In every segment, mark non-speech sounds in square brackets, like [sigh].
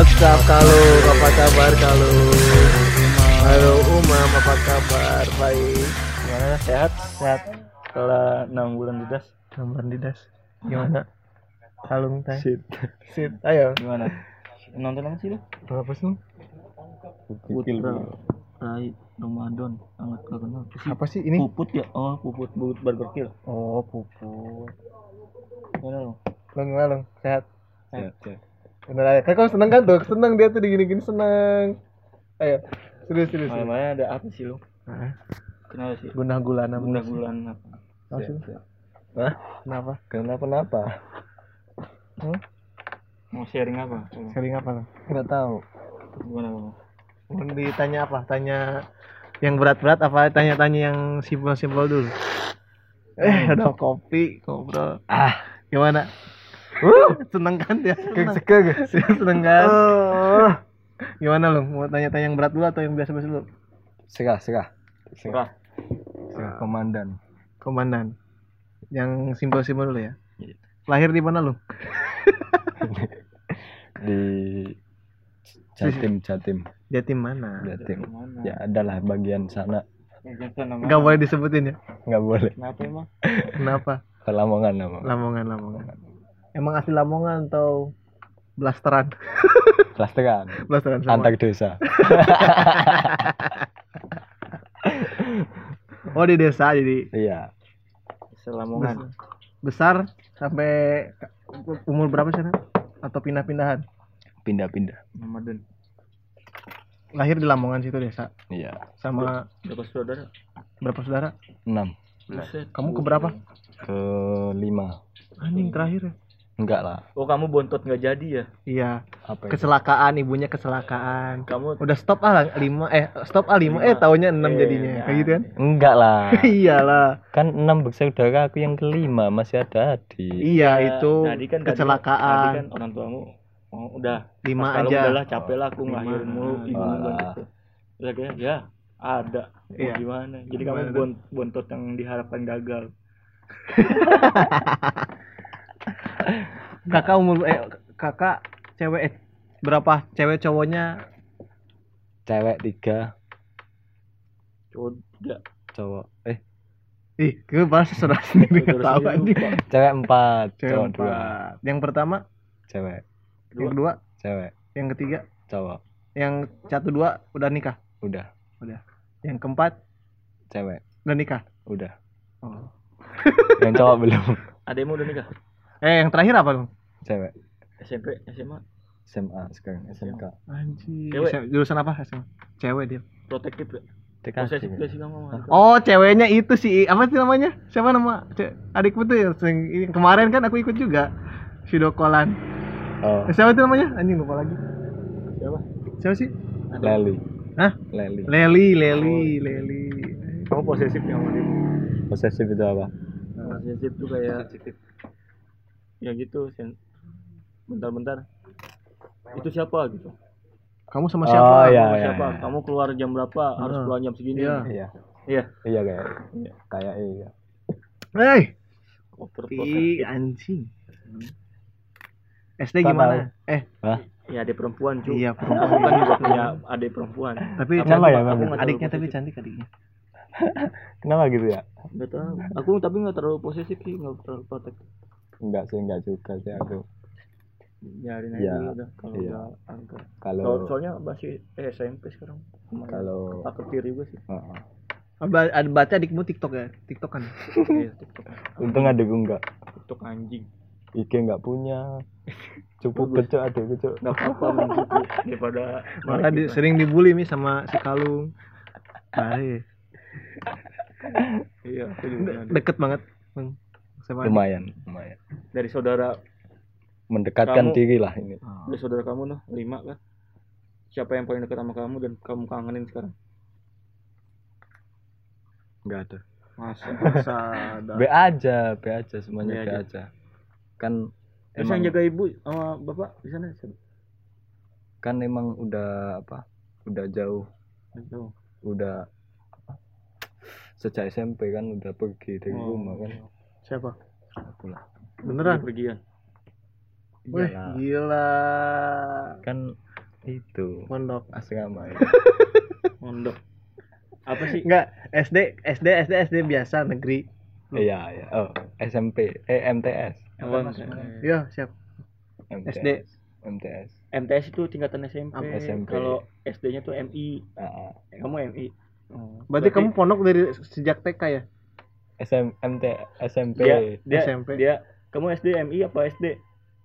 WhatsApp kalau apa kabar kalau halo Umam apa kabar baik Gimana sehat? Sehat. Setelah enam bulan di das. gambar di das gimana kalung teh Shit. sip ayo Gimana? Nonton apa sih lu? berapa sih Putra. Rai Ramadan. Sangat gak kenal. Itu sih apa sih ini Puput ya? Oh, puput puput burger kill. oh puput Gimana lu? lo gimana lo sehat Sehat, sehat. Bener aja kan kamu seneng kan tuh seneng dia tuh digini-gini seneng ayo serius serius serius. Malam-malam ada apa sih lu? Kenapa sih? gunah gulana Guna bulan apa? Hah? kenapa Kenapa kenapa? hmm? Mau sharing apa? sering apa lo Enggak tahu. Gimana lu? mau ditanya apa tanya yang berat-berat apa tanya-tanya yang simpel-simpel dulu eh [laughs] ada kopi ngobrol Ah. gimana Uh, seneng kan dia seneng, [laughs] seneng kan gimana lo mau tanya-tanya yang berat dulu atau yang biasa-biasa dulu Serah, serah. Serah. Serah komandan. komandan yang simpel-simpel dulu ya Iya. lahir di mana lo [laughs] Di Jatim, Jatim, Jatim mana Jatim. Mana? Ya adalah bagian sana. Yang sana mana? nggak boleh disebutin ya Nggak boleh. Kenapa emang? kenapa Ke Lamongan nama. Lamongan Lamongan emang asli Lamongan atau blasteran [laughs] Plasteran. blasteran sama Antar desa. [laughs] oh di desa jadi Iya. Selamongan. besar sampai umur berapa sih atau pindah-pindahan Pindah-pindah. Ramadan. lahir di Lamongan situ desa Iya. sama Berapa saudara? berapa saudara Enam. Kamu ke berapa Ke lima. anjing terakhir ya Enggak lah. Oh kamu bontot nggak jadi ya? iya Apa itu? kecelakaan ibunya kecelakaan Kamu udah stop ah lah, lima eh stop ah lima eh tahunnya enam Eh, jadinya ya. kayak gitu kan Enggak lah. [laughs] iyalah Kan enam bersaudara aku yang kelima masih ada adik. iya itu tadi kan tadi- kecelakaan Tadi kan orang tuamu oh, udah lima aja udahlah capek lah aku ngelahirin mulu ibu Wah. gitu. Terus akhirnya, ya ada Iya. gimana jadi Gimana kamu bon- bontot yang diharapkan gagal [laughs] kakak umur eh kakak cewek eh, berapa cewek cowoknya? Cewek tiga, cowok cowok. Eh, ih gue bahas saudara sendiri tahu cewek empat, cewek cowok dua. yang pertama? Cewek, yang kedua? Cewek, yang ketiga? Cowok. yang satu dua udah nikah? Udah. udah. Yang keempat? Cewek, udah nikah? Udah. oh. Yang cowok belum. ademu udah nikah eh yang terakhir apa lu Cewek. SMP SMA SMA sekarang SMK. anjir Cewek. Jurusan apa SMA? cewek dia. Protektif ya? TKJ. posesif gak sih kamu? Oh ceweknya itu sih apa sih namanya? Siapa nama Ce- adikku tuh ya? Ini kemarin kan aku ikut juga. Video callan Oh, Eh, siapa itu namanya? Anjing lupa lagi. Siapa? Siapa sih? Leli. Hah? Leli. Leli Leli Leli kamu posesif ya sama adikmu Posesif itu apa? posesif tuh kayak ya gitu sen bentar-bentar itu siapa gitu kamu sama Oh, siapa iya. Sama siapa kamu keluar jam berapa harus Ah. pulang jam segini Iya. Iya. iya Iya kayak. Iya. Kayak iya. Hei, over ih anjing. SD gimana? Eh, Hah? ya ada perempuan cuy iya aku perempuan. kan juga punya adik perempuan tapi cantik, ya, aku Bang? adiknya tapi cantik adiknya. [laughs] Kenapa gitu ya? nggak tahu aku tapi nggak terlalu posesif sih nggak terlalu protektif Enggak sih, enggak juga sih aku. biarin aja dulu udah kalau iya. udah angkat Kalau Soal- soalnya masih eh, SMP sekarang kalau aku kiri gue sih Heeh. Ba- Ada baca adikmu TikTok ya? TikTok kan? [laughs] iya TikTok untung adikku enggak. TikTok anjing IG enggak punya. Cukup Bagus. kecok adikku cok. nggak apa-apa daripada Malah di, sering dibully nih sama si Kalung. Baik. iya aku juga ada. Deket banget. Bang. Lumayan, lumayan. dari saudara Mendekatkan Kamu- diri lah ini. dari saudara kamu noh lima kan siapa yang paling dekat sama kamu dan kamu kangenin sekarang Enggak ada. masa Masa ada. [laughs] B aja, B aja semuanya B B aja. aja. Kan Terus emang yang jaga ibu sama bapak di sana siapa? kan emang udah apa? Udah jauh, Jauh. udah apa? Sejak SMP kan udah pergi dari Oh. rumah kan. Siapa? Aku lah. Beneran? Pergian. Wih, gila. kan itu Pondok. asrama ya. [laughs] mondok apa sih Enggak, SD, SD, SD, SD biasa negeri. iya iya oh SMP eh MTS apa Iya, siap. MTS. SD. MTS MTS itu tingkatan SMP, Apa? SMP. kalau SD-nya tuh MI Ah, ah. Eh, kamu MI oh. Berarti kamu pondok dari sejak TK ya? SM MT SMP dia dia SMP. dia kamu SD MI apa SD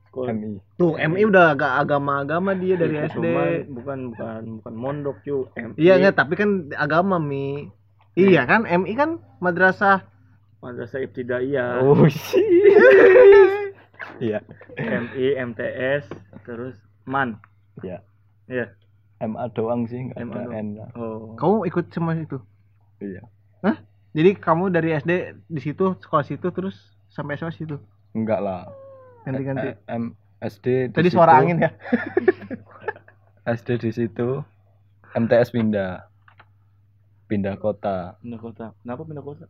Sekolah. MI Tuh, MI udah agak agama-agama dia dari Itu SD. cuman bukan bukan bukan mondok cuy MI Iya, enggak, tapi kan agama, Mi. Iya kan, MI kan madrasah. madrasah ibtidaiyah oh [laughs] iya MI MTS terus MAN iya Iya. MA doang sih nggak MA ada doang. N lah oh Kamu ikut semua itu? iya Jadi kamu dari SD di situ, sekolah situ, terus sampai SMA situ? enggak lah Ganti-ganti. Eh, M SD di Tadi situ, suara angin ya? [laughs] SD di situ MTS pindah pindah kota pindah kota kenapa pindah kota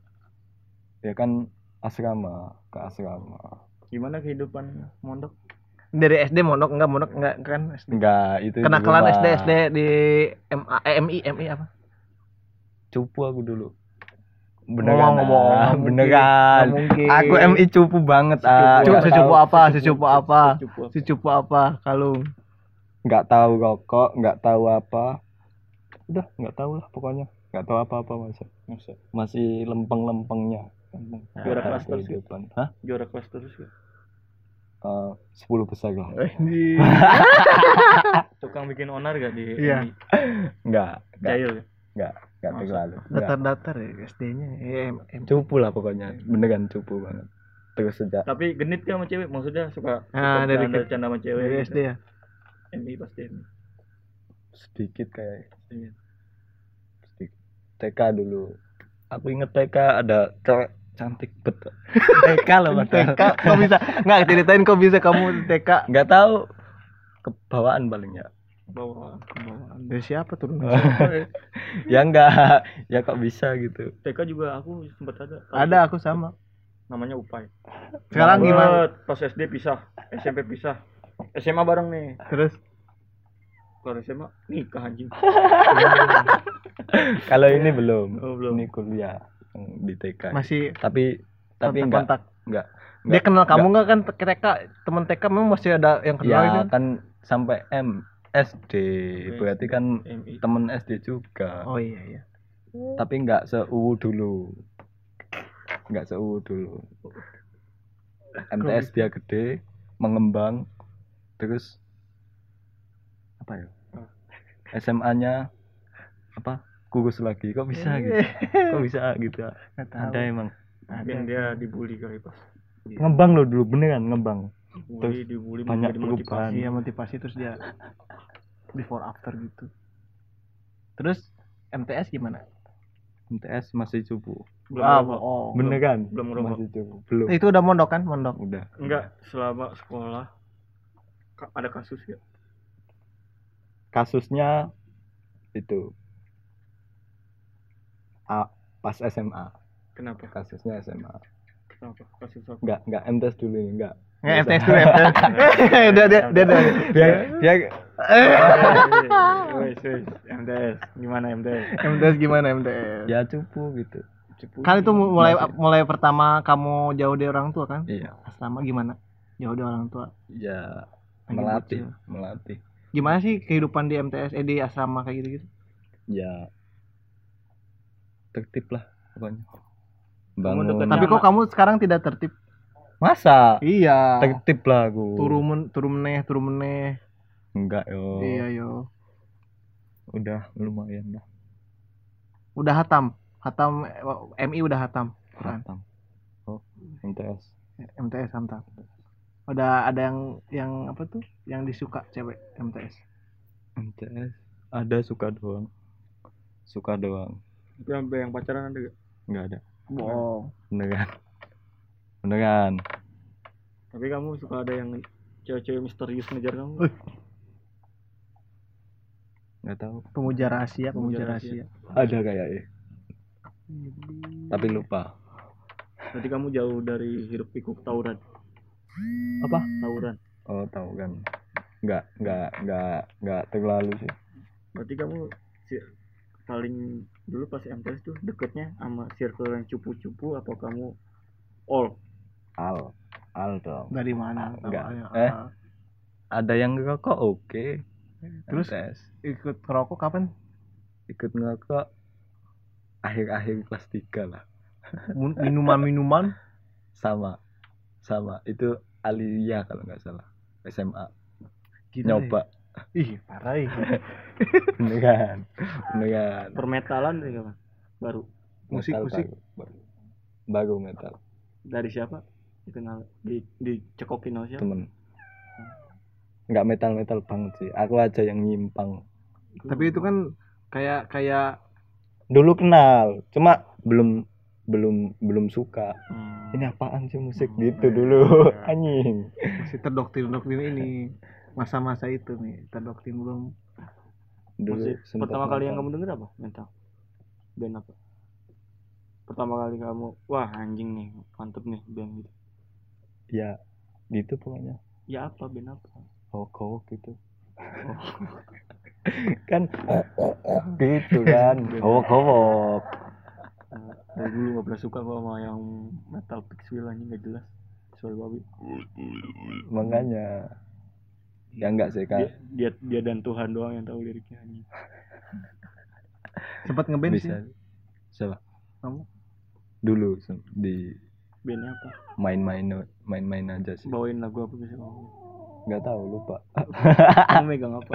ya kan asrama ke asrama gimana kehidupan mondok Dari SD mondok enggak mondok enggak kan SD. enggak itu Kenakalan SD. SD di MA eh, MI MI apa? cupu aku dulu Beneran [laughs] ngomong, ah, beneran mungkin. aku MI cupu banget ah Cu- nggak secupu apa? Secupu apa? Secupu apa? Kalung. nggak tahu rokok nggak tahu apa udah nggak tahu lah pokoknya nggak tahu apa apa masih Masa? masih lempeng lempengnya juara kelas terus ya? kehidupan hah juara kelas terus ya Eh, sepuluh besar lah [laughs] tukang bikin onar gak di Iya. MI? nggak nggak Jahil ya? nggak terlalu nggak. Datar-datar ya SD-nya. Eh, M- cupu lah pokoknya. Beneran cupu banget. Terus sejak tapi genit kan sama cewek? Maksudnya suka Ah, suka dari ke- bercanda sama cewek Dari gitu. SD ya. MI pasti MI sedikit kayak Iya. sedikit. TK dulu. Aku inget TK ada cewek cantik betul [laughs] TK loh padahal. TK kok bisa? Nggak ceritain kok bisa kamu TK nggak tahu. Kebawaan paling ya bawa kebawaan dari siapa turun [laughs] [laughs] ya enggak. Ya kok bisa gitu. TK juga aku sempat ada. Ada aku sama. Namanya Upai. Sekarang gimana? Banget. pas SD pisah SMP pisah. SMA bareng nih. Terus? Kalau SMA nikah anjing. [laughs] Kalau ini belum. Oh belum. Ini kuliah di TK masih tapi tapi enggak. kontak. Enggak. Dia kenal kamu nggak kan TK teman TK memang masih ada yang kenal ya itu kan sampai M SD berarti kan MI temen SD juga. Oh iya iya. Tapi nggak seu dulu. Nggak seu dulu. MTS dia gede mengembang terus apa ya? SMA-nya apa kurus lagi. Kok bisa gitu? Kok bisa gitu? Ada emang. Mungkin dia dibully kali pas ngembang loh dulu beneran ngembang. Dibully dibully banyak perubahan. motivasi. iya motivasi terus dia before after gitu. Terus MTS gimana? MTS masih cupu. Belum ah ngerokok. bohong beneran belum ngerokok. masih cupu. Belum. Itu udah mondok kan? Mondok. Udah. Enggak selama sekolah. Ada kasus ya kasusnya itu. A, pas SMA kenapa? Kasusnya SMA kenapa? Kasus apa? Enggak enggak MTS dulu ini enggak nggak MTS dulu MTS [laughs] dia dia dia dia. Dia dia Wes, wes. MTS gimana MTS MTS gimana MTS ya cupu gitu. Kan itu mulai mulai pertama kamu jauh dari orang tua kan? Iya. Asrama gimana? Jauh dari orang tua? Ya Lagi melatih melatih. Gimana sih kehidupan di MTS eh di asrama kayak gitu gitu ya tertib lah pokoknya. Bangun. tapi kok kamu sekarang tidak tertib masa? Iya. Tertib lah aku. Turu men turu meneh turu meneh. Enggak yo. Iya yo. Udah lumayan lah udah hatam. Hatam eh, MI udah hatam. Quran hatam. Oh MTS MTS hatam. Udah ada yang yang apa tuh? Yang disuka cewek MTS MTS ada suka doang. Suka doang. Sampai yang pacaran ada gak? enggak ada. Bohong. Beneran beneran tapi kamu suka ada yang cewek-cewek misterius ngejar kamu? Nggak tahu. Pemuja rahasia pemuja Pemuja rahasia ada kayaknya tapi lupa. Berarti kamu jauh dari hiruk pikuk tawuran apa? Tawuran oh tahu kan. Nggak nggak nggak nggak terlalu sih. Berarti kamu si- paling dulu pas MTS tuh deketnya sama circle yang cupu-cupu atau kamu all al al dong Dari mana? Enggak. Eh? ada yang ngerokok oke Terus? tes ikut ngerokok kapan? ikut ngerokok akhir-akhir kelas 3 lah Minuman-minuman? [laughs] sama sama itu Alia kalau nggak salah SMA Gila nyoba ya. Ih, parah ih. [laughs] beneran beneran permetalan kapan baru Musik, Metal musik. baru, baru, baru metal dari siapa dikenal di dicekokin sama siapa? Temen. Nggak metal metal banget sih. Aku aja yang nyimpang. Tapi itu kan kayak kayak dulu kenal cuma belum belum belum suka. Hmm. ini apaan sih musik Hmm, gitu iya, dulu? iya. [laughs] anjing. Masih terdoktrin-doktrin ini. Masa-masa itu nih terdoktrin belum. Dulu Musik pertama kali yang kamu denger apa? Mental band apa? Pertama kali kamu wah anjing nih mantep nih band gitu ya gitu pokoknya. Ya apa band apa? Howok gitu [laughs] kan gitu kan [laughs] howok howok Eh, dari dulu gak pernah suka gua sama yang metal pixel anjing gak jelas. Suara babi. Makanya. Ya enggak sih dia, kan dia dia dan Tuhan doang yang tahu liriknya anjing. Sempat ngeband sih. Bisa siapa? Kamu? dulu di bandnya apa? Main-main main-main aja sih. Bawain lagu apa bisa kamu nggak tahu lupa. Kamu megang apa?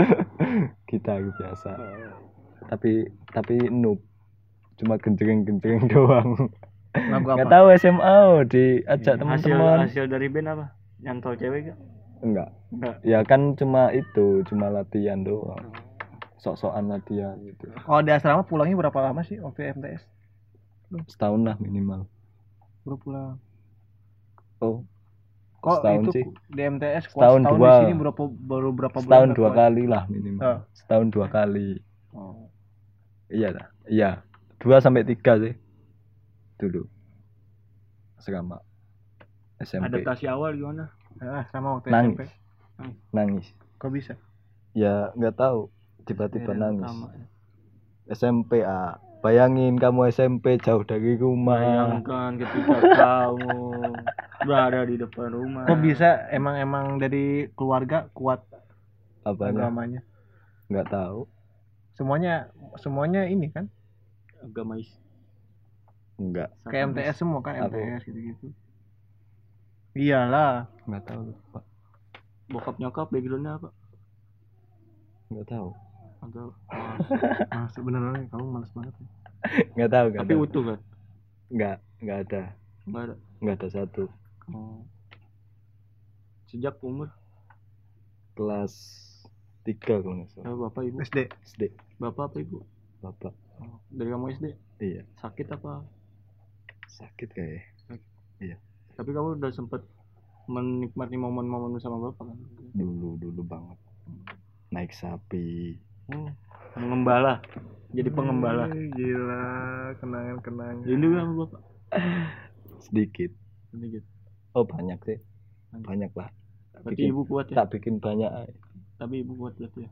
[laughs] Kita biasa. Tapi tapi noob. Cuma kenceng-kenceng [laughs] doang. Lagu nggak apa tahu SMA oh, diajak hasil teman-teman. Hasil dari band apa? Nyantol cewek gak? Enggak enggak ya kan cuma itu cuma latihan doang. Sok-sokan latihan gitu. Kalau di asrama pulangnya berapa lama sih waktu MTS? Setahun lah minimal baru pulang. Oh. Kok Setahun itu sih. di MTS Setahun setahun dua. di sini berapa baru berapa bulan setahun dua kali lah minimal. Ah. setahun dua kali. Oh. iya lah. Iya. Dua sampai tiga sih. Dulu. Asrama SMP adaptasi awal gimana? Ah, sama waktu Nangis. SMP nangis. Kok bisa? Ya nggak tahu. Tiba-tiba nangis. pertama. SMP ah bayangin kamu SMP jauh dari rumah. Bayangkan ketika [laughs] kamu berada di depan rumah. Kok bisa emang emang dari keluarga kuat apanya? agamanya? Nggak tahu. Semuanya semuanya ini kan? Agamais nggak. Kayak MTS semua kan MTS gitu gitu iyalah. Nggak tahu lupa bokap nyokap backgroundnya apa? Nggak tahu atau [laughs] nah, sebenarnya kamu males banget ya. nggak tahu nggak tapi tahu. utuh kan nggak nggak ada. Nggak ada? Nggak ada satu. Oh. sejak umur? Kelas tiga kalau nggak salah. Eh, bapak ibu? SD SD bapak apa ibu? Bapak. Oh, dari kamu SD iya. Sakit apa? Sakit kayak. Tapi kamu udah sempet menikmati momen-momen sama bapak kan? Dulu dulu banget. Naik sapi oh, pengembala. Jadi pengembala. Eh, gila. Kenangan kenangan rindu gak sama bapak? [laughs] Sedikit. Sedikit. Oh banyak sih. Banyak. banyak lah. Berarti Bikin- ibu kuat ya? tak bikin banyak. Tapi ibu kuat berarti ya?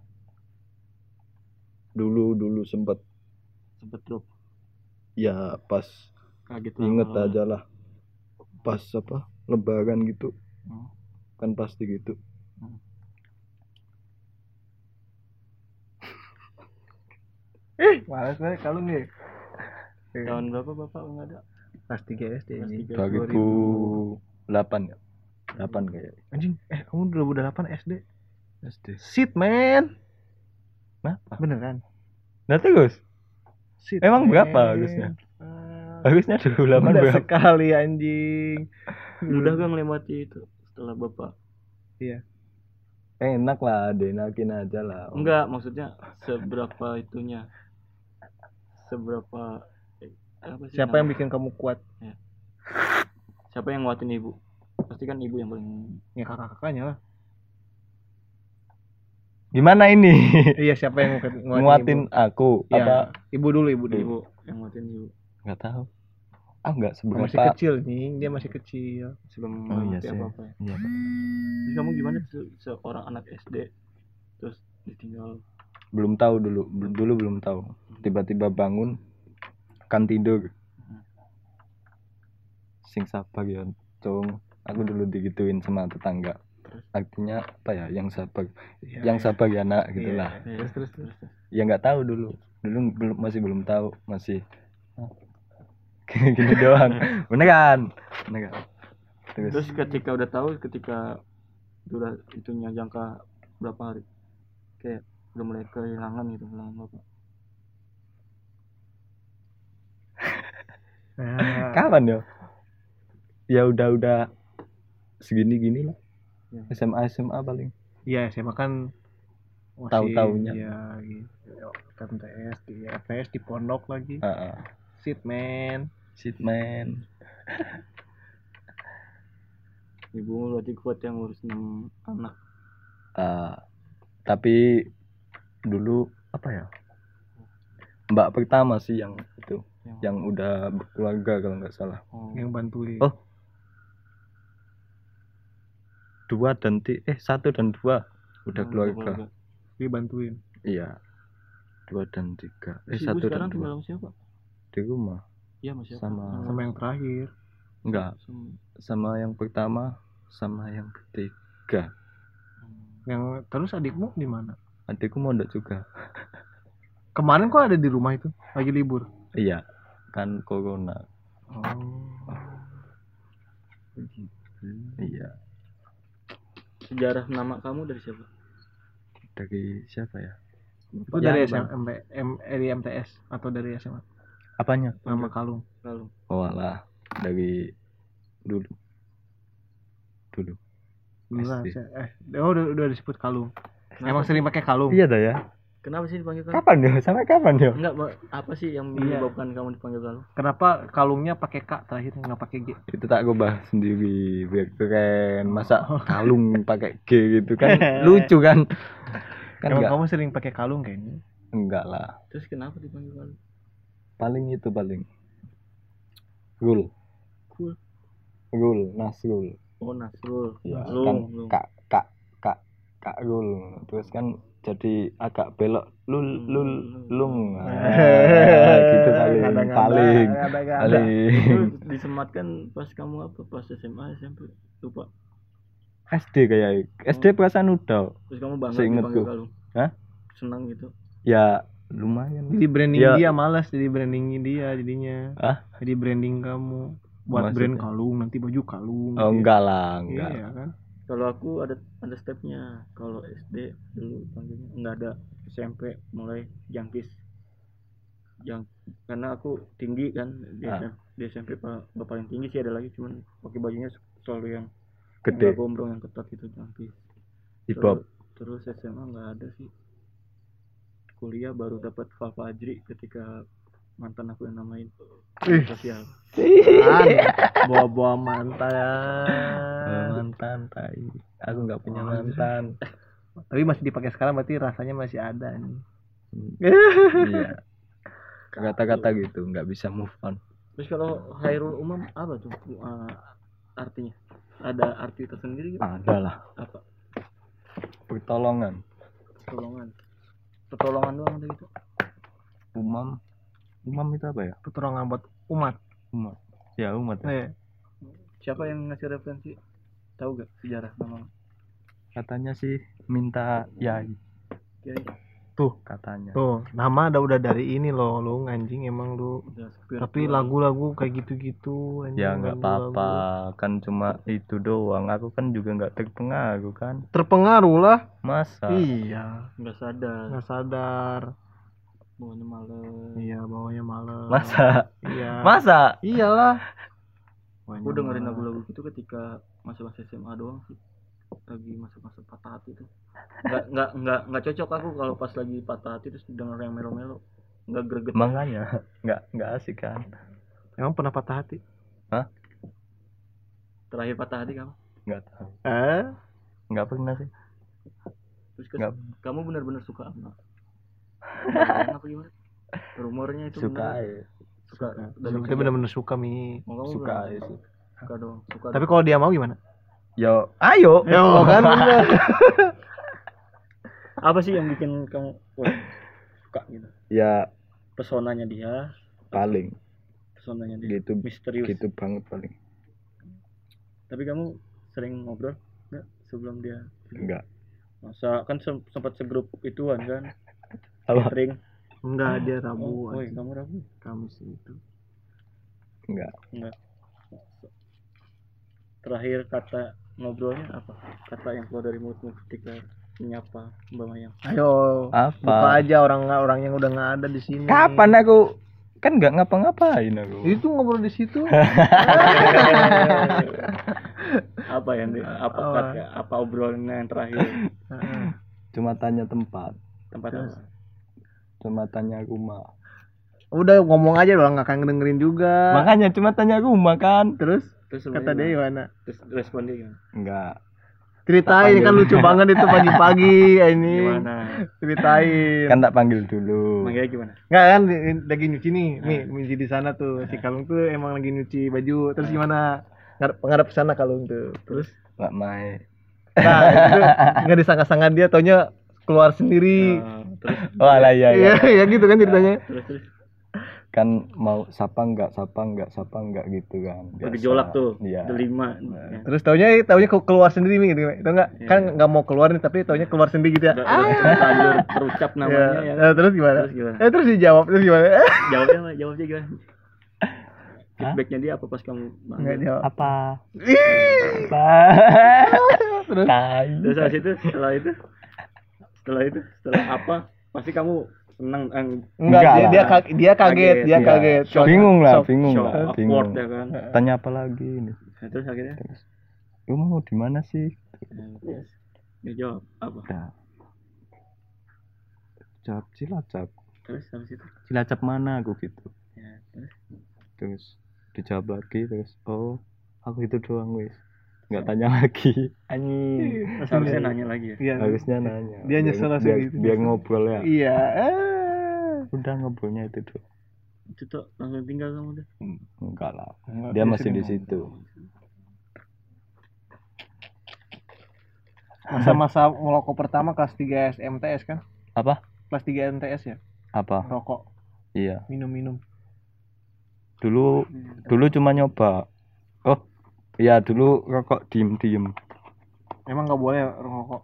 Dulu dulu sempet. Sempet drop? Ya pas kaget lah inget malah. aja lah. Pas apa lebaran gitu. Oh. kan pasti gitu eh males banget kalau nih tahun berapa bapak nggak ada? Kelas 3 SD ini. Tiga. 2008 ya. 8 kayak anjing eh kamu 2008 SD SD shit man. Kenapa? Beneran. Nah terus shit Emang man. berapa harusnya? Ah, harusnya 2008 mudah berapa sekali anjing. Mudah gak ngelewati itu setelah bapak. Enak lah denakin aja lah. Enggak maksudnya seberapa itunya seberapa eh, apa sih siapa yang bikin kamu kuat? Siapa yang nguatin ibu? Pasti kan ibu yang paling ya kakak-kakaknya lah. Gimana ini? [laughs] Iya siapa yang nguatin, nguatin aku ibu? ya apa? Ibu dulu ibu dulu. Ibu yang nguatin ibu. Nggak tahu. Ah enggak seberapa masih kecil nih dia masih kecil. Sebelum oh iya sih. apa-apa ya. iya. Terus kamu gimana se- seorang anak SD terus ditinggal belum tahu dulu dulu belum tahu. Tiba-tiba bangun kan tidur. Sing sabar ya cung. Aku dulu digituin sama tetangga. Artinya apa ya yang sabar Iya, yang iya. sabar ya nak gitulah Iya. terus terus terus ya nggak tahu dulu. Dulu belum masih belum tahu masih. Gini, [laughs] gini doang. Beneran beneran terus, terus ketika udah tahu ketika udah itunya jangka berapa hari? Kayak udah mulai kehilangan gitu kehilangan bapak. Nah, kapan ya ya udah udah segini gini lah. Ya. SMA SMA paling. Iya SMA kan masih- Tahu-taunya. iya gitu. MTS di FS di pondok lagi. Uh, shit man. Shit man. Ibu berarti kuat yang ngurus enam anak. Uh, tapi dulu apa ya mbak pertama sih yang itu yang, yang udah berkeluarga kalau nggak salah. Oh, yang bantuin Oh. dua dan ti eh satu dan dua udah yang keluarga. dia bantuin. Iya. Dua dan tiga. Eh Terus ibu satu dan dua. siapa? Di rumah. Iya mas siapa? Sama- sama yang terakhir. Enggak sama, sama yang pertama sama yang ketiga. Hmm. yang terus adikmu di mana adikku mondok juga. [laughs] Kemarin kok ada di rumah itu? Lagi libur? Iya kan corona. Oh. Iya. Sejarah nama kamu dari siapa? Dari siapa ya? Itu Ya, dari Bang. SM, MP, M, dari MTS atau dari SMA apanya? Nama kalung. Lalu oh alah. Dari dulu. Dulu. Dulu lah, eh oh, udah udah disebut kalung Kenapa? Emang sering pakai kalung? Iya dah ya. Kenapa sih dipanggil kamu kapan ya? Sampai kapan ya? Enggak apa sih yang Iya. menyebabkan kamu dipanggil kamu kenapa kalungnya pakai K terakhir nggak pakai G? Itu tak gue bahas sendiri. Biar keren masa kalung pakai G gitu kan. [laughs] Lucu kan? Kan emang enggak kamu sering pakai kalung kayaknya enggak lah. Terus kenapa dipanggil kamu paling itu paling. Gul. Gul? Gul. Nasrul oh Nasrul ya Lung, kan kak kak Gul terus kan jadi agak belok lul lul lung. Ah, gitu paling. Kadang-kadang, paling. Paling disematkan pas kamu apa? Pas SMA SMP lupa. SD kayak SD perasaan udah. Terus kamu bangga dipanggil kalung Hah? senang gitu. Ya lumayan. Jadi branding Ya. dia malas jadi branding dia jadinya. Ah? jadi branding kamu. Buat Maksudnya? brand kalung nanti baju kalung oh gitu enggak lah enggak. Iya kan kalau aku ada ada stepnya. Kalau SD dulu panggilnya. Nggak ada. SMP mulai jangkis. Yang karena aku tinggi kan. Di, Ah. Di SMP nggak paling tinggi sih ada lagi. Cuman pakai bajunya selalu yang gede. nggak gombrong yang ketat itu jangkis. Hip hop. terus, terus SMA nggak ada sih. Kuliah baru dapat Val Fajri ketika mantan aku yang namain Ih. sosial [laughs] bawa-bawa mantan. Mantan tai. Aku nggak punya mantan. tapi masih dipakai sekarang berarti rasanya masih ada nih. Iya. Kata-kata gitu nggak bisa move on. Terus kalau Hairul Umam apa tuh uh, artinya? Ada arti tersendiri gitu? ada lah. Apa? Pertolongan. Pertolongan. Pertolongan doang ada gitu umam umam itu apa ya? Pertolongan buat umat. Umat. Ya umat ya. eh, siapa yang ngasih referensi? Tahu gak sejarah nama? Katanya sih minta yai. Kiai tuh katanya. Tuh nama ada udah dari ini loh lu anjing emang lu. Tapi lagu-lagu kayak gitu-gitu anjing, ya nggak apa-apa. Kan cuma itu doang. Aku kan juga nggak terpengaruh kan? Terpengaruh lah. Masa? Iya. Nggak sadar. Nggak sadar bawahnya malam iya bawahnya malam masa? Iya. Masa? Iyalah. Aku dengerin lagu-lagu gitu ketika masa-masa SMA doang sih. Lagi masa-masa patah hati tuh. Nggak nggak nggak nggak cocok aku kalau pas lagi patah hati terus denger yang melo-melo. Nggak greget. Makanya nggak nggak asik kan? Emang pernah patah hati? Terakhir patah hati kamu? Nggak tahu. Eh? Nggak pernah sih. Terus kamu benar-benar suka apa? Beneran apa gimana? Rumornya itu suka ya suka. Dari dia bener-bener suka mi. Oh, suka ya sih. Suka dong. Suka tapi kalau dia mau gimana? Yo. Ayo. Yo. Kan? Bener. [laughs] apa sih yang bikin kamu wah, suka gitu? Ya. Pesonanya dia. Paling. Pesonanya dia. Gitu. Misterius. Gitu banget paling. Tapi kamu sering ngobrol nggak sebelum dia? Enggak masa kan sem- sempat segrup ituan kan apa sering enggak dia oh, rabu oh, aja. kamu rabu? Kamis itu. Enggak. Enggak. Terakhir kata ngobrolnya apa? Kata yang keluar dari mulutmu ketika menyapa Mbak Mayang. Ayo apa? buka aja orang orang yang udah nggak ada di sini. Kapan aku? Kan nggak ngapa-ngapain aku. Itu ngobrol di situ. [laughs] Apa yang di, apa Apa? kata apa obrolannya yang terakhir? Heeh. cuma tanya tempat. Tempat Terus? apa cuma tanya rumah. Udah ngomong aja doang nggak akan dengerin juga. Makanya cuma tanya rumah kan? Terus? Terus kata dia gimana? Terus respon dia gimana? Enggak ceritain kan lucu banget itu pagi-pagi [laughs] ini. Gimana? Ceritain. Kan tak panggil dulu. Manggilnya gimana? Nggak kan lagi nyuci nih, Mi, nyuci di sana tuh. Si Kalung tuh emang lagi nyuci baju. Terus gimana? Ngadep pengadap ke sana Kalung tuh. Terus? Mbak Mai nah itu [laughs] nggak disangka-sangka dia. Taunya keluar sendiri. Terus oh lah iya Iya, iya ya gitu kan ceritanya. terus terus kan mau sapa enggak sapa enggak sapa enggak gitu kan Biasa. bergejolak tuh iya delima ya. Terus taunya taunya ke- keluar sendiri gitu. Tahu nggak? Iya. Kan nggak mau keluar nih tapi taunya keluar sendiri gitu ya. udah, udah terlanjur terucap namanya Iya. ya Nah, terus gimana? Terus gimana? Eh terus dijawab, terus gimana? [laughs] jawabnya apa? jawabnya gimana feedbacknya dia apa pas kamu Enggak manggil? jawab. apa apa Terus terus habis itu setelah itu setelah itu setelah apa pasti kamu senang eh, enggak, Enggak dia, lah. dia kaget, dia kaget, Kaget, dia Iya. kaget. Shock. bingung lah Shock. bingung shock, lah bingung ya kan tanya apa lagi ini Nah, terus akhirnya lu mau di mana sih Nah, terus dia jawab apa Udah. Cilacap, Cilacap. terus habis itu Cilacap mana aku gitu. ya terus Terus dijawab lagi terus oh aku itu doang wis. Nggak tanya [laughs] lagi. Anjing. terus harusnya nanya lagi ya Iya. Harusnya nanya. Dia nyesel langsung biar, gitu. biar ngobrol ya. Iya. Eh. [laughs] Udah ngobrolnya itu doang. itu tuh langsung tinggal kamu deh Enggak lah. Enggak, Dia masih di situ. Masa-masa ngelokok pertama kelas 3 SMTS kan? Apa? Kelas 3 MTS ya? Apa? Rokok, Iya. minum-minum. Dulu dulu cuma nyoba. Oh, iya dulu rokok diem-diem. Emang nggak boleh rokok.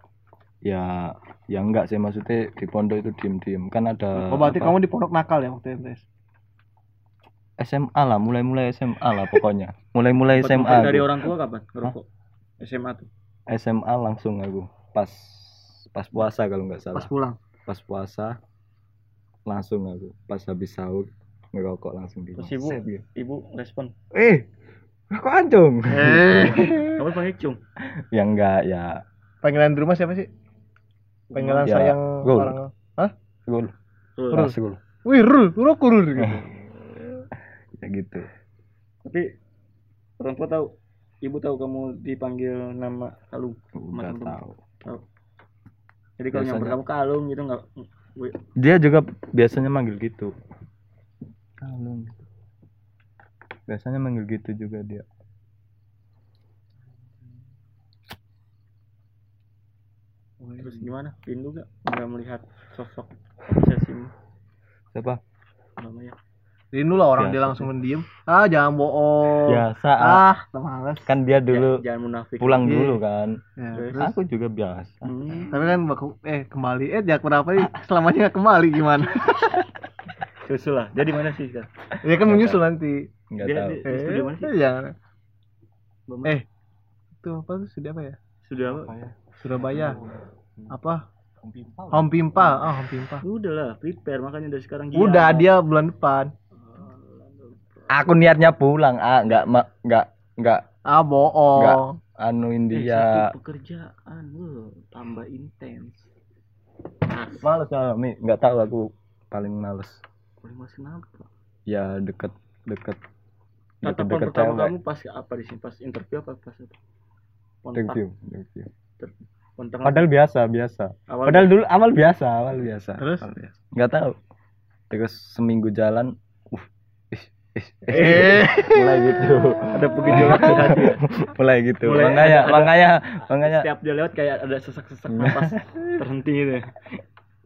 Ya, ya enggak sih maksudnya di pondok itu diem-diem. Kan ada Oh, berarti apa? kamu di pondok nakal ya waktu MTS? SMA lah, mulai-mulai SMA lah pokoknya. [laughs] Mulai-mulai SMA. dari aku. orang tua kapan ngerokok SMA tuh SMA langsung aku. Pas pas puasa kalau nggak salah. Pas pulang. Pas puasa langsung aku. Pas habis sahur ngerokok langsung di. terus ibu gitu. ibu respon Eh, rokok ancung. Eh. [laughs] kamu panggil cung ya enggak ya. Panggilan di rumah siapa sih? Panggilan Ya, sayang Rul. orang. Hah? Rul. Tuh, Rul. Rul. Wih, Rul, Rul kurul gitu. [laughs] Ya gitu. tapi orang tua tahu ibu tahu kamu dipanggil nama kalung temen-temen. tahu. tahu jadi kalau nyamper kamu kalung gitu nggak gue Dia juga biasanya manggil gitu. Kalung. Biasanya manggil gitu juga dia. terus gimana rindu gak nggak melihat sosok obsesimu Siapa? namanya Rindu lah orang Biasa dia langsung mendiam. Ah, jangan bohong. Biasa. ah. Males. Kan dia dulu jangan munafik pulang Iya. dulu kan. Ya, Terus? Aku juga biasa. Hmm, tapi kan baku, eh kembali eh jak berapa nih selamanya kembali gimana? [laughs] susul lah jadi mana sih ya kan menyusul nanti. Enggak Dia- tahu. dia- Di studio mana sih? Eh, jangan. Bang? Eh, itu apa tuh studio apa ya? sudah apa Surabaya. Apa? Home Pimpa. Ah, Home Pimpa. udah lah prepare makanya dari sekarang Udah giat. dia bulan depan. Aku niatnya pulang, ah, enggak enggak enggak Ah, bohong. anuin Eh, dia. satu pekerjaan wuh, tambah intens Males lah, Mi. Enggak tahu aku paling males. boleh masih kenapa Ya deket deket tatapan pertama cewek. kamu pas apa di sini pas interview apa pas apa Interview, interview. kontak Padahal biasa, biasa. awal Padahal dulu awal biasa, awal biasa. Terus? Enggak tahu. Terus seminggu jalan, uh, ih, Eh. mulai gitu ada pergejolak di hati [laughs] mulai gitu Mulai makanya ada- ada- makanya makanya setiap dia lewat kayak ada sesak-sesak napas [laughs] terhenti gitu ya.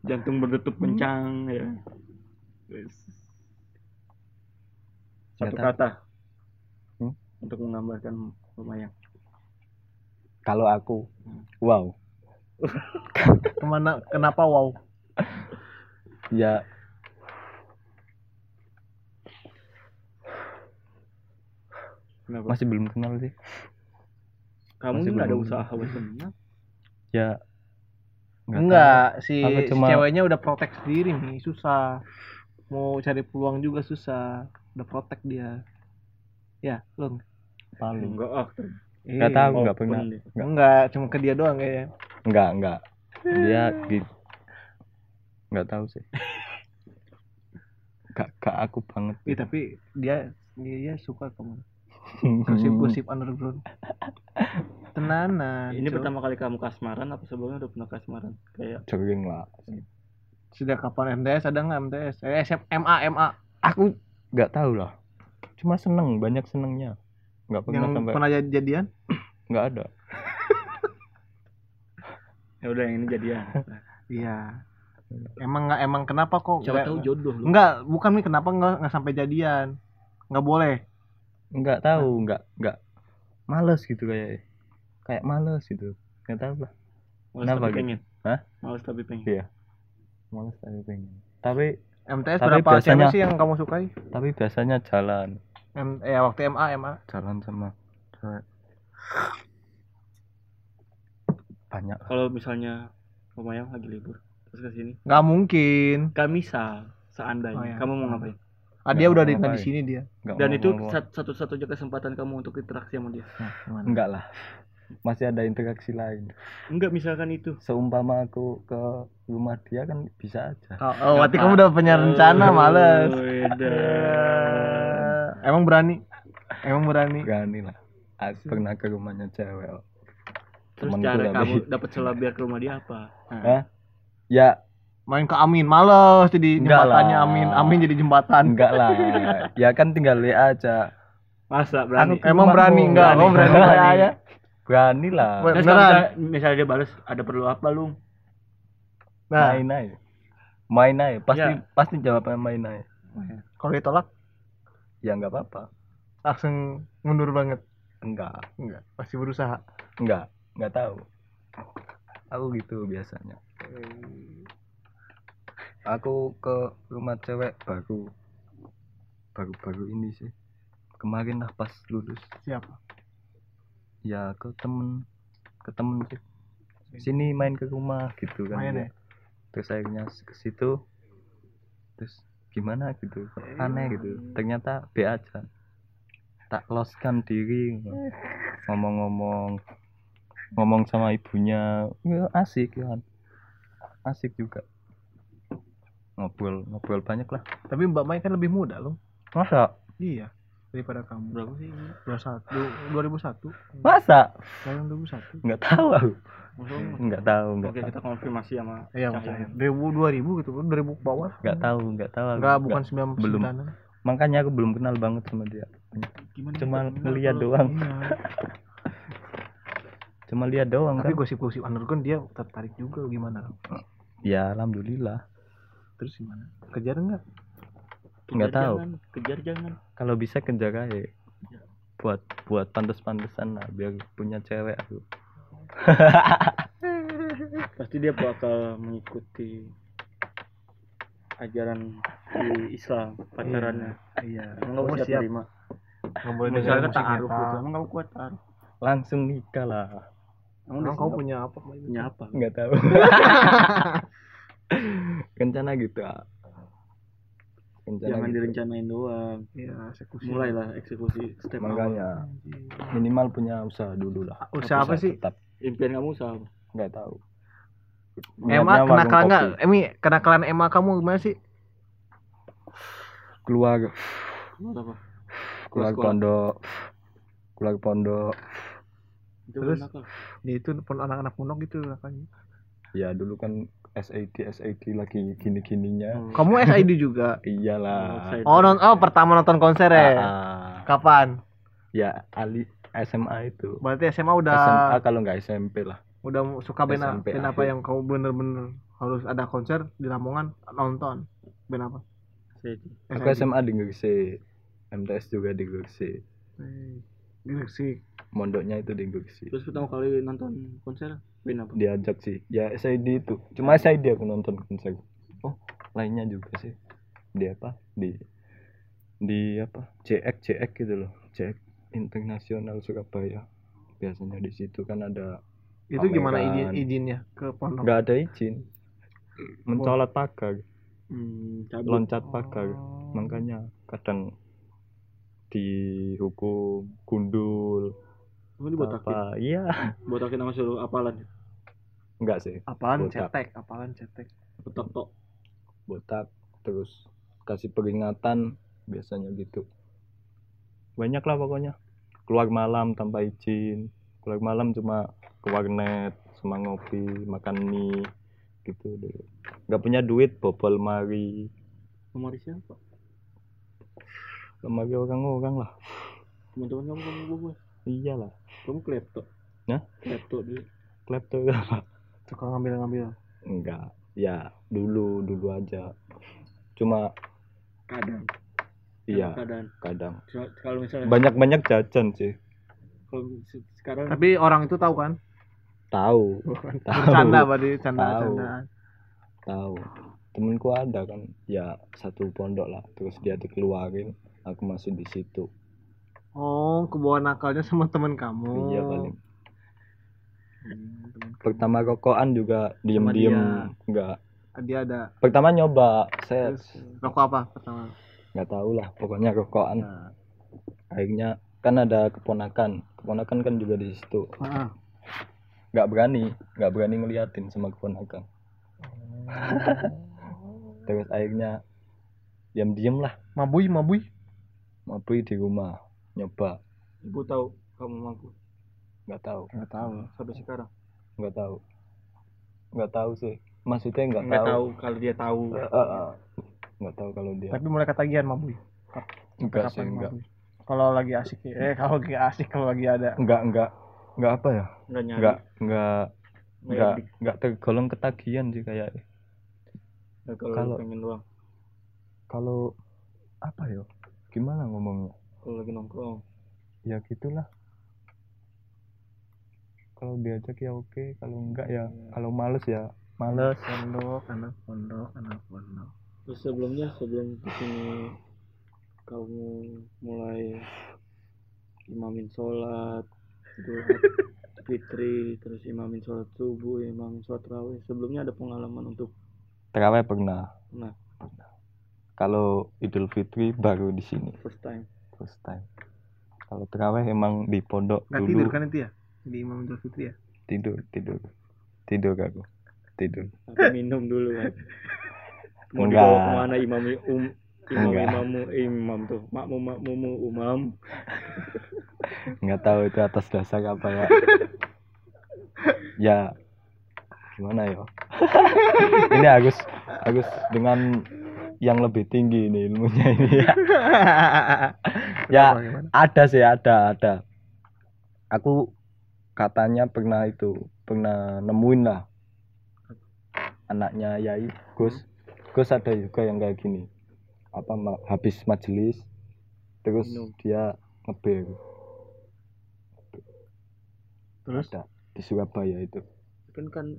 jantung berdetuk kencang ya satu Nggak tahu. kata? Untuk menggambarkan lumayan kalau aku wow [laughs] Ke mana? Kenapa wow? ya kenapa masih belum kenal sih kamu masih nggak ada belum. usaha buat kenal ya nggak Enggak, si, Aku si cuma- ceweknya udah protek sendiri nih, susah. Mau cari peluang juga susah. Udah protek dia. Ya, lo tahu. Palu enggak ah nggak tahu nggak open pernah dia. nggak Enggak, cuma ke dia doang kayaknya. nggak nggak dia [laughs] gitu nggak tahu sih gak, gak aku banget Ih, tapi dia dia, dia suka kamu. [laughs] Gosip-gosip underground. Tenanan. ini Cok. pertama kali kamu kasmaran apa sebelumnya udah pernah kasmaran kayak sering lah Sudah kapan MTS ada nggak MTS? Eh, SM, MA, MA. aku nggak tahu lah cuma seneng banyak senengnya nggak pernah Yang sampai pernah jadi- jadian? nggak ada [laughs] ya udah yang ini jadian Iya. Emang nggak emang kenapa kok? siapa nggak- tahu jodoh lu Enggak, bukan nih kenapa nggak nggak sampai jadian? Nggak boleh. nggak tahu nggak nggak males gitu kayak kayak males gitu nggak tahu lah males Kenapa tapi gitu? pengen Hah? males tapi pengen iya males tapi pengen tapi MTS Tapi berapa biasanya- sih yang kamu sukai? tapi biasanya jalan M eh waktu MA MA. jalan sama cewek. Banyak. Kalau misalnya lumayan lagi libur terus ke sini? Nggak mungkin. kan misal seandainya. Oh, iya. kamu mau ngapain? Ah, dia Nggak udah di, nggak di sini dia. nggak dan itu satu-satunya kesempatan kamu untuk interaksi sama dia? Enggak lah. Masih ada interaksi lain. Enggak misalkan itu. Seumpama aku ke rumah dia kan bisa aja. Oh, oh berarti kamu udah punya rencana, Oh, males. [laughs] Emang berani? Emang berani? berani lah aku pernah ke rumahnya cewek terus Temenku cara kamu dapat celah biar ke rumah dia apa Hah? ya Main ke Amin, males jadi Enggak jembatannya lah. Amin. Amin jadi jembatan. enggak lah ya kan tinggal lihat aja masa berani Aku- Emang berani enggak? berani. Oh, berani Berani. ya. berani lah terus beneran. misalnya, misalnya dia balas ada perlu apa lu Nah, main aja main aja pasti Ya. pasti jawabnya main aja kalau ditolak ya nggak apa-apa. Langsung mundur banget. enggak. Enggak, pasti berusaha. enggak. Enggak tahu. Aku gitu biasanya. Aku ke rumah cewek baru. Baru baru ini sih. Kemarin lah pas lulus. Siapa? ya ke temen. Ke temen sih. Sini main ke rumah gitu kan. Main ya? terus akhirnya ke situ. Terus gimana gitu? Kok aneh gitu? Ternyata B aja. Tak loskan diri. Ngomong-ngomong ngomong sama ibunya. Ya asik kan asik juga. Ngobrol ngobrol banyak lah. Tapi Mbak Mai kan lebih muda loh. masa? Iya, daripada kamu. berapa sih 21 2001. masa Saya 2001. nggak tahu aku nggak tahu nggak oke tahu kita konfirmasi sama Iya, Cahaya. maksudnya 2000 2000 gitu kan 2000 ke bawah. nggak tahu nggak tahu aku. Enggak, bukan Nggak- 99 belum. makanya aku belum kenal banget sama dia gimana cuma ngeliat doang Iya. [laughs] cuma lihat doang Tapi kan gosip-gosip underground dia tertarik juga gimana? ya alhamdulillah Terus gimana? Kejar enggak? Nggak tahu. jangan, kejar jangan. Kalau bisa kejar aja. Buat buat pantas-pantesan lah biar punya cewek aku. [laughs] Pasti dia bakal mengikuti ajaran di Islam pacarannya. Iya. emang Kamu kamu siap? terima? Enggak boleh misalnya metal. gitu emang kamu kuat taaruf langsung nikah lah. Emang, Emang udah kamu punya apa? Punya apa? Nggak tahu. [laughs] Rencana gitu ah. Rencana jangan gitu. direncanain doang Iya, eksekusi. mulailah eksekusi step awal makanya minimal punya usaha dulu lah Usaha apa sih? tetap impian kamu usaha apa? nggak tahu Emma kenakalan enggak? kopi. Emi kenakalan Emma kamu gimana sih? keluar apa keluar pondok keluar pondok Terus? nakal. Ya itu pun anak-anak pondok gitu nakalnya. ya dulu kan SID SID lagi gini gininya Hmm. Kamu [laughs] SID juga. iyalah SID. Oh, non oh pertama nonton konser ya. Ah, Kapan? ya Ali SMA itu Berarti SMA udah SMA kalau nggak SMP lah udah suka band, SMP band apa yang kamu bener-bener harus ada konser di Lamongan nonton band apa? SID. aku. SMA di Gresik MTS juga di Gresik Eh, Gresik. mondoknya itu di Gresik Terus pertama kali nonton konser band apa? diajak sih. Ya SID itu. Cuma SID aku nonton konser. Oh lainnya juga sih. Di apa? Di di apa? CX CX gitu loh. CX Internasional Surabaya. Biasanya di situ kan ada Itu gimana izin Pameran. izinnya ke pondok? nggak ada izin. Mencolot pagar. Hmm, cabut. loncat pagar. Oh. makanya kadang dihukum gundul Oh, dibotakin. apa iya Botakin sama suruh apalan. enggak sih Apaan Botak. cetek? Apaan cetek? Botak tok. botak terus kasih peringatan biasanya gitu banyak lah pokoknya keluar malam tanpa izin keluar malam cuma ke warnet sama ngopi makan mie gitu deh nggak punya duit bobol mari Lemari siapa? lemari orang-orang lah Teman-teman kamu kamu gue. Iyalah Kamu klepto. Hah? Klepto dulu. klepto apa Suka ngambil-ngambil. enggak ya dulu dulu aja cuma Kadang. iya Kadang. kadang Kalau misalnya banyak-banyak jajan sih kalau se- sekarang Tapi orang itu tahu kan? tahu [laughs] tahu Bercanda berarti Tahu. canda-candaan. tahu temenku ada kan ya satu pondok lah terus dia dikeluarin aku masuk di situ Oh, kebawa nakalnya sama teman kamu. iya paling Hmm, teman. pertama rokokan juga diem diem dia. nggak Dia ada pertama nyoba saya terus rokok apa pertama? nggak tahu lah pokoknya rokokan Nah. akhirnya kan ada keponakan keponakan kan juga di situ Ah, nggak berani nggak berani ngeliatin sama keponakan [laughs] terus akhirnya diam diem lah mabui, mabui. mabui di rumah nyoba. Ibu tahu kamu mampu? Nggak tahu. Enggak tahu. sampai sekarang? Nggak tahu. Nggak tahu sih. Maksudnya nggak nggak tahu. tahu kalau dia tahu. Eh, eh, eh. nggak tahu kalau dia. Tapi mulai ketagihan mabui. enggak sih enggak? Kalau lagi asik eh [laughs] kalau lagi asik kalau lagi ada. Enggak enggak enggak apa ya? Nggak nyari. Enggak enggak nggak enggak enggak tergolong ketagihan sih kayak. Nggak kalau kalau- pengen doang. kalau apa ya? Gimana ngomongnya kalau lagi nongkrong. Ya gitulah. Kalau diajak ya oke kalau enggak ya kalau males ya males. Pondok, anak pondok, anak pondok. terus sebelumnya sebelum ke sini kamu mulai imamin sholat [laughs] Fitri terus imamin sholat subuh imamin sholat raweh sebelumnya ada pengalaman untuk terawih pernah. Nah kalau Idul Fitri baru di sini. First time first time. Kalau terawih emang di pondok Enggak dulu. tidur kan itu ya? Di Imam Idul Fitri ya? tidur tidur. Tidur aku? Tidur. Tapi minum dulu kan [laughs] mau Enggak. dibawa ke mana imam um imam Enggak. imamu imam tuh. Makmum makmumu umam. [laughs] Nggak tahu itu atas dasar apa ya. [laughs] Ya gimana ya? Ini Agus Agus dengan yang lebih tinggi ini ilmunya ini. [laughs] [laughs] Ya ya ada sih ada ada. Aku katanya pernah itu pernah nemuin lah. Anaknya Yai Gus. Gus ada juga yang kayak gini. Apa habis majelis terus Minum. dia ngebir Terus? Ada di Surabaya itu. Kan kan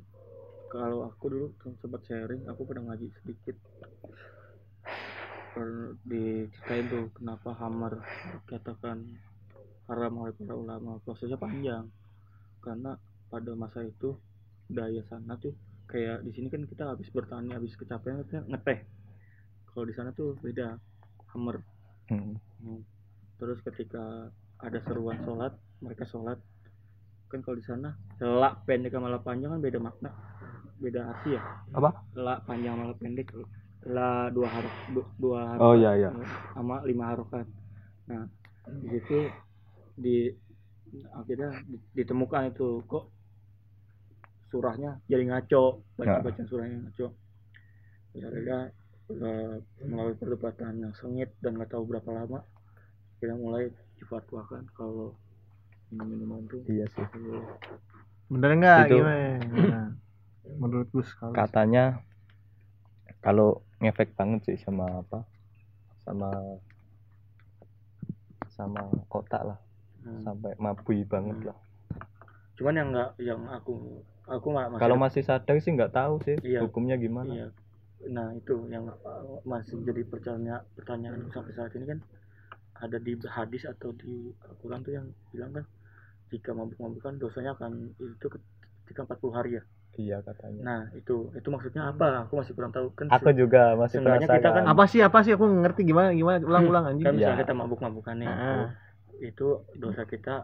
kalau aku dulu sempat sharing aku pernah ngaji sedikit diceritain tuh kenapa hamar dikatakan haram oleh para ulama prosesnya panjang karena pada masa itu daya sana tuh kayak di sini kan kita habis bertani habis kecapean ngeteh kalau di sana tuh beda hammer Hmm. Hmm. Terus ketika ada seruan sholat, mereka sholat. Kan kalau di sana lak pendek sama panjang kan beda makna, beda arti ya. apa Lak panjang sama lak pendek, la dua haruf du- dua harokat oh iya iya sama lima harokat. Nah di situ di akhirnya di- ditemukan itu kok surahnya jadi ngaco baca Ya. baca surahnya ngaco terus akhirnya eh, melalui perdebatan yang sengit dan nggak tahu berapa lama kita mulai difatwakan kalau minum minuman tuh iya sih boleh. bener nggak Itu- gimana Gimana? menurut Gus kalau katanya kalau ngefek banget sih sama apa sama sama otak lah Hmm. sampai mabui banget lah cuman yang nggak yang aku aku masih kalau masih sadar sih nggak tahu sih Iya. hukumnya gimana Iya. Nah itu yang masih jadi pertanyaan pertanyaan sampai saat ini kan ada di hadis atau di Al-Quran tuh yang bilang kan jika mabuk-mabukan dosanya akan itu ketika 40 hari ya. Iya katanya Nah itu itu maksudnya apa? Aku masih kurang tahu kan. aku juga masih Seenggaknya kita penasaran kan- apa sih apa sih aku ngerti gimana gimana ulang-ulang anjing kan misalnya Iya. kita mabuk-mabukan nih, Ah. itu dosa kita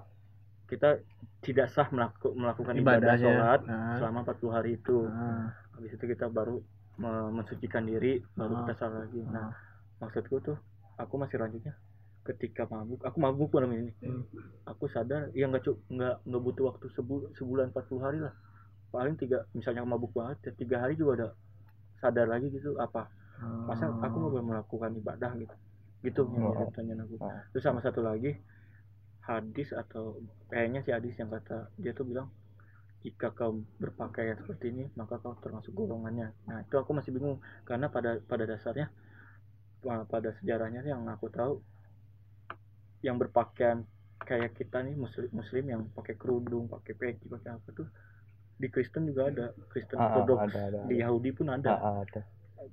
kita tidak sah melaku- melakukan ibadah Ibadahnya. sholat Ah. selama 40 hari itu. Ah. Habis itu kita baru me- mensucikan diri, baru kita salah lagi. Nah, Ah. maksudku tuh aku masih lanjutnya ketika mabuk aku mabuk malam ini Hmm. aku sadar ya nggak nggak nggak butuh waktu sebu sebulan 40 hari lah paling tiga misalnya mabuk banget ya tiga hari juga udah sadar lagi gitu apa masa aku nggak boleh melakukan ibadah gitu gitu yang Oh. pertanyaan aku Oh. terus sama satu lagi hadis atau kayaknya si hadis yang kata dia tuh bilang jika kau berpakaian seperti ini maka kau termasuk golongannya nah itu aku masih bingung karena pada pada dasarnya pada sejarahnya yang aku tahu yang berpakaian kayak kita nih muslim muslim yang pakai kerudung pakai peci pakai apa tuh di Kristen juga ada Kristen Ah, Ortodoks ada, ada, di ada. Yahudi pun ada. Ah, ah, ada.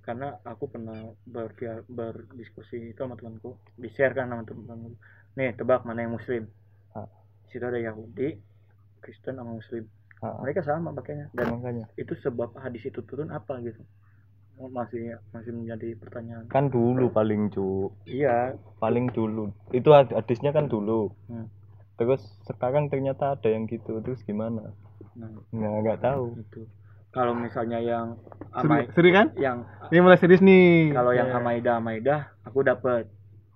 Karena aku pernah ber berdiskusi itu sama temanku. Di share kan sama temanku nih tebak mana yang muslim. Ah. di situ ada Yahudi Kristen sama muslim. Ah, ah. mereka sama pakainya dan makanya. itu sebab hadis itu turun apa gitu. Masih masih menjadi pertanyaan. Kan dulu paling cu iya. Paling dulu. Itu had- hadisnya kan dulu. Hmm. Terus sekarang ternyata ada yang gitu terus gimana nah nggak nggak tahu itu kalau misalnya yang Seri, amai seri kan yang ini mulai serius nih kalau yang Ya. Amaida Amaida aku dapat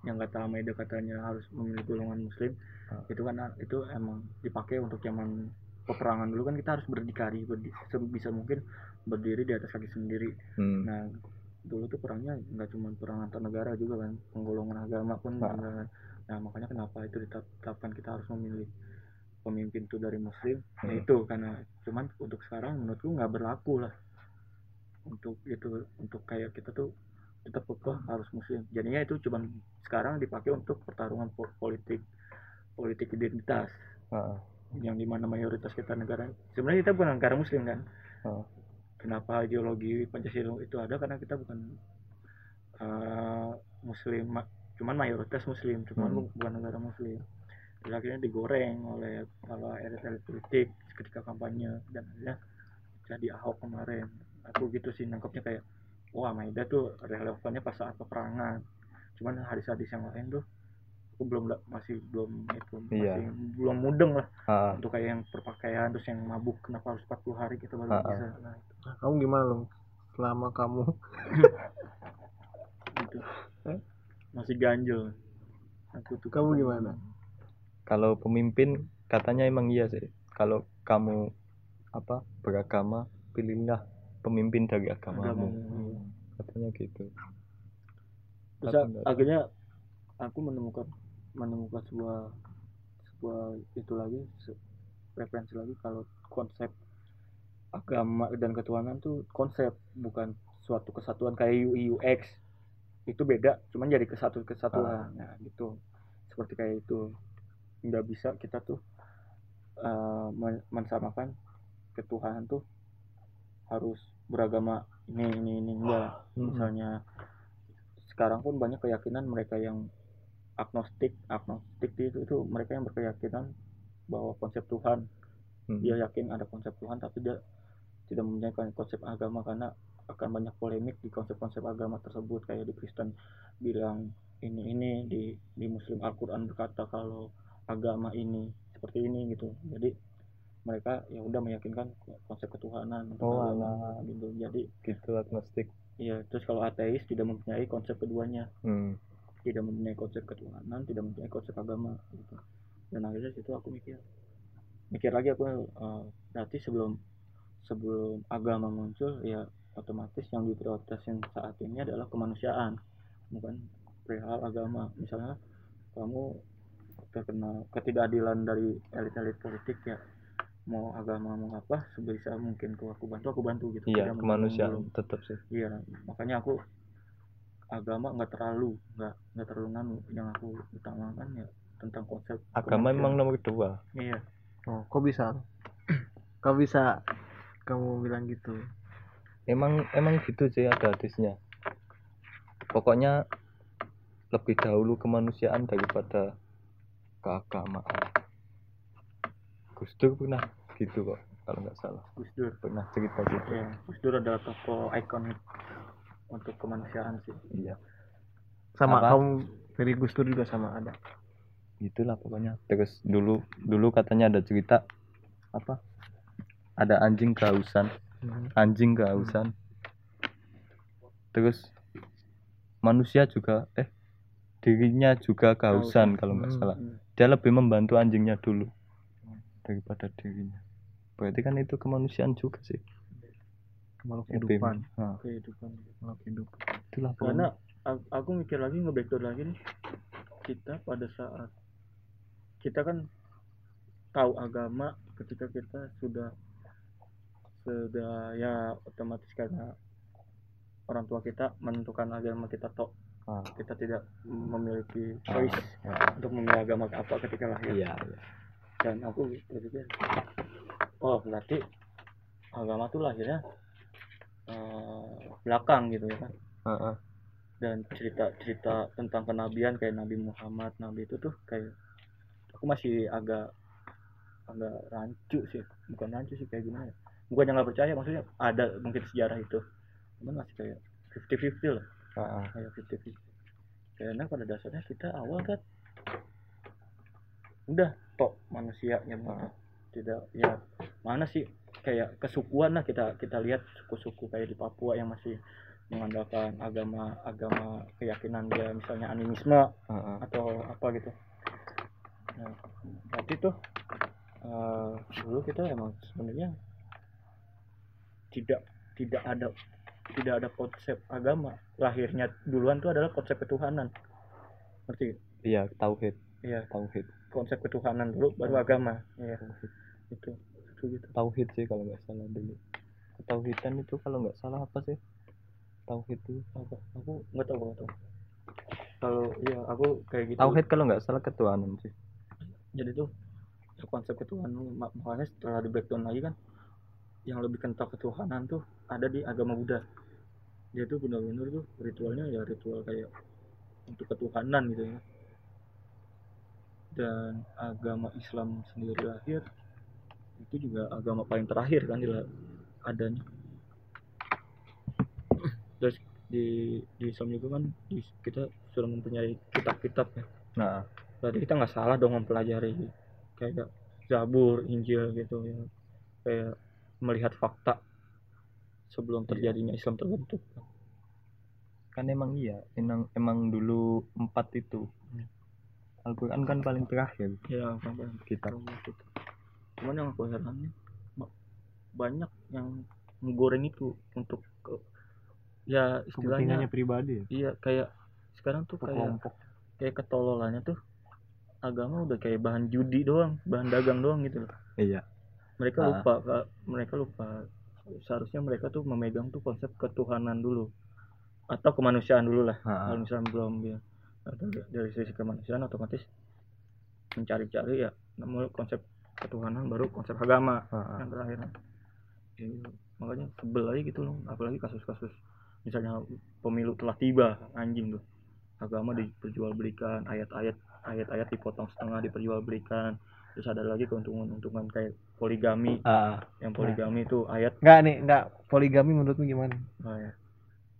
yang kata Amaida katanya harus memilih golongan muslim Ah. itu kan itu emang dipakai untuk zaman peperangan dulu kan kita harus berdikari berdi, sebisa mungkin berdiri di atas kaki sendiri Hmm. nah dulu tuh perangnya nggak cuma perang antar negara juga kan penggolongan agama pun Ah. ada. Nah makanya kenapa itu ditetapkan kita harus memilih pemimpin tuh dari muslim nah Hmm. itu karena cuman untuk sekarang menurutku nggak berlaku lah untuk itu untuk kayak kita tuh tetap kekeh harus muslim jadinya itu cuman sekarang dipakai untuk pertarungan po- politik politik identitas ah. yang di mana mayoritas kita negara sebenarnya kita bukan negara muslim kan Oh. kenapa ideologi pancasila itu ada karena kita bukan eh, muslim cuman mayoritas muslim cuman Hmm. bu- bukan negara muslim Terus akhirnya digoreng oleh oleh elit-elit politik ketika kampanye dan akhirnya jadi ahok kemarin aku gitu sih nangkepnya kayak wah Maida tuh relevannya pas saat peperangan cuman hadis-hadis yang lain tuh aku belum masih belum itu Iya. masih belum mudeng lah Ah, ah. untuk kayak yang perpakaian terus yang mabuk kenapa harus 40 hari kita baru ah. bisa nah itu kamu gimana loh selama kamu [laughs] gitu. Masih ganjel aku tuh kamu gimana? Kalau pemimpin katanya emang iya sih. Kalau kamu apa beragama pilihlah pemimpin dari agamamu Agama. katanya gitu. Terus Tapi akhirnya aku menemukan menemukan sebuah sebuah itu lagi referensi lagi kalau konsep agama dan ketuhanan tuh konsep bukan suatu kesatuan kayak UX itu beda cuman jadi kesatu kesatuan. Nah gitu. Seperti kayak itu. Nggak bisa kita tuh men- mensamakan ketuhanan tuh harus beragama ini ini ini enggak. Hmm. misalnya sekarang pun banyak keyakinan mereka yang agnostik agnostik itu itu mereka yang berkeyakinan bahwa konsep Tuhan. Hmm. dia yakin ada konsep Tuhan tapi dia tidak mempunyai konsep agama karena akan banyak polemik di konsep-konsep agama tersebut. Kayak di Kristen bilang ini ini di di Muslim Al-Qur'an berkata kalau agama ini seperti ini gitu. Jadi mereka ya udah meyakinkan konsep ketuhanan Oh, agama gitu. Jadi gitu agnostik. Iya, terus kalau ateis tidak mempunyai konsep keduanya, hmm. tidak mempunyai konsep ketuhanan, tidak mempunyai konsep agama gitu. Dan akhirnya situ aku mikir, mikir lagi aku eh, berarti sebelum sebelum agama muncul ya otomatis yang diprioritaskan saat ini adalah kemanusiaan bukan perihal agama. Misalnya kamu terkena ketidakadilan dari elit-elit politik ya mau agama mau apa sebisa mungkin tuh aku bantu aku bantu gitu. Iya kemanusiaan tetap sih. Iya makanya aku agama nggak terlalu nggak nggak terlalu nganu. Yang aku utamakan ya tentang konsep agama kemanusiaan. emang nomor dua. Iya. Oh kok bisa? [clears throat] Kok bisa kamu bilang gitu emang emang gitu sih ada hadisnya. Pokoknya lebih dahulu kemanusiaan daripada keagamaan. Gus Dur pernah gitu kok kalau nggak salah. Gus Dur. Pernah cerita gitu. Ya Gus Dur adalah tokoh ikonik untuk kemanusiaan sih. Iya. Sama Apa? kamu dari Gus Dur juga sama ada. Itulah pokoknya. Terus dulu dulu katanya ada cerita apa? Ada anjing kehausan. Anjing kehausan. Terus manusia juga eh dirinya juga kehausan kalau nggak Hmm. salah. Hmm. dia lebih membantu anjingnya dulu daripada dirinya. Berarti kan itu kemanusiaan juga sih. Makhluk kehidupan. nah, kehidupan makhluk hidup itulah karena aku mikir lagi nge-backdoor lagi nih. Kita pada saat kita kan tahu agama ketika kita sudah sudah ya otomatis karena orang tua kita menentukan agama kita tok Ah, kita tidak memiliki ah, choice ya. untuk memilih agama apa ketika lahir iya iya. dan aku berpikir oh berarti agama tuh lahirnya eh, belakang gitu ya kan Heeh. dan cerita-cerita tentang kenabian kayak Nabi Muhammad Nabi itu tuh kayak aku masih agak agak rancu sih bukan rancu sih kayak gimana ya bukan yang nggak percaya maksudnya ada mungkin sejarah itu cuman masih kayak 50-50 lah Heeh. kayak 50-50 karena pada dasarnya kita awal kan udah tok manusia yang Ah. tidak ya mana sih kayak kesukuan lah kita kita lihat suku-suku kayak di Papua yang masih mengandalkan agama agama keyakinan dia misalnya animisme Heeh. atau apa gitu nah berarti tuh eh, dulu kita emang sebenarnya tidak tidak ada tidak ada konsep agama. Lahirnya duluan tuh adalah konsep ketuhanan. Ngerti? Iya tauhid. Iya. Tauhid. Konsep ketuhanan dulu baru agama. Iya. Tauhid. itu itu gitu. Tauhid sih kalau nggak salah dulu. Ketauhidan itu kalau nggak salah apa sih? Tauhid itu. Apa? Aku nggak tahu nggak tahu. Kalau iya aku kayak gitu. Tauhid kalau nggak salah ketuhanan sih. Jadi tuh ya konsep ketuhanan mak- makanya setelah di breakdown lagi kan yang lebih kental ketuhanan tuh ada di agama Buddha. Dia tuh benar-benar tuh ritualnya ya ritual kayak untuk ketuhanan gitu ya. Dan agama Islam sendiri lahir itu juga agama paling terakhir kan dia adanya. Terus di di Islam juga kan di- kita sudah mempunyai kitab-kitab ya. Nah. Berarti kita nggak salah dong mempelajari kayak Zabur, Injil gitu ya. Kayak melihat fakta sebelum Iya. terjadinya Islam terbentuk. Kan emang iya emang emang dulu empat itu. Hmm. Al-Quran kan paling terakhir. Ya kan kita cuman yang aku herannya banyak yang menggoreng itu untuk ke- ya istilahnya pribadi ya? Iya kayak sekarang tuh kayak kelompok. kayak ketololannya tuh agama udah kayak bahan judi doang bahan dagang doang gitu loh. Iya mereka Ah. lupa Kak. mereka lupa seharusnya mereka tuh memegang tuh konsep ketuhanan dulu atau kemanusiaan dulu lah Ah. kalau misalnya belum ya dari, dari sisi kemanusiaan otomatis mencari-cari ya namun konsep ketuhanan baru konsep agama yang terakhir Iya, makanya sebel aja gitu loh apalagi kasus-kasus misalnya pemilu telah tiba anjing tuh agama diperjualbelikan ayat-ayat ayat-ayat dipotong setengah diperjualbelikan terus ada lagi keuntungan-keuntungan kayak poligami. Ah, yang poligami itu ayat. Nggak nih nggak. Poligami menurutmu gimana? Ah, ya.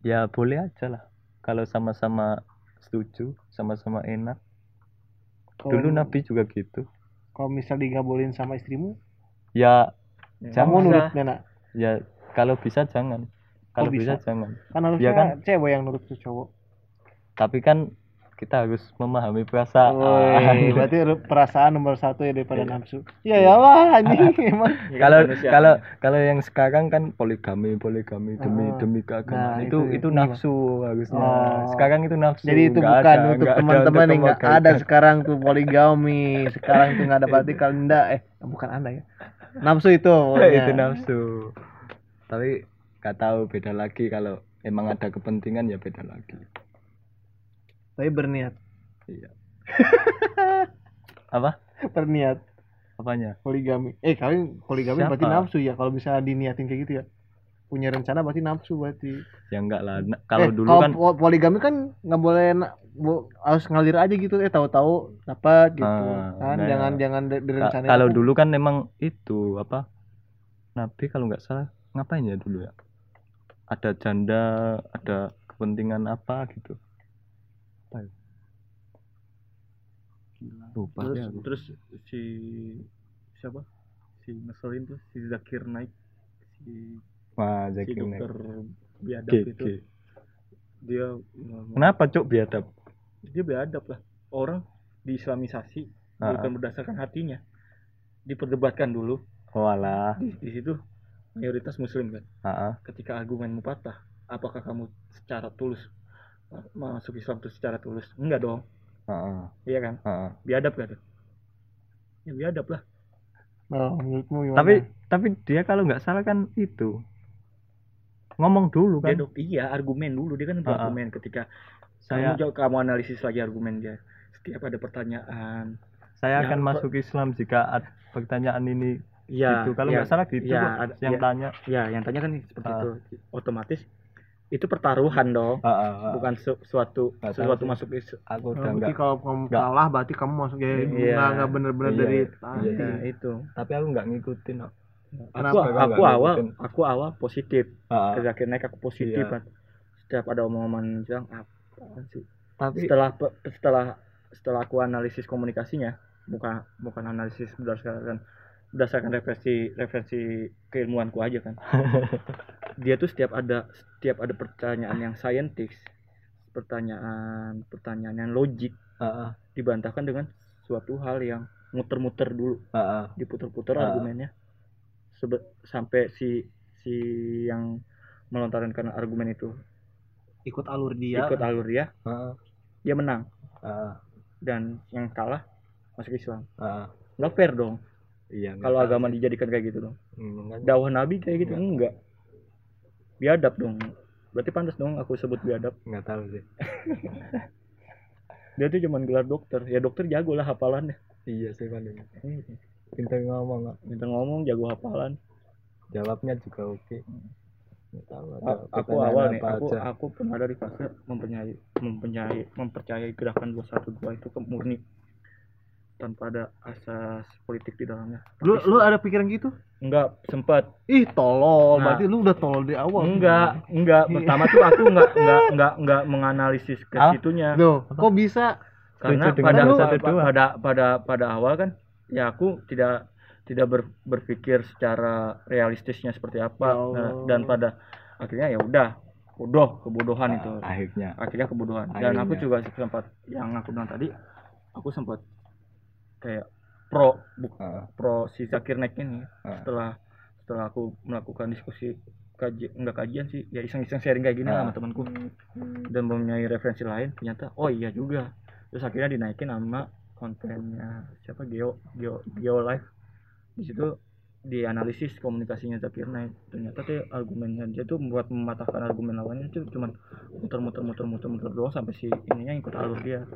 ya boleh aja lah. Kalau sama-sama setuju sama-sama enak. Kalau- dulu Nabi juga gitu. kalau misal digabulin sama istrimu? Ya Ya, Jangan. Nurut nggak ya kalau bisa jangan. Kalau bisa? bisa. jangan. Kan harusnya Iya kan? cewek yang nurut ke cowok. Tapi kan kita harus memahami perasaan Woi, [laughs] berarti perasaan nomor satu ya daripada nafsu. Ya ya lah anjing [laughs] emang. Kalau kalau kalau yang sekarang kan poligami poligami demi Ah. demi keagamaan Nah, itu itu- itu, nafsu harusnya Oh. sekarang itu nafsu Jadi itu nggak bukan ada, untuk teman-teman yang nggak ada sekarang tuh poligami. Sekarang tuh nggak ada berarti kalau enggak eh bukan anda ya. Nafsu itu. [laughs] itu nafsu tapi nggak tahu beda lagi kalau emang ada kepentingan ya beda lagi Tapi berniat. iya [laughs] apa Berniat apanya poligami. Eh kalian poligami Siapa? berarti nafsu ya kalau bisa diniatin kayak gitu ya. Punya rencana berarti nafsu berarti. ya enggak lah Nah, kalau Eh, dulu kalau kan po- poligami kan nggak boleh harus ngalir aja gitu eh tahu-tahu dapat gitu Ah, kan nah, jangan ya. jangan direncanain kalau dulu kan emang itu apa nabi kalau nggak salah ngapain ya dulu ya ada janda ada kepentingan apa gitu apa ya? lupa terus aku. terus si siapa? Si ngeselin tuh si Zakir naik si wah si Zakir Naik. dokter biadab G- itu. G. dia kenapa cuk biadab? Dia biadab lah. Orang diislamisasi Ah, bukan berdasarkan hatinya. Diperdebatkan dulu. Walah di, di situ mayoritas muslim kan. Ah, ketika argumenmu patah apakah kamu secara tulus masuk Islam itu secara tulus? Enggak dong. Ah, ah, iya kan? Ah, ah. biadab gak tuh? Ya biadab lah. Oh, menurutmu gimana? Tapi tapi dia kalau nggak salah kan itu ngomong dulu dia kan? Dok iya argumen dulu. Dia kan Ah, ah. berargumen ketika saya kamu kamu analisis lagi argumen dia. Setiap ada pertanyaan. Saya yang akan masuk Islam jika ad- pertanyaan ini ya gitu kalau ya, nggak salah gitu ya, kok, yang ya, tanya. ya yang tanya kan seperti Ah. itu. Otomatis itu pertaruhan dong Ah, ah, ah. bukan su- suatu tahu sesuatu masuk is aku Oh, udah berarti kalau kamu nggak. kalah berarti kamu masuk ya Iya. nggak nggak bener-bener Iya. dari Iya. hati. ya itu tapi aku nggak ngikutin kok. aku aku nggak awal ngikutin? aku awal positif Ah, ah. ke Zakir naik aku positif Iya. kan setiap ada omongan bilang apa sih tapi setelah setelah setelah aku analisis komunikasinya bukan bukan analisis berdasarkan berdasarkan referensi referensi keilmuanku aja kan [laughs] dia tuh setiap ada setiap ada pertanyaan yang saintis pertanyaan pertanyaan yang logik ah, ah, dibantahkan dengan suatu hal yang muter-muter dulu ah, ah. diputer-puter Ah. argumennya Sebe- sampai si si yang melontarkan argumen itu ikut alur dia ikut alur dia Ah, dia menang ah, dan yang kalah masuk Islam ah. nggak fair dong iya kalau agama dijadikan kayak gitu dong kan. dakwah nabi kayak gitu Nggak. enggak biadab dong. Berarti pantas dong aku sebut biadab. Nggak tahu sih. [laughs] Dia tuh cuman gelar dokter. Ya dokter jago lah hafalannya. Iya sih Eh, pintar ngomong minta ngomong jago hafalan. Jawabnya juga oke. Nggak tahu ada aku awal nih aku aja. aku pernah dari fase mempercayai mempercayai mempercayai gerakan 212 itu ke murni tanpa ada asas politik di dalamnya. Lu Tapi lu ada pikiran gitu? Enggak sempat. Ih tolol. Nah. berarti lu udah tolol di awal. Enggak enggak. Pertama tuh aku enggak enggak enggak enggak menganalisis ke Ah? situnya. Loh, kok bisa? Karena pada, satu pa- dua. pada pada pada awal kan ya aku tidak tidak ber- berpikir secara realistisnya seperti apa. Allah. Nah, dan pada akhirnya ya udah bodoh kebodohan itu. Ah, akhirnya. Akhirnya kebodohan. Dan aku Akhirnya. juga sempat yang aku bilang tadi aku sempat kayak pro bu- Ah, pro si Zakir Naik ini Ah. setelah setelah aku melakukan diskusi kaji enggak kajian sih ya iseng-iseng sharing kayak gini lah Ah. sama temanku dan mempunyai referensi lain ternyata oh iya juga terus akhirnya dinaikin sama kontennya siapa Geo Geo Geo Live di situ dianalisis komunikasinya Zakir Naik ternyata tuh argumennya dia tuh membuat mematahkan argumen lawannya tuh cuman muter-muter muter-muter muter doang sampai si ininya ikut alur dia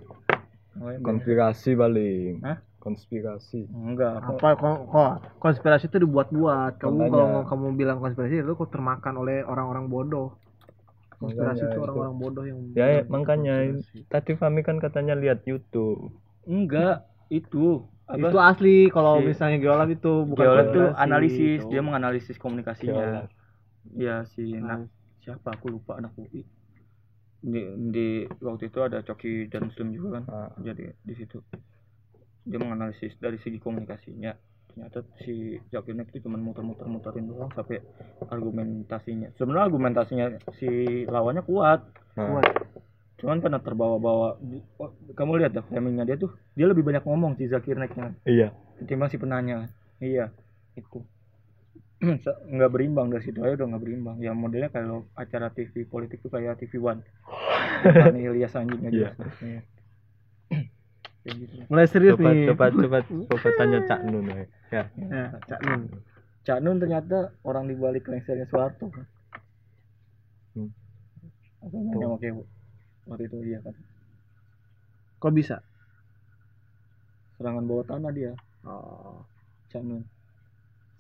Makanya beda. konspirasi paling Hah? Konspirasi enggak apa kok, kok konspirasi itu dibuat-buat kamu Makanya. kalau kamu bilang konspirasi itu kok termakan oleh orang-orang bodoh konspirasi Makanya itu itu. orang-orang bodoh yang ya, ya makanya konspirasi. tadi Fami kan katanya lihat YouTube enggak itu apa itu asli kalau Si- misalnya geolab itu bukan Geolab tuh konspirasi, analisis gitu. dia menganalisis komunikasinya Geolab. ya si na- siapa aku lupa anak UI di, di waktu itu ada Coki dan Muslim juga kan Ah. jadi di situ dia menganalisis dari segi komunikasinya ternyata si Zakir Naik itu cuma muter-muter muterin doang sampai argumentasinya. Sebenarnya argumentasinya si lawannya kuat. Ah, Kuat. cuman karena terbawa-bawa oh, kamu lihat dah framingnya dia tuh dia lebih banyak ngomong si Zakir Naiknya iya. Ketimbang si penanya. Iya. Itu. [clears throat] Nggak berimbang dari situ aja udah nggak berimbang. Ya modelnya kalau acara TV politik tuh kayak TV One. [laughs] Ilyas anjing aja Iya. [clears throat] Gitu. mulai serius coba nih. coba coba coba tanya Cak Nun ya. Ya. Ya Cak Nun. Cak Nun ternyata orang di balik lengsernya Soeharto kan? Hmm. Aku nanya sama Kewo waktu itu dia kan? Kok bisa? Serangan bawah tanah dia. Oh. Cak Nun.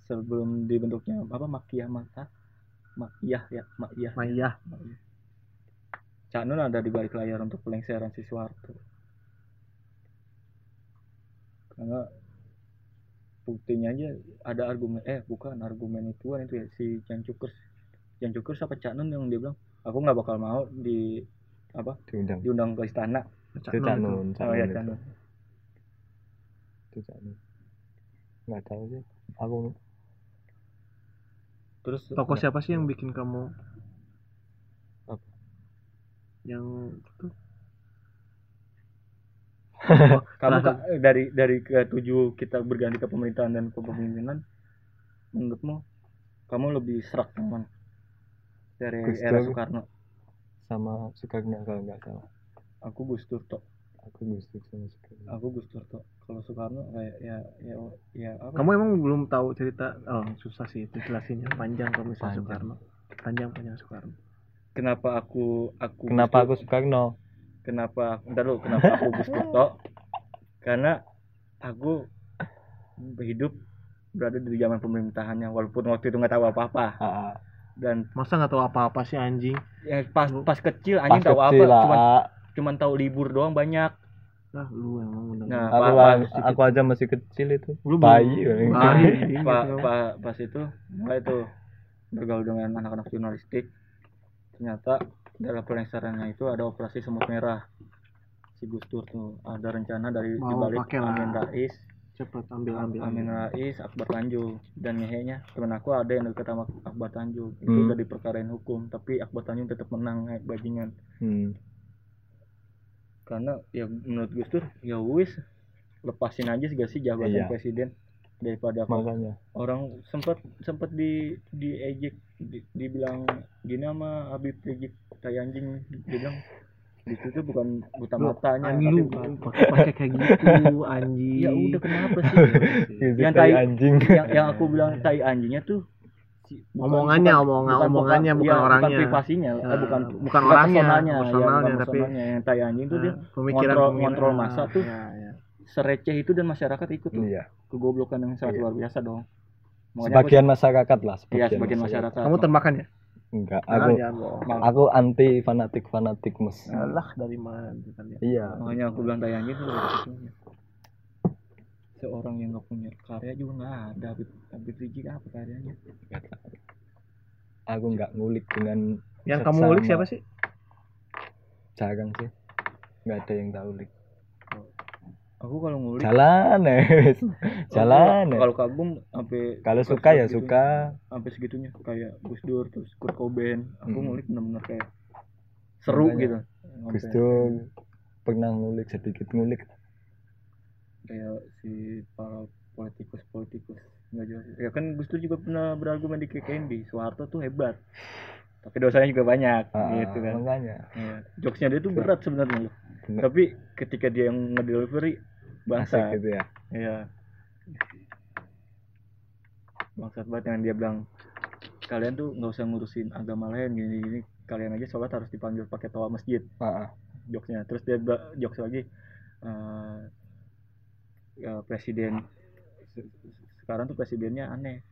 Sebelum dibentuknya apa Makiyah Mata? Makiyah ya? Makiyah. Maya Cak Nun ada di balik layar untuk pelengseran si Soeharto karena buktinya aja ada argumen eh bukan argumen itu itu ya si Jan Cukers Jan Cukers apa Cak Nun yang dia bilang aku nggak bakal mau di apa diundang. diundang ke istana. Cak itu Cak Nun. Nun Cak oh ya Nun Cak itu. Nun. Itu Cak Nun. Nggak tahu sih. Aku terus Tokoh siapa sih yang bikin kamu Apa? yang itu [laughs] kamu Salah Kak, dari dari ketujuh kita berganti ke pemerintahan dan kepemimpinan menurutmu kamu lebih serak mana? Dari Gus era Dur. Soekarno. Sama Soekarno kalau nggak salah. Aku Gus Dur tok. Aku Gus Dur sama Soekarno. Aku Gus Dur tok. Kalau Soekarno kayak ya ya ya apa? Kamu emang belum tahu cerita oh susah sih itu jelasinnya. Panjang kalau misalnya Panjang. Soekarno. Panjang panjang Soekarno. Kenapa aku aku kenapa Gus aku Soekarno? Dur- kenapa entar lu kenapa aku [laughs] tok karena aku hidup berada di zaman pemerintahannya walaupun waktu itu nggak tahu apa-apa. Dan masa nggak tahu apa-apa sih anjing? Ya pas pas kecil pas anjing tahu apa kecil cuman ah. cuman tahu libur doang banyak. Lah lu emang udah Nah, aku, aku aja masih kecil itu. Lu belum- bayi bayi pak gitu. pa- pas itu mulai tuh bergaul dengan anak-anak jurnalistik. Ternyata dalam pelengserannya itu ada operasi semut merah si Gus Dur tuh ada rencana dari Mau dibalik. Amin Rais cepet ambil ambil Amin. Rais Akbar Tanjung dan ngehenya temen aku ada yang dekat sama Akbar Tanjung itu Hmm. udah diperkarain hukum tapi Akbar Tanjung tetap menang naik bajingan hmm. karena ya menurut Gus Dur ya wis lepasin aja sih gak sih jabatan Iya. presiden daripada makanya orang sempat sempat di di ejek di, dibilang gini sama Habib Rizik tai anjing dia bilang itu tuh bukan buta matanya anjing tapi lu bukan- pakai pakai kayak gitu [laughs] anjing ya udah kenapa sih [laughs] Yang tai anjing yang yang aku bilang tai anjingnya tuh bukan- Omongannya, bukan- omongan- bukan- omongannya, bukan ya, orangnya. bukan privasinya eh, Ya, bukan bukan orangnya, personalnya, ya, personalnya, bukan tapi- personalnya. yang tai anjing tuh dia Nah, pemikiran ngontrol- pemikiran. ngontrol masa tuh. ya, ya. Sereceh itu dan masyarakat ikut tuh iya kegoblokan yang sangat Iya. luar biasa dong Makanya aku- sebagian masyarakat lah Iya sebagian masyarakat. kamu termakan ya enggak aku. Mal- aku anti fanatik fanatik mus Alah dari mana kan ya iya Makanya aku bilang tai anjing tuh. Seorang yang nggak punya karya juga nggak ada. Habib Habib Rizik apa karyanya? aku nggak ngulik dengan yang kamu ngulik siapa sih jarang sih nggak ada yang tahu ulik Aku kalau ngulik jalan eh [laughs] jalan Kalau- eh. Kalau kagum sampai kalau suka ya segitunya. suka Sampai segitunya kayak Gus Dur terus Kurt Cobain. Aku Mm-mm. ngulik bener-bener kayak seru Makanya. gitu. Gus Dur pernah ngulik sedikit ngulik kayak si para politikus-politikus nggak jelas. Ya kan Gus Dur juga pernah berargumen di KKNB. Soeharto tuh hebat. Tapi dosanya juga banyak Ah, gitu kan. makanya Iya. Jokesnya dia tuh berat sebenarnya. Tapi ketika dia yang ngedelivery asik bangsa. gitu ya. Iya. Bangsat banget yang dia bilang kalian tuh nggak usah ngurusin agama lain gini gini kalian aja sholat harus dipanggil pakai toa masjid. Jokesnya. Terus dia jokes lagi eh, ya, presiden se- sekarang tuh presidennya aneh.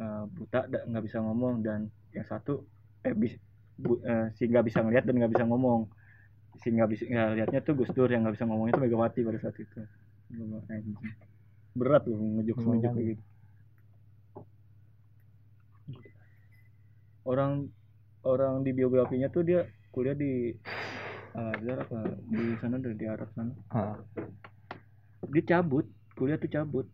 Eh, buta nggak bisa ngomong dan yang satu eh bis, bu, eh, si nggak bisa ngeliat dan nggak bisa ngomong si nggak bisa nggak liatnya tuh Gus Dur yang nggak bisa ngomong itu Megawati pada saat itu. Berat loh ngejokes kayak gitu. Orang orang di biografinya tuh dia kuliah di Azhar apa di sana dari di Arab sana. Ah, dia cabut kuliah tuh cabut.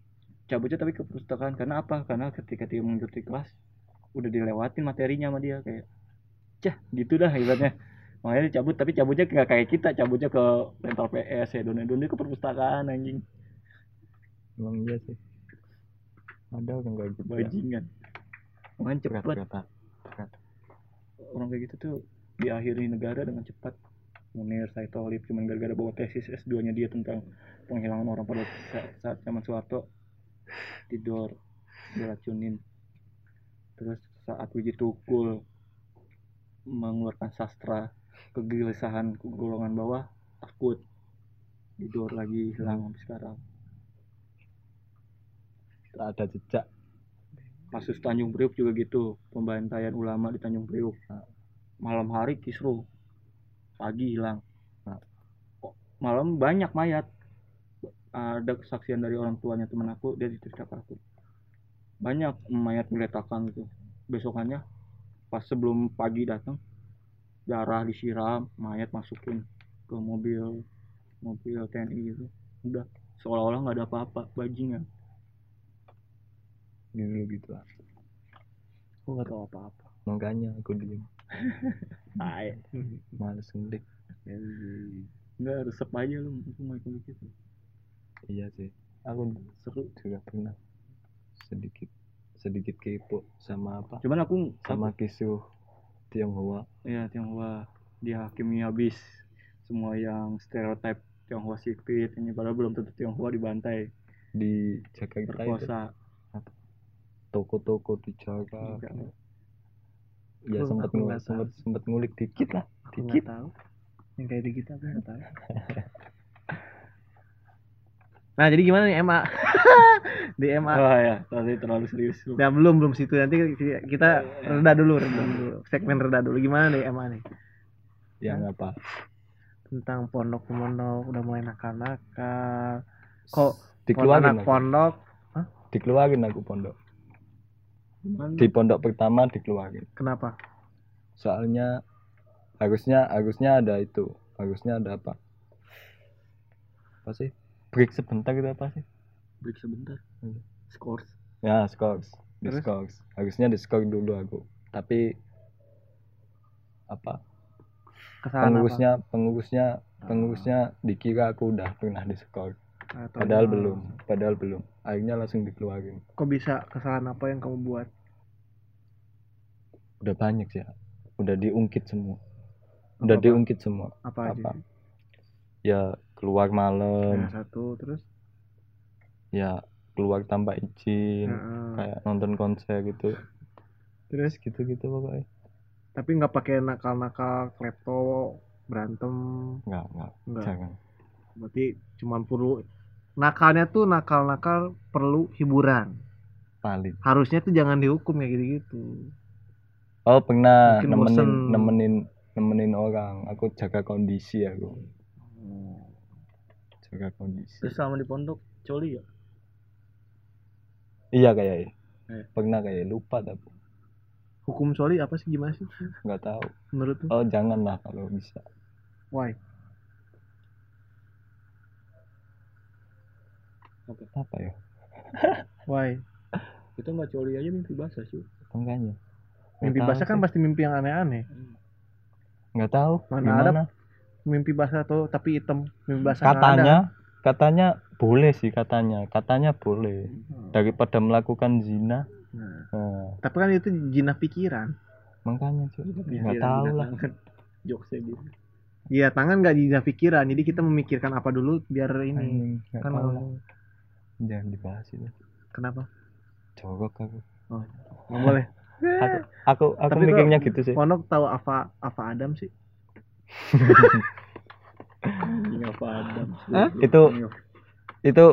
Cabutnya tapi ke perpustakaan karena apa? Karena ketika dia mengikuti kelas udah dilewatin materinya sama dia kayak cah gitu dah ibaratnya makanya dicabut tapi cabutnya nggak kayak kita cabutnya ke rental PS ya don don ke perpustakaan anjing. Emang iya sih. Ada orang kayak gitu ya. Bajingan. Makanya berat cepat berat berat orang kayak gitu tuh diakhiri negara dengan cepat. Munir Saitolip cuman gara-gara bawa tesis S2 nya dia tentang penghilangan orang pada saat, saat zaman Soeharto. Tidur diracunin. Terus saat Wiji Tukul mengeluarkan sastra kegelisahan ke golongan bawah takut. Tidur lagi hilang sampai sekarang. Tak ada jejak. Kasus Tanjung Priuk juga gitu. Pembantaian ulama di Tanjung Priuk. Malam hari kisruh pagi hilang. Nah. kok malam banyak mayat. Ada kesaksian dari orang tuanya temen aku dia cerita ke aku. Banyak mayat diletakkan gitu. Besokannya pas sebelum pagi datang darah disiram mayat masukin ke mobil mobil TNI gitu udah seolah-olah nggak ada apa-apa bajingan. Dulu gitu lah. Aku nggak tahu apa-apa. makanya aku diem. [laughs] Ay, males ngelik nggak resep aja lu aku mau ikut gitu. Iya sih. Aku seru. Juga pernah sedikit sedikit kepo sama apa? Cuman aku sama kisruh Tionghoa. Ya Tionghoa. Dia hakimi habis semua yang stereotip Tionghoa sipit ini padahal belum tentu Tionghoa dibantai. Di Jakarta itu. Perkosa toko-toko di Jakarta Enggak. ya sempat sempat sempat ngulik dikit lah dikit. tahu. Yang kayak di kita aku nggak tahu. [laughs] Nah jadi gimana nih MA? [laughs] di MA. wah ya tadi terlalu serius. Lu Ya belum belum situ. Nanti kita reda dulu reda dulu. Segmen reda dulu. Gimana nih MA nih? Yang apa. Tentang pondok pondok udah mulai nakal-nakal. Kok dikeluarin anak aku. Pondok dikeluarin aku pondok. Cuman di pondok pertama dikeluarin. Kenapa? Soalnya harusnya harusnya ada itu. Harusnya ada apa? Apa sih break sebentar gitu apa sih? Break sebentar. Iya. scores. Ya scores. Di Terus? scores. Harusnya di score dulu aku. Tapi apa? Kesalahan pengurusnya pengurusnya pengurusnya dikira aku udah pernah di skor apa Atau- padahal belum? padahal belum. Akhirnya langsung dikeluarin. Kok bisa kesalahan apa yang kamu buat? Udah banyak sih ya. udah diungkit semua. Udah Apa-apa? diungkit semua. Apa aja Apa? sih? ya keluar Nah, malam satu terus? Ya keluar tanpa izin. Heeh. kayak nonton konser gitu. [laughs] Terus? Gitu gitu pokoknya. Tapi nggak pakai nakal-nakal klepto berantem? Nggak nggak. Enggak jangan. Berarti cuman perlu nakalnya tuh nakal-nakal perlu hiburan. Paling harusnya tuh jangan dihukum kayak gitu-gitu. Oh pernah Mungkin nemenin bosen. nemenin nemenin orang. Aku jaga kondisi aku jaga kondisi. Terus selama di pondok coli ya? Iya kayak Eh. pernah kayak lupa tapi hukum soli apa sih gimana sih? Nggak tahu. Menurut oh jangan lah kalau bisa. Why? Apa ya? [laughs] Why? Kita nggak coli aja mimpi basah sih makanya mimpi basah kan sih. pasti mimpi yang aneh-aneh. Nggak tahu. Mana gimana? ada mimpi basah tuh tapi hitam mimpi basah nggak ada. katanya katanya boleh sih katanya katanya boleh. Hmm. daripada melakukan zina. Nah, nah, tapi kan itu jinah pikiran. Makanya cuy nggak tahu lah. jokesnya gitu. Iya tangan nggak jinah pikiran. Jadi kita memikirkan apa dulu biar ini nggak kan jangan dibahas itu. Kenapa? Jorok aku. Nggak boleh. [laughs] Aku aku, aku Tapi mikirnya gitu sih. Pondok tahu apa apa Adam sih Hah? Itu- itu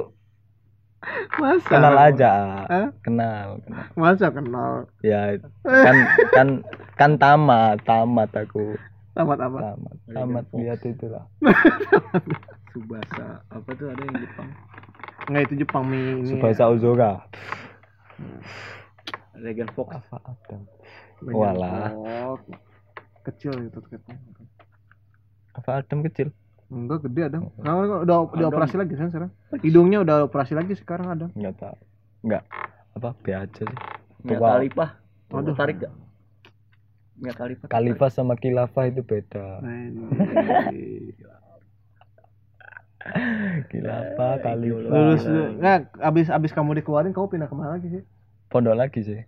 masa? kenal aja. Hah? kenal kenal. Masa kenal? Ya kan kan kan tamat tamat aku. Tamat apa? Tamat tamat lihat itulah [laughs] Subasa apa tuh ada yang Jepang? Nggak itu Jepang mie ini Subasa Ozora. Regan Fox. Apa Adam? Banyak Walah. kecil itu katanya apa Adam kecil enggak gede ada sekarang kan udah udah Adam. operasi lagi kan sekarang hidungnya udah operasi lagi sekarang ada nggak tahu nggak apa be aja sih. Talipah Waduh. tarik gak Enggak kalifat. Khalifah sama khilafah itu beda. Anjing. [laughs] Khilafah, khalifah. lulus nggak abis abis kamu dikeluarin kamu pindah ke mana lagi sih Pondok lagi sih.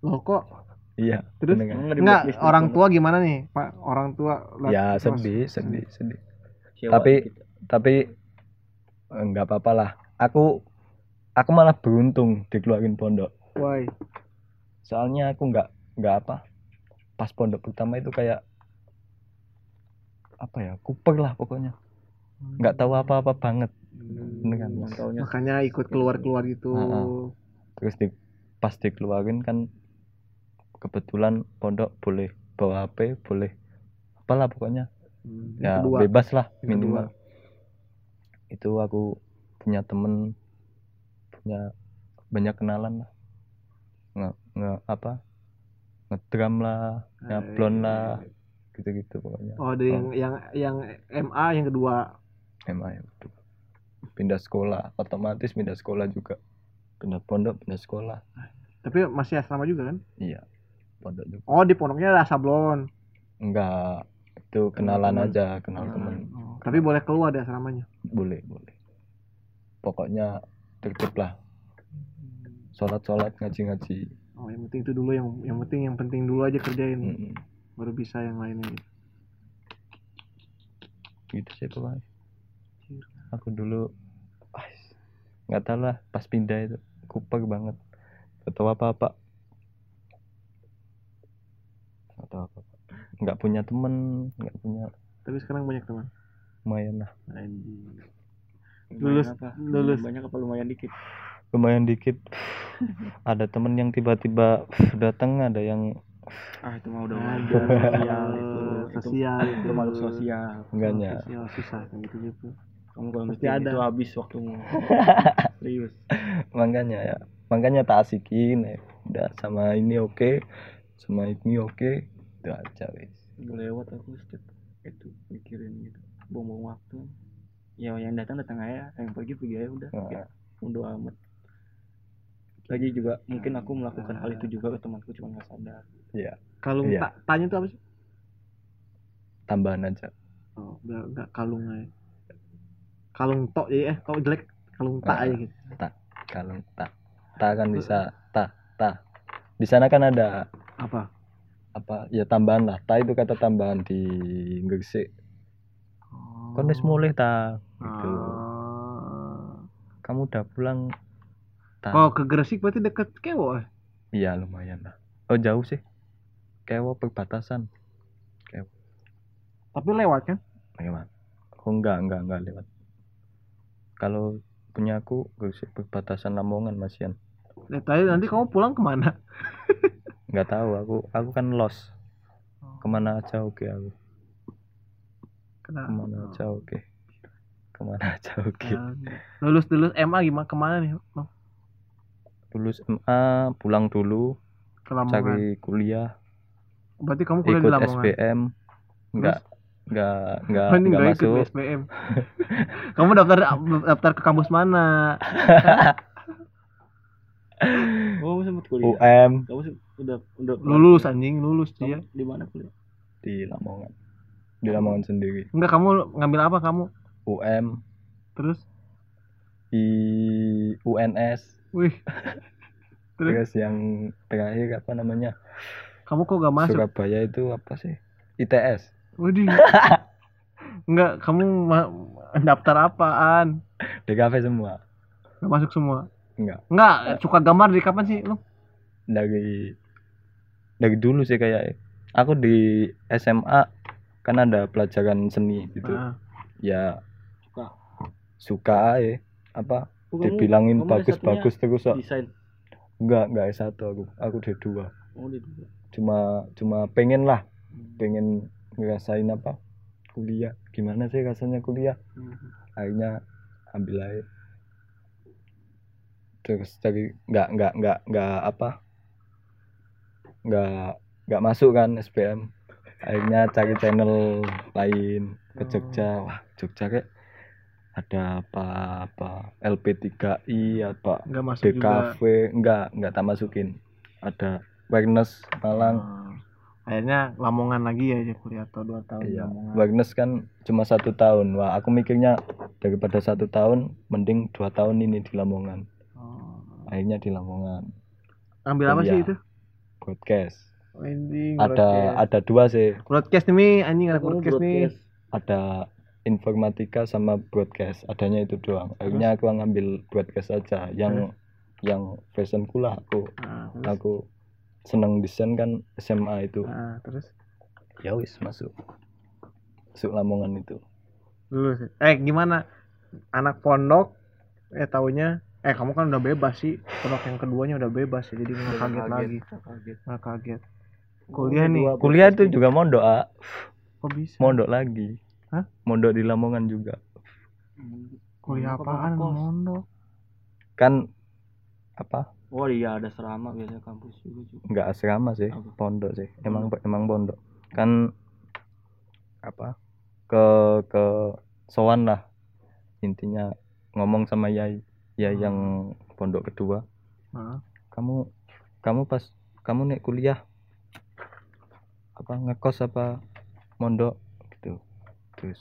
loh kok Iya. Terus? kan? Enggak blacklist orang tua gimana nih pak orang tua lah- Ya mas- sedih, sedih, sedih. Tapi- gitu. Tapi eh, nggak apa-apa lah. Aku aku malah beruntung dikeluarin pondok. why Soalnya aku nggak nggak apa. Pas pondok pertama itu kayak apa ya kuper lah pokoknya nggak tahu apa-apa banget bener kan Yang Mas? taunya makanya ikut keluar keluar gitu terus di pas dikeluarin kan kebetulan pondok boleh bawa HP boleh apalah pokoknya. Hmm, ya yang kedua. bebas lah Yang minimal. Itu aku punya temen punya banyak kenalan lah. Nge, nge apa ngedrum lah nyablon lah gitu-gitu pokoknya. Oh ada yang yang yang MA yang kedua. MA ya betul. pindah sekolah otomatis pindah sekolah juga. Pindah pondok pindah sekolah. Tapi masih asrama juga kan? Iya pondok juga. Oh di pondoknya ada sablon. Enggak itu kenalan teman. aja kenal Ah. temen Oh, tapi boleh keluar dari asramanya? Boleh boleh. Pokoknya tertib lah. Sholat sholat ngaji ngaji oh yang penting itu dulu yang yang penting yang penting dulu aja kerjain. Mm-mm. baru bisa yang lainnya. Gitu. gitu sih pokoknya aku dulu ah, nggak tahu lah pas pindah itu kuper banget. Tahu apa apa nggak tahu apa apa nggak punya temen nggak punya tapi sekarang banyak teman. Lumayan lah. Lulus- apa? lulus. banyak apa? Lumayan dikit. Lumayan dikit. Ada temen yang tiba-tiba datang ada yang ah itu mah udah wajar sosial itu itu, sosial. itu makhluk sosial. Enggaknya sosial susah kayak gitu gitu kamu kalau mikir ada. itu habis waktumu. [laughs] Serius. Makanya ya makanya tak asikin ya. Udah sama ini oke sama ini oke itu aja wis lewat aku setiap itu mikirin gitu. Buang-buang waktu. Ya yang datang datang aja. Yang pergi pergi aja udah. Nah, udah amat. Lagi juga mungkin aku melakukan hal itu juga ke temanku cuma nggak sadar. Ya kalung Iya. tak tanya itu apa sih? Tambahan aja. Oh enggak enggak kalung aja. Kalung tok ya eh kalau jelek. Kalung tak Ah. aja gitu. kalau tak. Tak kan bisa tak tak di sana kan ada apa apa ya tambahan lah. Tak itu kata tambahan di Gresik. Oh. kon wis mulih ta? Gitu. Ah. kamu udah pulang tak oh ke Gresik berarti deket Kewo eh? iya lumayan lah. Oh jauh sih. Kewo perbatasan. Tapi lewat kan? Lewat. Oh enggak enggak enggak lewat. Kalau punya aku Gresik perbatasan Lamongan masian Nah, tadi nanti kamu pulang ke mana [laughs] nggak tahu aku aku kan lost. Ke mana aja oke aku. Kena- ke mana oh. aja oke. Ke mana aja oke. Ah, lulus lulus MA gimana? Ke mana nih Bang? lulus MA pulang dulu. Ke Lamongan. Cari kuliah. Berarti kamu kuliah di ikut Lamongan? SBM enggak enggak enggak Oh, [laughs] enggak nggak ikut masuk. Di SBM [laughs] kamu daftar daftar ke kampus mana? Oh [laughs] kamu sempat kuliah? UM kamu udah udah lulus anjing lulus dia di mana kuliah? Di Lamongan. Di Lamongan sendiri. Enggak kamu ngambil apa kamu? UM terus? Di UNS wih. [laughs] Terus? Terus yang terakhir apa namanya? Kamu kok gak masuk? Surabaya itu apa sih? ITS Waduh. [laughs] enggak kamu daftar apaan? DKV semua. Gak masuk semua? Enggak enggak suka gambar dari kapan sih lu? Dari dari dulu sih kayak aku di SMA kan ada pelajaran seni gitu. Ah, ya suka. suka aja apa Oh, kamu- dibilangin bagus-bagus terus kok. desain? Enggak enggak S1 aku aku D2 oh di dua. Cuma cuma pengen lah Hmm. pengen ngerasain apa kuliah. Gimana sih rasanya kuliah? Hmm. akhirnya ambil aja. Terus cari nggak nggak nggak nggak apa nggak nggak masuk kan SPM akhirnya cari channel lain ke Jogja. Wah Jogja kayak ada apa apa LP3I apa enggak masuk juga. DKV enggak enggak tak masukin. Ada awareness Malang. Ah. akhirnya Lamongan lagi ya kuliah atau dua tahun iya Lamongan. Wagnes kan cuma satu tahun. Wah aku mikirnya daripada satu tahun mending dua tahun ini di Lamongan. Oh. akhirnya di Lamongan. Ambil apa sih itu broadcast. Anjing, ada broadcast. ada dua sih. Broadcast nih anjing ada Oh, broadcast, nih. ada informatika sama broadcast. Adanya itu doang. Akhirnya aku ngambil broadcast aja. Yang yang fashionku lah aku. Terus, aku seneng desain kan SMA itu. Nah, terus? Ya wis masuk. Masuk Lamongan itu. Lulus. Eh gimana? Anak pondok eh taunya eh kamu kan udah bebas sih. Pondok yang keduanya udah bebas ya jadi nggak kaget lagi. kaget. Nggak kaget. Kuliah nih. kuliah itu juga mondok ah kok bisa? Mondok lagi. Hah? mondok di Lamongan juga. Kuliah apaan? mondok. Kan apa? Oh iya ada serama biasanya kampus juga juga nggak asrama sih Apa? pondok sih. Emang emang pondok. Kan apa? Ke ke sowan lah. Intinya ngomong sama yai ya Hmm. yang pondok kedua. Nah, kamu kamu pas kamu nek kuliah apa ngekos apa mondok? Gitu. Terus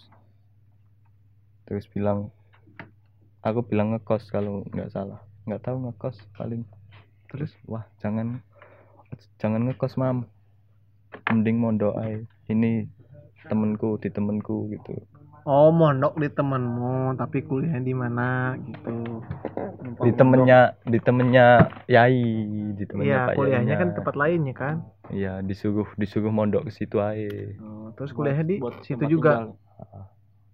terus bilang aku bilang ngekos kalau nggak salah. Nggak tahu ngekos paling. Terus? Wah jangan jangan ngekos mam. Mending mondok ae. Ini temenku di temenku gitu oh mondok di temenmu tapi kuliah di mana? Gitu. Di temennya di temennya yai di temennya iya pak kuliahnya Yainya. kan tempat lainnya kan? Iya disuruh disuruh mondok ke situ ae. Oh, terus kuliahnya di Buat situ juga? tinggal.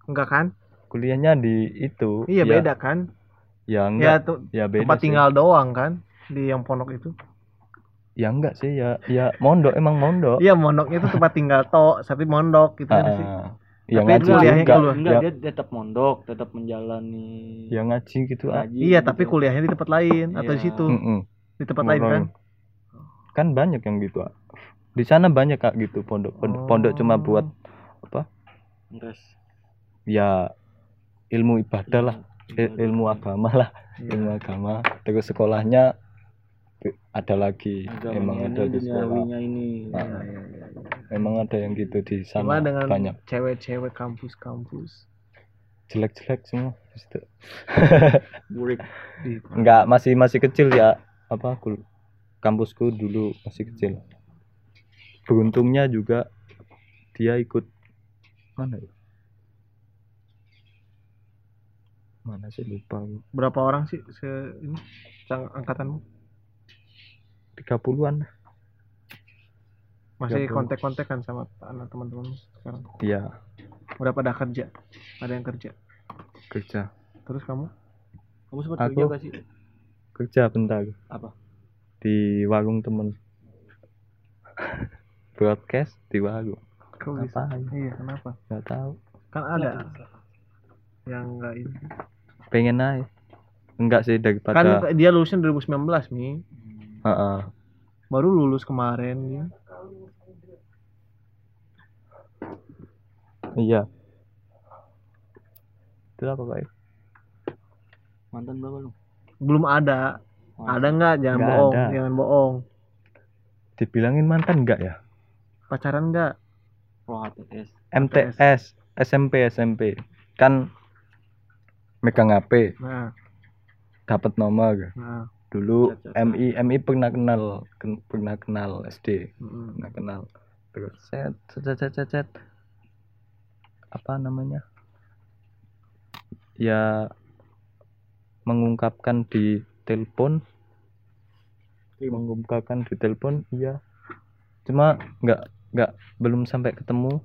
enggak kan? Kuliahnya di itu iya ya, beda kan? Ya ya enggak. tuh ya, beda tempat sih. tinggal doang kan di yang pondok itu? Ya enggak sih ya. Ya mondok emang mondok. Iya mondoknya itu tempat tinggal tok tapi mondok gitu kan sih. Ah, ya Tapi ngaji kuliahnya juga keluar. enggak ya, dia tetap mondok tetap menjalani ya ngaji gitu ah. ngaji iya gitu. tapi kuliahnya di tempat lain atau di Iya. situ Mm-mm. di tempat lain kan kan banyak yang gitu ah. di sana banyak kak gitu pondok pondok, pondok cuma buat apa Res. ya ilmu ibadah lah il- ilmu agama lah Iya. ilmu agama terus sekolahnya ada lagi. Emang ada di sekolah. ini. Ah. Iya, iya, iya, iya. emang ada yang gitu di sana dengan banyak. cewek-cewek kampus-kampus. Jelek-jelek semua. [laughs] Di [laughs] situ. burik di enggak masih masih kecil ya. Apa kul- kampusku dulu masih kecil. Beruntungnya juga dia ikut mana ya? Mana sih lupa aku. berapa orang sih se ini? Angkatanmu tiga puluhan. Masih 30. kontak-kontak kan sama anak teman-teman sekarang. Iya. Udah pada kerja? Ada yang kerja? Kerja. Terus kamu? Kamu sempat Aku- kerja gak sih? kerja bentar. Apa? Di warung temen. [laughs] Broadcast di warung. Kok bisa? Iya kenapa? Nggak tahu. Kan ada yang enggak ini. Pengen naik. Enggak sih kan daripada dia lulusnya 2019 mi Heeh. baru lulus kemarin ya. iya. Itu apa pak? Mantan berapa lu? Belum ada. Oh, ada nggak? Jangan Nggak bohong ada. jangan bohong. Dibilangin mantan enggak ya? Pacaran nggak? Oh HTS MTS SMP SMP kan megang HP nah. Dapat nomor nah dulu. MI MI pernah kenal ken- pernah kenal SD mm. pernah kenal. Terus set set set set, set. apa namanya? Ya mengungkapkan di telepon. Mengungkapkan di telepon iya. Cuma nggak nggak belum sampai ketemu.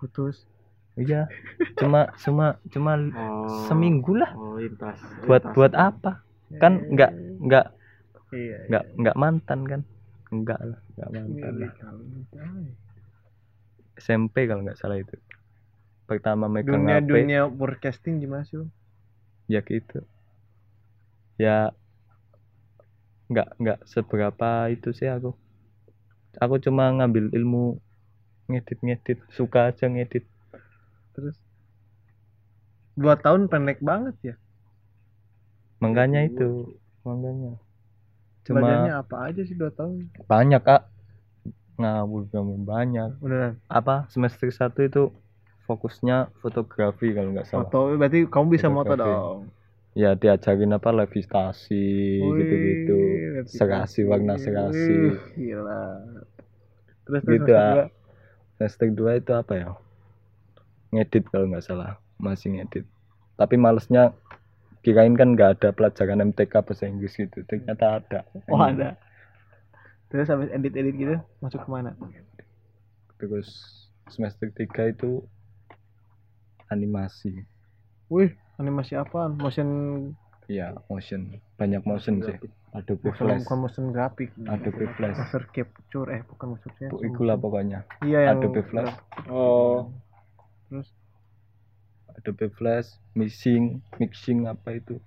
Putus. Iya. Cuma cuma cuma oh seminggu lah. oh lintas buat buat apa kan nggak nggak iya nggak nggak mantan kan? Enggak lah nggak mantan. lah SMP kalau nggak salah itu. Pertama megang dunia HP dunia broadcasting gimana sih ya gitu. Ya nggak nggak seberapa itu sih aku. Aku cuma ngambil ilmu ngedit ngedit suka aja ngedit. Terus? Dua tahun pendek banget ya makanya itu makanya cuma belajarnya apa aja sih dua tahun banyak kak. Ngawur kamu banyak. Beneran apa? Semester satu itu fokusnya fotografi kalau nggak salah. Foto berarti kamu bisa moto Fotografi. dong? Ya diajarin apa levitasi gitu-gitu. Serasi warna serasi. Wih, gila. Terus terus Gitu, ah. semester 2 itu apa ya? Ngedit kalau nggak salah. Masih ngedit. Tapi malesnya kirain kan nggak ada pelajaran MTK bahasa Inggris gitu ternyata ada. Oh ada. Terus habis edit edit gitu masuk ke mana? Terus semester 3 itu animasi. Wih animasi apa motion ya motion. Banyak motion sih. Adobe Flash. bukan motion grafik Adobe Flash. Master capture eh bukan maksudnya. Itulah pokoknya. Iya yang Adobe Flash. Oh. Terus Adobe Flash mixing mixing apa itu?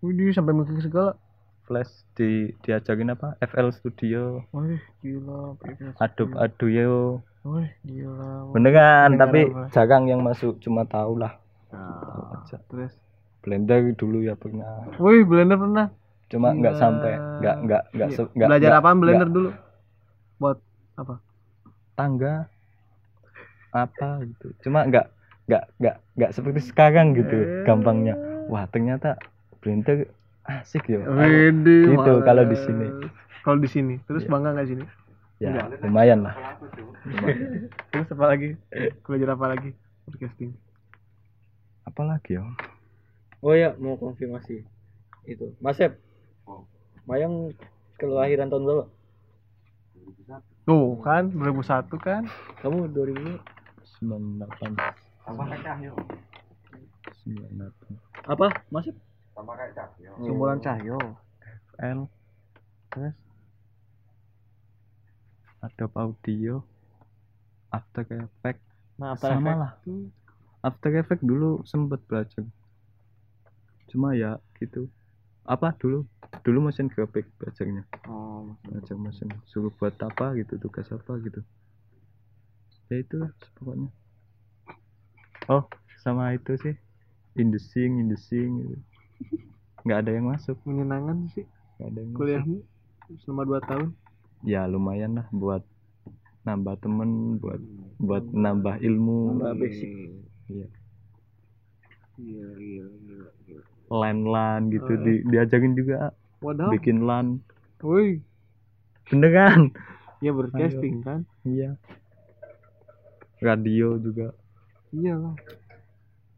Wih dia sampai mikir segala. Flash di diajarin apa? FL Studio. Wih gila Adobe Audio. Wih gila. Beneran Beneran tapi apa? jarang yang masuk cuma tahu lah. Nah, aja. terus? Blender dulu ya pernah. Wih blender pernah? Cuma nggak sampai nggak nggak nggak Iya. nggak belajar nggak- apaan blender nggak. dulu? Buat apa? Tangga. Apa gitu. Cuma nggak nggak nggak nggak seperti sekarang gitu eh. gampangnya. Wah ternyata printer asik ya. Gitu kalau di sini. Kalau di sini. Terus yeah. bangga nggak sini ya Enggak. lumayan lah. [laughs] Terus apa lagi? Belajar apa lagi? Podcasting. Apa lagi ya oh ya mau konfirmasi. Itu Mas Sep. Mayang kelahiran tahun berapa? Tuh kan 2001 kan? Kamu 2000 98 Tambah kayak cahyo. Apa? Masih? Tambah kayak cahyo. Sumbulan cahyo. L. Terus? ada Audio. After effect Nah, After Sama lah. After effect dulu sempet belajar. Cuma ya gitu. Apa dulu? Dulu mesin grafik belajarnya. Oh, belajar mesin. Suruh buat apa gitu, tugas apa gitu. Ya itu pokoknya oh sama itu sih indesing indesing gitu. nggak ada yang masuk menyenangkan sih nggak ada yang masuk. kuliahmu selama 2 tahun. ya lumayan lah buat nambah temen buat buat nambah ilmu Nambah basic. Iya. Iya, iya, iya, iya. lan lan gitu Oh. di, diajarin juga Waduh. bikin lan Woi, beneran ya broadcasting kan? iya radio juga Iyalah.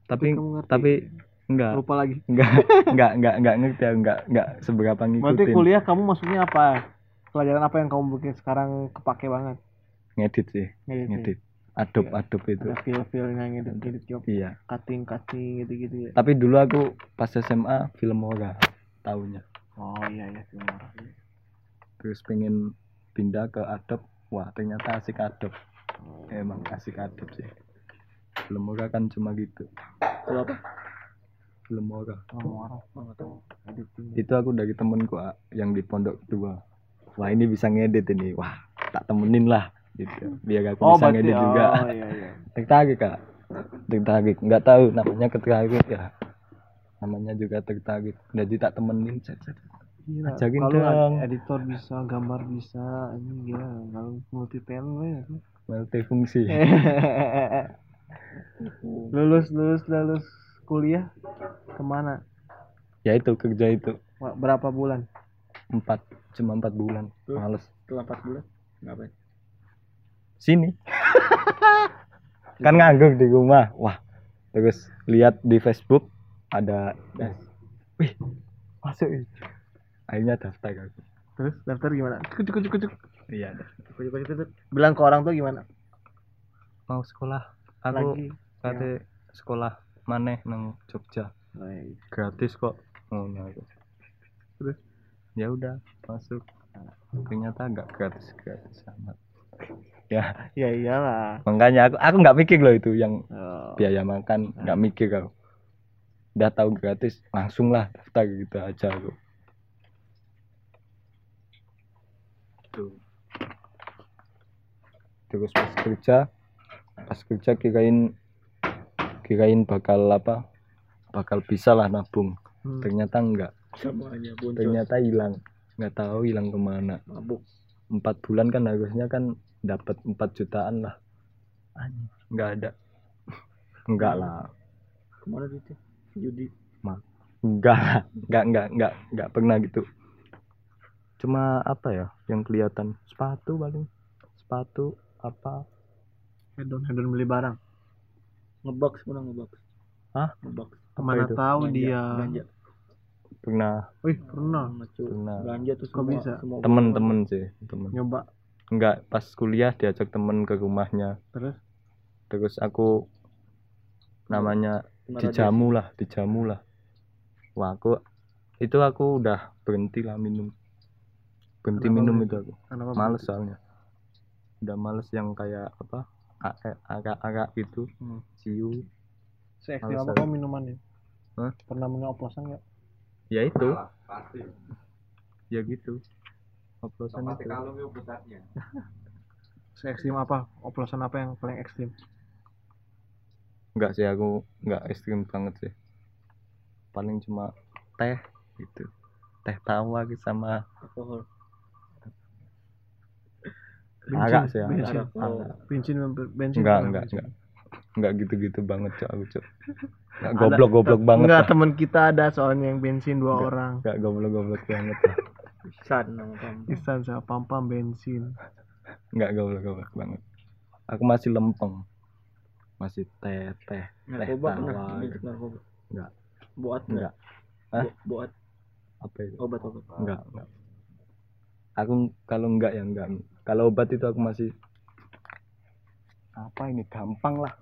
tapi tapi enggak lupa lagi. enggak [laughs] enggak enggak enggak ngerti ya enggak enggak seberapa Berarti ngikutin kuliah kamu masuknya apa? Pelajaran apa yang kamu bikin sekarang kepake banget? ngedit sih Ngedit. ya? ngedit adobe Iya. adobe itu Ada feel-feelnya ngedit ngedit job, iya cutting cutting gitu-gitu ya. tapi dulu aku pas SMA film ora tahunya Oh iya iya film horor. terus pengen pindah ke adobe wah ternyata asik adobe Oh. emang asik adobe sih film ora kan cuma gitu Kalau apa film ora Film horor. Oh, itu aku dari temenku ah, yang di pondok kedua wah ini bisa ngedit ini wah tak temenin lah gitu biar aku Oh bisa ngedit juga oh iya iya. tertarik kak tertarik nggak tahu namanya tertarik ya namanya juga tertarik jadi tak temenin set, set. Gila. Ajakin Kalau dong. editor bisa, gambar bisa, ini gila. Kalau multi talent ya. multifungsi [laughs] lulus lulus lulus kuliah ke mana? ya itu kerja itu Berapa bulan? empat cuma empat bulan Terus? males setelah 4 bulan ngapain sini [laughs] kan nganggur di rumah wah terus lihat di Facebook ada das wih masuk ih. akhirnya daftar aku Terus daftar gimana? Cuk cuk cuk cuk. iya kita tuh Bilang ke orang tuh gimana? mau sekolah aku kate sekolah maneh nang Jogja Baik. gratis kok oh nah aku Terus? ya udah masuk ternyata nggak gratis gratis amat ya Ya iyalah. makanya aku aku nggak mikir loh itu yang Oh. biaya makan nggak mikir aku udah tahu gratis langsung lah daftar gitu aja aku Tuh. terus pas kerja pas kerja kirain kirain bakal apa bakal bisa lah nabung. Hmm. ternyata enggak. Semuanya boncos. Ternyata hilang. Nggak tahu hilang ke mana. Mabuk. Empat bulan kan harusnya kan dapat 4 jutaan lah. Nggak ada. [laughs] Enggak lah. Ke mana duitnya? Judi. Enggak lah. Enggak enggak enggak enggak pernah gitu. Cuma apa ya yang kelihatan? Sepatu paling. Sepatu apa hedon hedon beli barang. Ngebox pernah ngebox? Hah? ngebox. Ke mana itu? tahu Ganja, dia? ganja pernah. Wih pernah. Pernah. ganja tuh Kok semua bisa? semua temen-temen sih temen. Nyoba. Enggak pas kuliah diajak temen ke rumahnya. Terus? Terus aku namanya Kena dijamu lah dijamu lah. Wah aku itu aku udah berhenti lah minum. Berhenti Kenapa minum berhenti? itu aku. Kenapa males soalnya. Udah males yang kayak apa agak-agak gitu. Hmm. ciu. Se ekstrim apa aku. kamu minumannya Hah? pernah minum oplosan nggak? Ya itu. Ya gitu. Oplosan itu. Se [laughs] ekstrim apa? Oplosan apa yang paling ekstrim? Enggak sih aku enggak ekstrim banget sih. Paling cuma teh gitu. Teh tawar sama alkohol agak sih bensin. Agak. bensin bensin enggak enggak bensin? enggak. Enggak gitu-gitu banget cok aku cok. Enggak Ada- goblok-goblok banget enggak lah. teman kita ada soalnya yang bensin dua Enggak. orang. enggak goblok-goblok banget lah. San nama kamu Isan sama pam pam bensin. Enggak goblok-goblok banget. Aku masih lempeng. Masih teh teh narkoba pernah narkoba? Enggak. buat enggak. Hah? Buat? Apa itu? Obat obat. Enggak enggak. Aku kalau enggak ya enggak kalau obat itu aku masih apa ini? Gampang lah.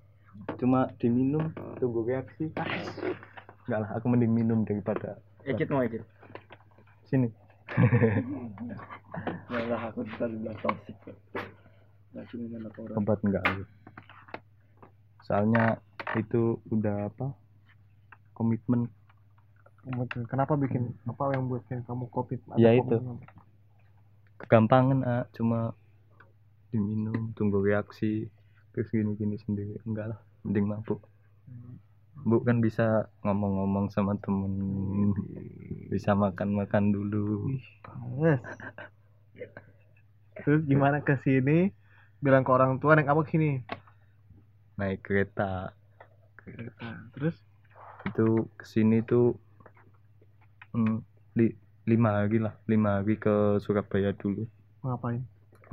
Cuma diminum tunggu reaksi. Enggak lah aku mending minum daripada Ecit mau ecit sini. [laughs] Yalah aku tadi bilang toxic obat enggak aku. Soalnya itu udah apa? Komitmen. Kenapa bikin apa yang buat kamu covid Ya, itu. komitmen? Kegampangan ah cuma diminum tunggu reaksi terus gini gini sendiri. Enggak lah mending mabuk. Bu kan bisa ngomong-ngomong sama temen bisa makan-makan dulu. Terus gimana ke sini? Bilang ke orang tua naik apa ke sini? Naik kereta. Terus? Itu ke sini tuh hmm, li- lima hari lah lima hari ke Surabaya dulu. Ngapain?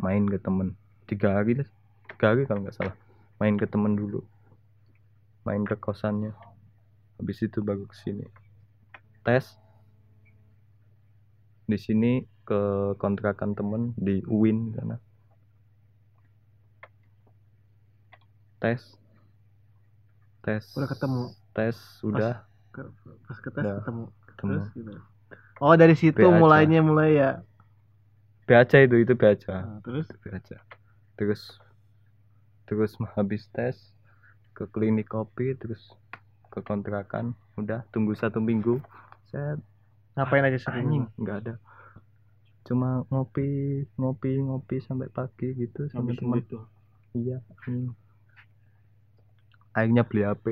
Main ke temen. Tiga hari deh. Tiga hari kalau nggak salah. Main ke temen dulu. Main ke kosannya. Habis itu baru ke sini. Tes. Di sini ke kontrakan temen di UIN sana. Tes. Tes. Udah ketemu? Tes udah. Ke- pas ke tes Udah. ketemu? Ketemu. Terus gitu oh dari situ mulainya mulai ya? Be aja itu itu be aja. Nah, terus? Be aja. Terus terus habis tes ke klinik kopi terus ke kontrakan. Udah tunggu satu minggu. Saya ngapain aja anjing nggak ada. Cuma ngopi ngopi ngopi sampai pagi gitu sama teman tuh iya anjing. akhirnya beli HP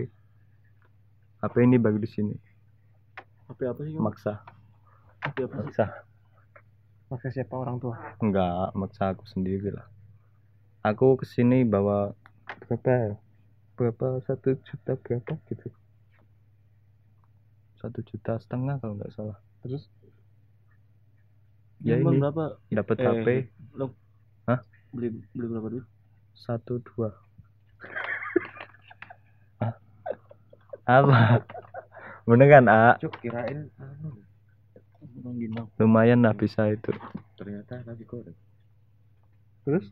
HP ini baru di sini. Tapi apa sih maksa Maksa. Pakai siapa orang tua? Enggak maksa aku sendiri lah. Aku ke sini bawa berapa? Berapa? Satu juta berapa gitu. Satu juta setengah kalau nggak salah. Terus? Ya ini berapa? dapat Eh, HP lo Hah? beli beli berapa duit? Satu dua. Hah? [laughs] apa? Beneran A? Cuk kirain anu Emang lumayan lah bisa itu. Ternyata nasi goreng. terus?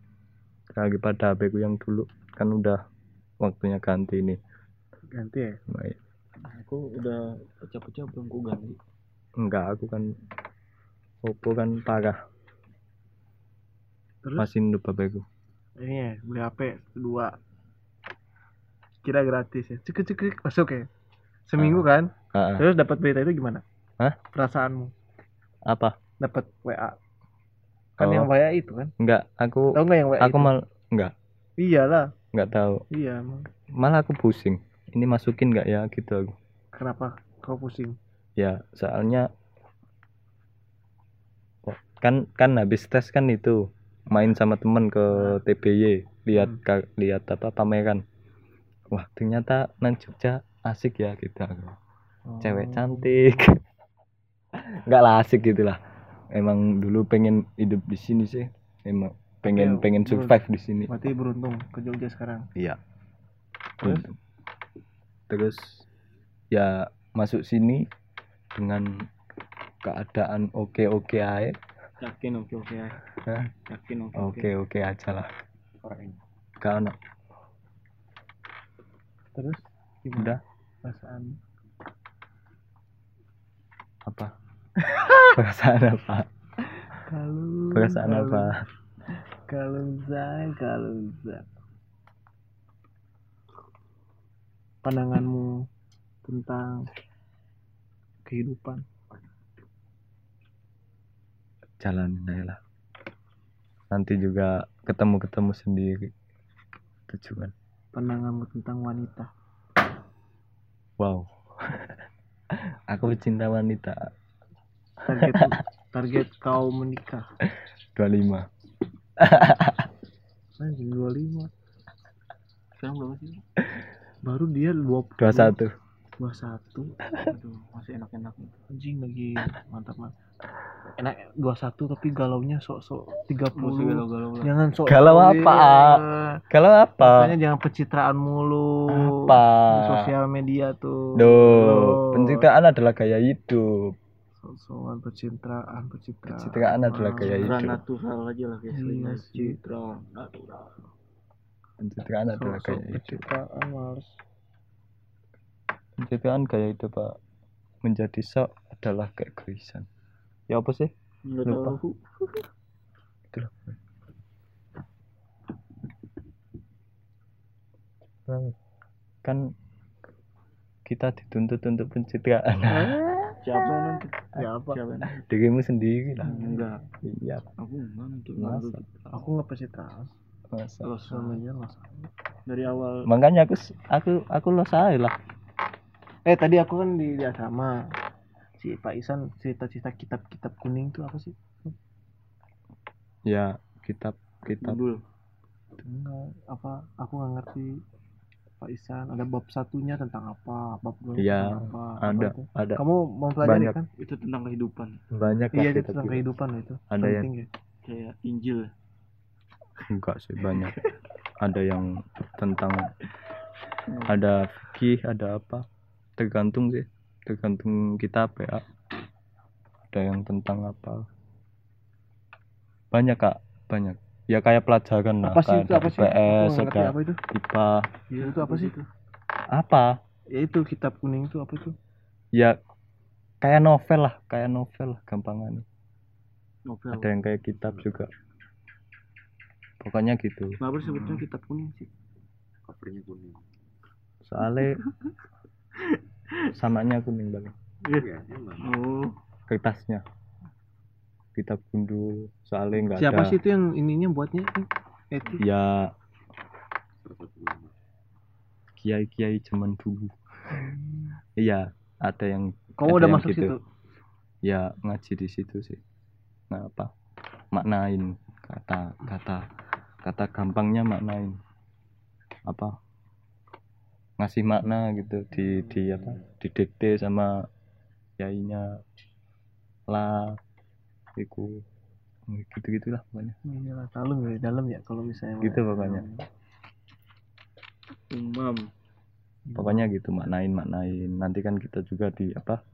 Lagi pada HP ku yang dulu. Kan udah waktunya ganti nih ganti ya? Lumayan. aku udah pecah-pecah belum ku ganti. Enggak aku kan Oppo kan parah. Terus? Masih nutup HP ku. Ini ya beli HP dua kira gratis ya. Cekik cekik masuk ya? Seminggu kan? Ah, ah. terus dapat berita itu gimana? Hah? perasaanmu apa? Dapat WA kan Oh. yang WA itu kan? Enggak aku tahu nggak yang WA aku itu? mal enggak. Iyalah. Enggak tahu. Iya emang. Malah aku pusing. Ini masukin enggak ya? Gitu aku. Kenapa? Kau pusing? Ya soalnya oh, kan kan habis tes kan itu main sama temen ke TBY lihat ka- lihat apa pameran wah ternyata nang Jogja asik ya kita Oh. cewek cantik [laughs] nggak lah asik gitu lah. Emang dulu pengen hidup di sini sih. Emang pengen Oke, pengen survive di sini. Berarti beruntung ke Jogja sekarang. iya. Terus? Terus ya masuk sini dengan keadaan oke oke aja. Yakin oke oke ya Hah? yakin oke oke oke aja lah. Orang ini gak ono. Terus? Gimana? Udah. Perasaan? apa perasaan apa? Kalau perasaan kalau- apa? Kalau saya, kalau saya. Pandanganmu tentang kehidupan. jalan aja lah. Nanti juga ketemu ketemu sendiri. Tujuan. Pandanganmu tentang wanita. wow. [laughs] Aku pecinta wanita Target target kau menikah. 25 [laughs] Anjing 25. sekarang berapa sih Baru dia 20. 21 21. aduh masih enak enak Anjing lagi mantap mantap. Enak 21 tapi galaunya sok-sok 30. masih galau galau lah Jangan sok Galau apa? kalau apa Makanya jangan pencitraan mulu. Apa? Di sosial media tuh. Duh, pencitraan adalah gaya hidup Sok-sokan pencitraan, pencitraan. Pencitraan adalah gaya Citra hidup. natural aja lah guys Iya citra. Natural pencitraan adalah gaya hidup. pencitraan males. pencitraan gaya hidup pak. Menjadi sok adalah keegoisan. Ya apa sih? Nggak Lupa. tahu. Itu loh Nah, kan kita dituntut untuk pencitraan siapa yang nuntut apa? siapa dirimu sendiri lah enggak iya aku enggak nuntut Masa? Aku nggak pencitraan. masa nggak salah. dari awal makanya aku aku aku lo saya lah Eh tadi aku kan di, di asrama. Si Pak Isan cerita-cerita kitab-kitab kuning tuh apa sih? ya kitab kitab Judul. Enggak, apa? Aku nggak ngerti. Pak Isan ada bab satunya tentang apa? Bab dua Iya, apa? Apa ada itu? ada Kamu mau pelajari Banyak. kan? itu tentang kehidupan banyak lah Iya, itu tentang kitab. kehidupan itu. Ada yang- Penting ya. kayak Injil enggak sih banyak [laughs] ada yang tentang ada fikih ada apa tergantung sih tergantung kita apa ya ada yang tentang apa banyak kak banyak ya kayak pelajaran lah Apa sih kayak itu? Apa sih? PS ada apa itu? IPA Iya, itu apa sih? apa? Ya itu kitab kuning itu apa itu? ya kayak novel lah kayak novel lah gampangannya. Novel. Ada yang kayak kitab juga. Pokoknya gitu. Kenapa sebutnya kitab kuning sih? Covernya kuning. Soalnya [laughs] samanya kuning banget. Iya emang. Oh. Kertasnya kitab gundul soalnya nggak Siapa ada. sih itu yang ininya buatnya? Itu. ya. Salah satu ulama kiai kiai zaman dulu. Iya ada yang Kamu ada udah yang masuk gitu. situ? ya ngaji di situ sih. Nah apa? Maknain kata kata kata gampangnya maknain. Apa? Ngasih makna gitu di di apa? Didikte sama yainya lah iku gitu gitulah pokoknya. Iya lah, dalam ya, dalam ya kalau misalnya. Gitu pokoknya. umam pokoknya gitu maknain maknain nanti kan kita juga di apa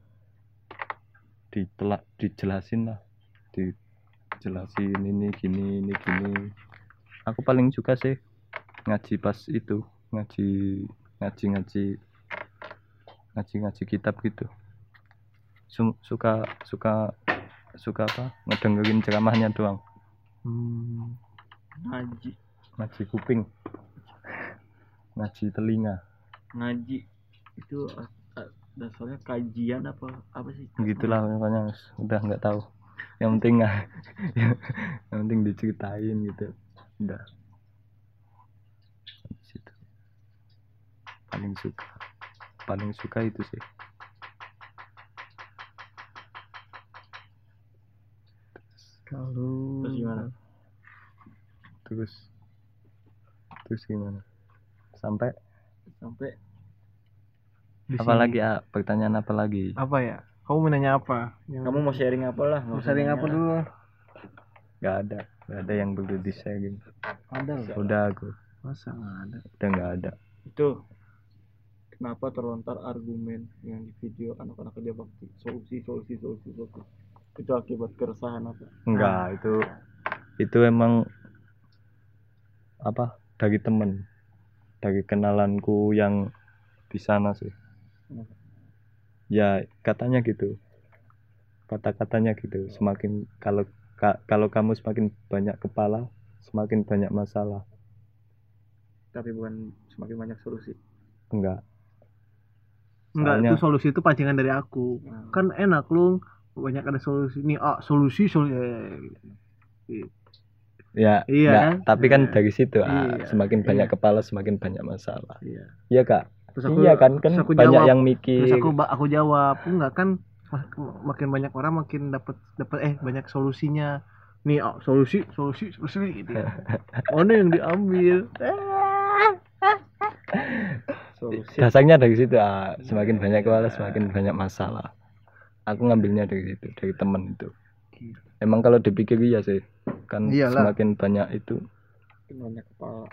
ditelak dijelasin lah. Dijelasin ini gini ini gini. Aku paling suka sih ngaji pas itu ngaji ngaji ngaji ngaji ngaji kitab gitu. Su- suka suka suka apa? Ngedengerin ceramahnya doang. Hmm. ngaji. Ngaji kuping. Ngaji telinga. Ngaji. Itu as- a- dasarnya kajian apa apa sih? Gitulah pokoknya udah nggak tahu. Yang penting nggak [laughs] yang penting diceritain gitu. Udah. Paling suka. Paling suka itu sih Kalau Terus gimana? terus. Terus gimana? Sampai? Sampai. Di apa sini. lagi ah pertanyaan apa lagi? Apa ya? Kamu mau nanya apa? Yang kamu mau sharing apa lah? Mau sharing apa dulu nggak ada. Nggak ada yang perlu di sharing. Ada loh. Udah aku. Masa nggak ada? Udah nggak ada. Itu kenapa terlontar argumen yang di video anak-anak kerja bakti? Solusi solusi solusi solusi itu akibat keresahan apa? Enggak itu itu emang apa dari temen. Dari kenalanku yang di sana sih. Ya katanya gitu. Kata-katanya gitu. Semakin kalau ka- kalau kamu semakin banyak kepala semakin banyak masalah. Tapi bukan semakin banyak solusi? Enggak. Enggak itu solusi itu pancingan dari aku. Nah, kan enak lu banyak ada solusi nih ah solusi solusi ya Iya enggak, kan? tapi kan Iya. dari situ ah, Iya. semakin banyak Iya. kepala semakin banyak masalah iya iya kak terus aku iya kan kan aku banyak jawab, yang mikir terus aku aku jawab enggak kan mak- makin banyak orang makin dapat dapat eh banyak solusinya nih oh, solusi solusi solusi gitu ya. [laughs] mana yang diambil solusi [laughs] dasarnya dari situ ah, semakin banyak kepala semakin banyak masalah aku ngambilnya dari situ dari temen itu. Emang kalau dipikir iya sih. Kan Iyalah. semakin banyak itu. Banyak kepala.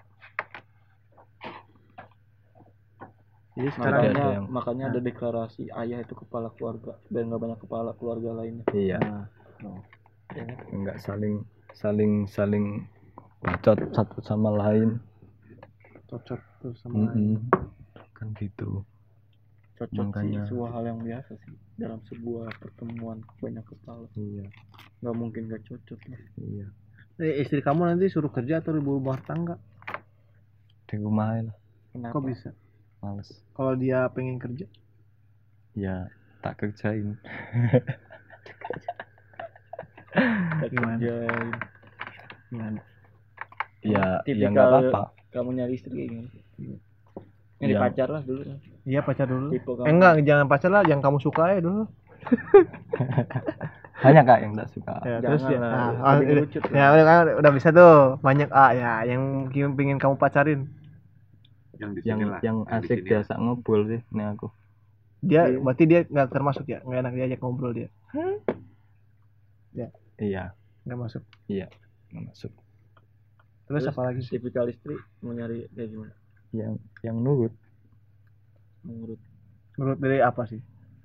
Jadi sekarang Ada- makanya ada yang- makanya ada deklarasi ayah itu kepala keluarga biar nggak banyak kepala keluarga lainnya. Iya. Nah, enggak saling saling saling bacot satu sama lain. Cocok tuh sama Mm-mm. kan gitu. Cocok Makanya- sih sebuah hal yang biasa sih dalam sebuah pertemuan banyak kepala. Iya. Nggak mungkin nggak cocok lah. Iya. Eh, istri kamu nanti suruh kerja atau ibu rumah tangga di rumah lah. Kenapa? Kok bisa? Males. Kalau dia pengen kerja? Ya tak kerjain. [laughs] Gimana? kerjain. gimana? Ya ya Tipikal- nggak apa-apa. kamu nyari istri kayak gimana? Nyari Yang- pacar lah dulu iya pacar dulu. Tipe kamu. Eh, enggak jangan pacar lah yang kamu suka ya dulu. [laughs] Banyak kak yang tak suka. Ya, Jangan terus ya. nah, ah, udah- ya udah udah bisa tuh. Banyak ah ya yang pengen kamu pacarin. Yang di yang sini lah yang asik sini. biasa ngobrol sih ini aku. Dia Iya. berarti dia nggak termasuk ya? Nggak enak diajak ngobrol dia? Iya. Nggak masuk. Nggak masuk. Terus, Terus, apa lagi sih? tipikal istri mau nyari kayak gimana? Yang yang nurut menurut menurut dari apa sih?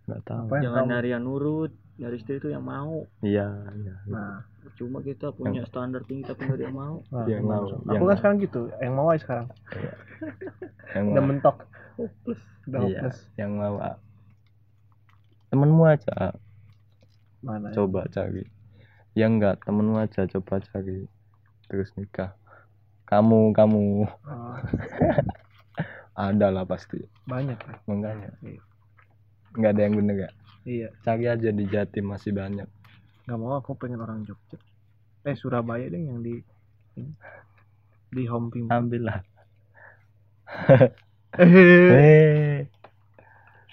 Nggak tahu. Apa yang jangan nyari yang nurut nyari istri itu yang mau. Iya iya nah. Cuma kita punya standar tinggi tapi nggak ada yang mau. Nah, Yang mau, aku yang kan mau. sekarang gitu. Yang mau aja sekarang. Yang udah mau mentok. Hopeless. Udah iya hopeless. yang mau ah. temenmu aja ah. mana ya? coba cari. Yang enggak temenmu aja coba cari. Terus nikah. Kamu kamu. Oh, [laughs] ada lah pasti. Banyak ya makanya. Iya. nggak ada yang bener ya iya. Cari aja di Jatim masih banyak. Nggak mau aku pengen orang Jogja. Eh Surabaya deh yang di di Homping ambil lah. [laughs] Eh. Eh.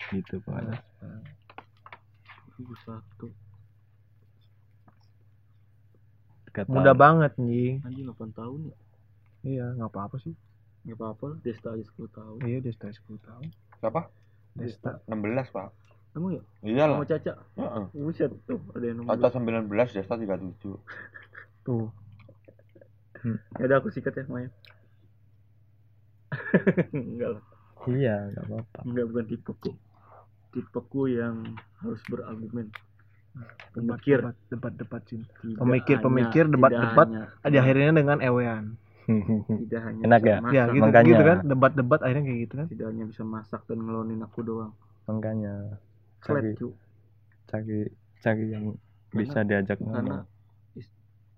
Gitu Ibu satu. Kata- mudah banget nih anjing 8 tahun ya? Iya nggak apa-apa sih nggak apa-apa Desta aja 10 tahun. Iya Desta 10 tahun. Siapa? Desta. 16 pak. Emang ya? Iyalah sama Caca? Heeh. buset tuh ada yang nomor Caca 19 Desta 37 [laughs] tuh. Ya udah aku sikat ya Maya [laughs] enggak lah. Iya nggak apa-apa. Enggak bukan tipeku. Tipeku yang harus berargumen. Debat pemikir. debat debat debat cinta Pemikir, pemikir, tidak debat-debat, hanya- di akhirnya dengan ewean tidak hanya Enak bisa ya? masak, ya gitu makanya. gitu kan. Debat debat akhirnya kayak gitu kan. Tidak hanya bisa masak dan ngelonin aku doang. Makanya cari cu cari cari yang bisa diajak karena ngomong.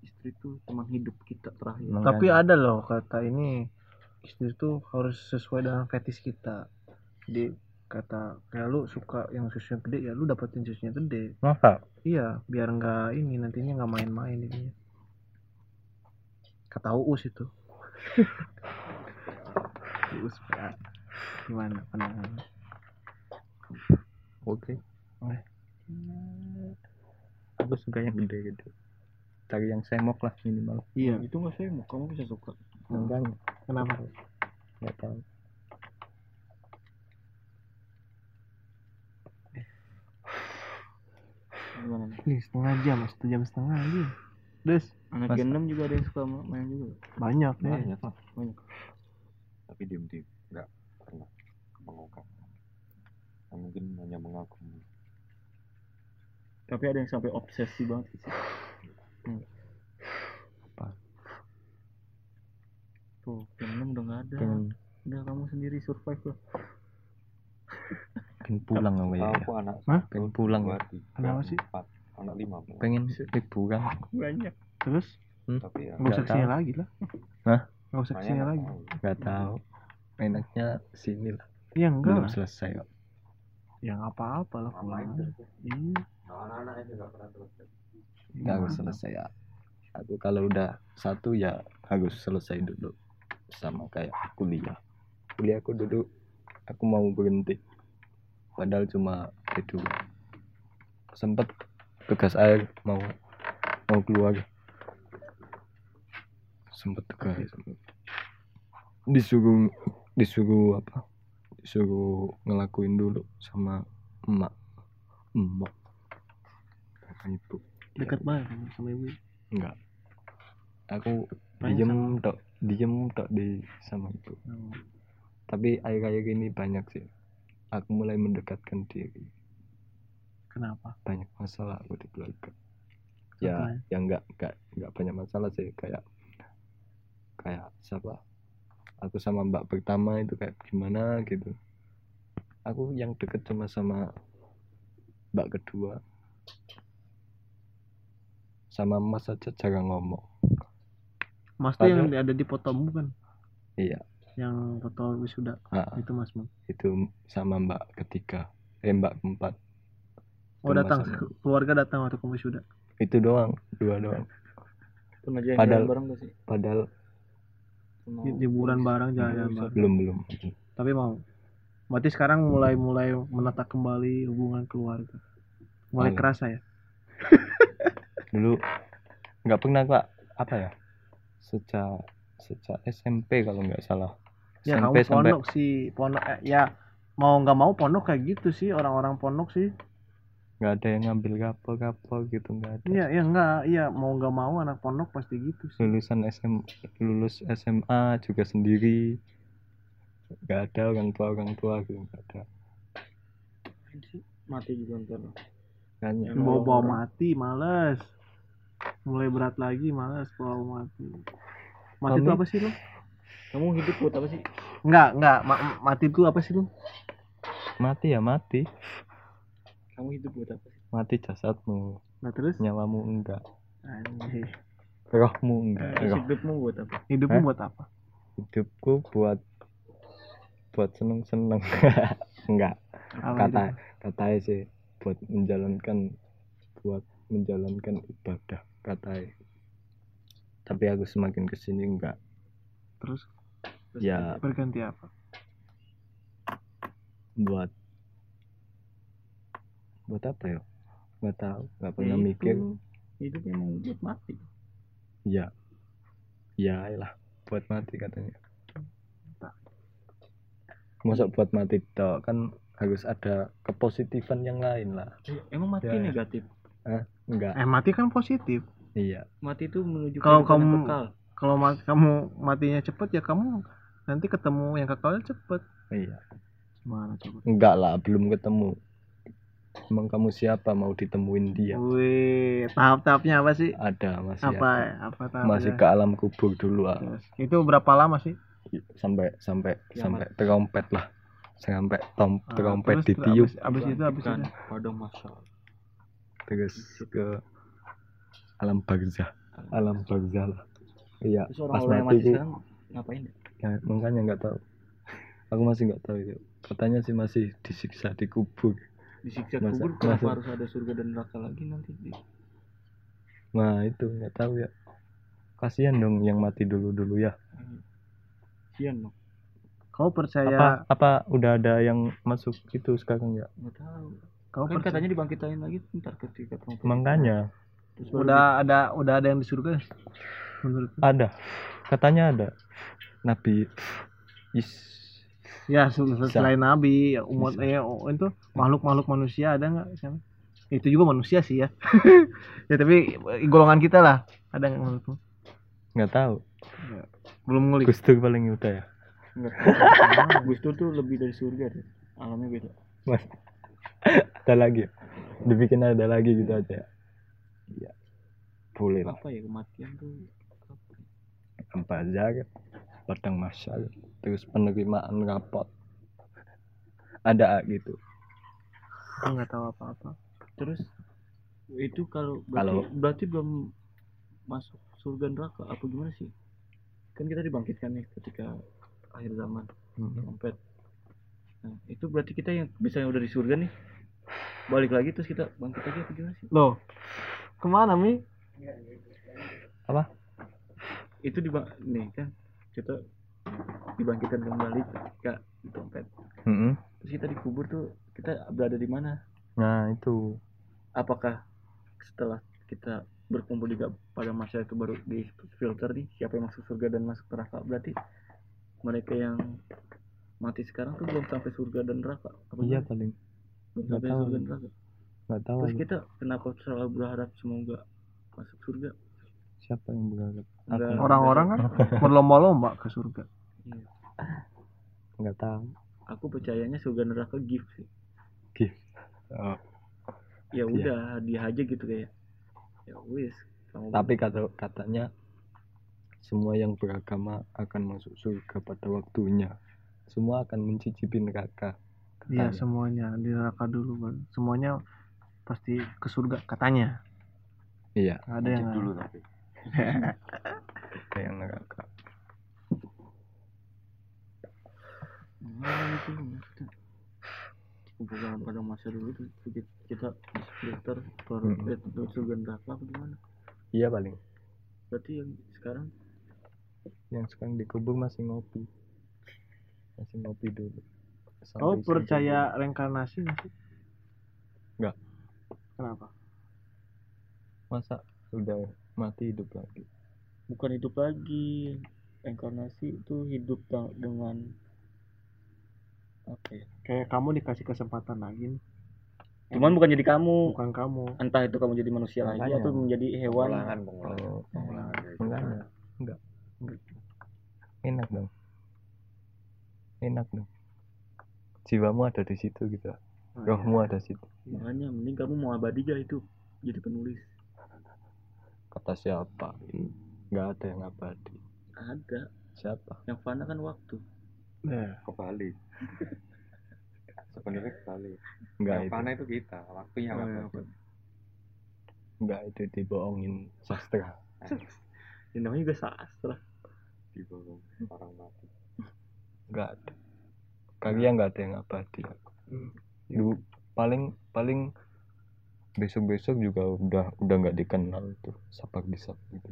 istri itu teman hidup kita terakhir. Makanya. tapi ada loh kata ini istri itu harus sesuai dengan fetis kita. Jadi kata kayak lu suka yang susunya gede ya lu dapetin susunya gede. Masa? Iya biar nggak ini nantinya nggak main-main ini. Kata uus itu uus Pak. gimana pandangan oke. Aku suka yang gede-gede cari yang semok lah minimal. Iya. Itu nggak sih kamu bisa suka. Makanya kenapa? Nggak tahu. Gimana nih nih setengah jam satu jam setengah lagi des. Anak Mas- Gen 6 juga ada yang suka ma- main juga. Banyak nih. Banyak lah banyak. Tapi diem diem nggak pernah mengungkap. Ya, mungkin hanya mengagumi tapi ada yang sampai obsesi banget sih. Hmm. Apa? tuh Gen 6 udah nggak ada. Pengen udah kamu sendiri survive lah. Pengen pulang apa ya aku anak Hah? pengen pulang. ya tiga Kenapa sih? Anak lima belas. pengen liburan banyak. Terus? Tapi ya nggak usah ke sini lagi lah. Hah? nggak usah ke sini nggak lagi. nggak tahu. enaknya sini lah. Ya enggak belum lah. selesai kok. Ya nggak apa-apa lah pulang iya. Anak-anak itu nggak pernah selesai. Nggak harus selesai ya. Aku kalau udah satu ya harus selesai dulu. Sama kayak kuliah. Kuliah aku dulu aku mau berhenti. Padahal cuma kedua sempet tugas air mau mau keluar. Sempet tugas disuruh disuruh apa? Disuruh ngelakuin dulu sama emak. Emak. Sama ibu. Dekat banget kamu sama ibu enggak. Aku Main diem tok diem tok di sama ibu. Oh. tapi akhir-akhir ini banyak sih. Aku mulai mendekatkan diri kenapa? Banyak masalah aku di keluarga. Ya Contohnya? yang enggak enggak enggak banyak masalah sih. Kayak kayak siapa? Aku sama mbak pertama itu kayak gimana gitu. Aku yang deket cuma sama mbak kedua. Sama mas aja jarang ngomong. Mas tuh yang ada di fotomu kan? Iya. Yang foto wisuda ah, itu mas itu sama mbak ketiga. Eh mbak keempat oh datang keluarga datang waktu kamu wisuda itu doang dua doang. Pernah jalan Padahal- bareng gak sih? padahal liburan bareng jalan bisa. bareng. belum belum. Tapi mau. Berarti sekarang mulai mulai menata kembali hubungan keluarga. Mulai Mulai. kerasa ya? [laughs] Dulu nggak pernah pak. Apa ya? Sejak sejak SMP kalau nggak salah. Ya SMP kamu sampai pondok sih pondok eh, ya mau nggak mau pondok kayak gitu sih orang-orang pondok sih nggak ada yang ngambil kapal-kapal gitu nggak ada. Iya iya enggak iya mau nggak mau anak pondok pasti gitu sih. Lulusan SM lulus SMA juga sendiri. Nggak ada orang tua orang tua gitu nggak ada. Mati juga ntar. Kan bawa bawa orang- mati males. Mulai berat lagi males bawa mati. Mati itu apa sih lu? Kamu hidup buat apa sih? Enggak enggak ma- mati itu apa sih lu? Mati ya mati kamu hidup buat apa sih? Mati jasadmu. Nah terus? Nyawamu enggak. Anjir. rohmu enggak. Terus roh. hidupmu buat apa? Hidupmu Hah? buat apa? Hidupku buat buat seneng seneng [laughs] enggak. Apa kata katanya sih buat menjalankan buat menjalankan ibadah katanya tapi aku semakin ke sini enggak. Terus? Terus Ya. berganti apa? Buat buat apa ya? Nggak tahu nggak Ya pernah itu, mikir. hidup emang buat mati. Ya ya lah buat mati katanya. Masa buat mati toh kan harus ada kepositifan yang lain lah. Emang mati Ya, ya. negatif enggak. Eh mati kan positif. Iya. Mati itu menuju Kalau kehidupan yang kamu- kekal. kalau ma- kamu matinya cepet ya kamu nanti ketemu yang kekalnya cepet. Iya. Gimana coba enggak lah belum ketemu emang kamu siapa mau ditemuin dia Wih, tahap-tahapnya apa sih? ada masih Apa ada. apa tahapnya? masih ke alam kubur dulu ah. Itu berapa lama sih? sampai sampai Kiamat. sampai terompet lah sampai tom Ah, terompet terus ditiup Abis, abis itu abis itu. pada masa terus ke alam barzah alam barzah lah iya pas mati itu sekarang ngapain ya? ya, makanya nggak tahu [laughs] aku masih nggak tahu itu katanya sih masih disiksa di kubur disiksa Masa- kubur kenapa masa- harus ada surga dan neraka lagi nanti di nah itu nggak tahu ya. Kasihan dong yang mati dulu dulu ya. Sian dong. Kau apa percaya? apa udah ada yang masuk itu sekarang ya? Nggak tahu. Kau kan percaya? katanya dibangkitain lagi ntar ketika makanya. Terus udah ada udah ada yang di surga? Menurut ada. Katanya ada. Nabi is ya sel- sel- selain nabi ya, umat eh oh, itu makhluk makhluk manusia ada nggak sana itu juga manusia sih ya [laughs] ya tapi eh, golongan kita lah ada nggak menurut lu? nggak tahu belum ngulik Gus Dur paling udah ya enggak. Gus Dur tuh lebih dari surga deh. Alamnya beda. mas [laughs] ada lagi ya? dibikin ada lagi gitu aja ya iya boleh lah Apa ya kematian tuh? apa ya? bazar padang masyar terus penerimaan rapot. Ada gitu. Nggak tahu apa-apa. Terus itu kalau berarti, Kalau- berarti belum masuk surga neraka apa gimana sih? Kan kita dibangkitkan nih ketika akhir zaman trompet. Nah, itu berarti kita yang bisa yang udah di surga nih. Balik lagi terus kita bangkit lagi apa gimana sih? loh ke mana mi? Apa? Itu di nih kan kita dibangkitkan kembali ketika di trompet. Mm-mm. Terus kita dikubur tuh kita berada di mana? nah itu. Apakah setelah kita berkumpul di pada masa itu baru di filter nih siapa yang masuk surga dan masuk neraka? Berarti mereka yang mati sekarang tuh belum sampai surga dan neraka. Apa iya paling. Belum sampai tahu. surga dan neraka. Nggak tahu terus kita kenapa selalu berharap semoga masuk surga? Siapa yang berharap? Orang-orang kan [laughs] berlomba-lomba ke surga Iya. nggak tahu. Aku percayanya surga neraka gift sih. Oh, ya Iya. udah dia aja gitu kayak ya wis tapi kata katanya semua yang beragama akan masuk surga pada waktunya. Semua akan mencicipi neraka iya semuanya di neraka dulu Bang. semuanya pasti ke surga katanya. Iya. Ada yang dulu tapi. [laughs] Kayak neraka Nah, itu pada masa dulu kita, kita di filter baru eh, surga neraka apa gimana? Iya paling. Berarti yang sekarang? Yang sekarang dikubur masih ngopi. Masih ngopi dulu. Sampai oh percaya reinkarnasi nggak sih? Nggak. kenapa? Dulu. masa udah mati hidup lagi? Bukan hidup lagi. Reinkarnasi itu hidup dengan apa ya kayak kamu dikasih kesempatan lagi nih. cuman bukan jadi kamu. Bukan kamu. Entah itu kamu jadi manusia lagi Makanya. atau menjadi hewan. Pengulangan pengulangan oh pengulangan enggak enggak. Enggak. Enak dong. Enak dong. Jiwamu ada di situ gitu. Oh, rohmu ada di situ. Makanya mending kamu mau abadi gak itu jadi penulis. Kata siapa? Nggak ada yang abadi. Ada siapa? Yang fana kan waktu. Nah, kebalik sebenarnya kebalik nggak yang itu. mana itu kita waktunya Oh, apa iya, itu nggak itu dibohongin sastra. [laughs] Ini namanya juga sastra. Di bawah orang mati. Nggak ada. Karya nggak ada yang abadi dulu paling paling besok besok juga udah udah nggak dikenal tuh sapak di gitu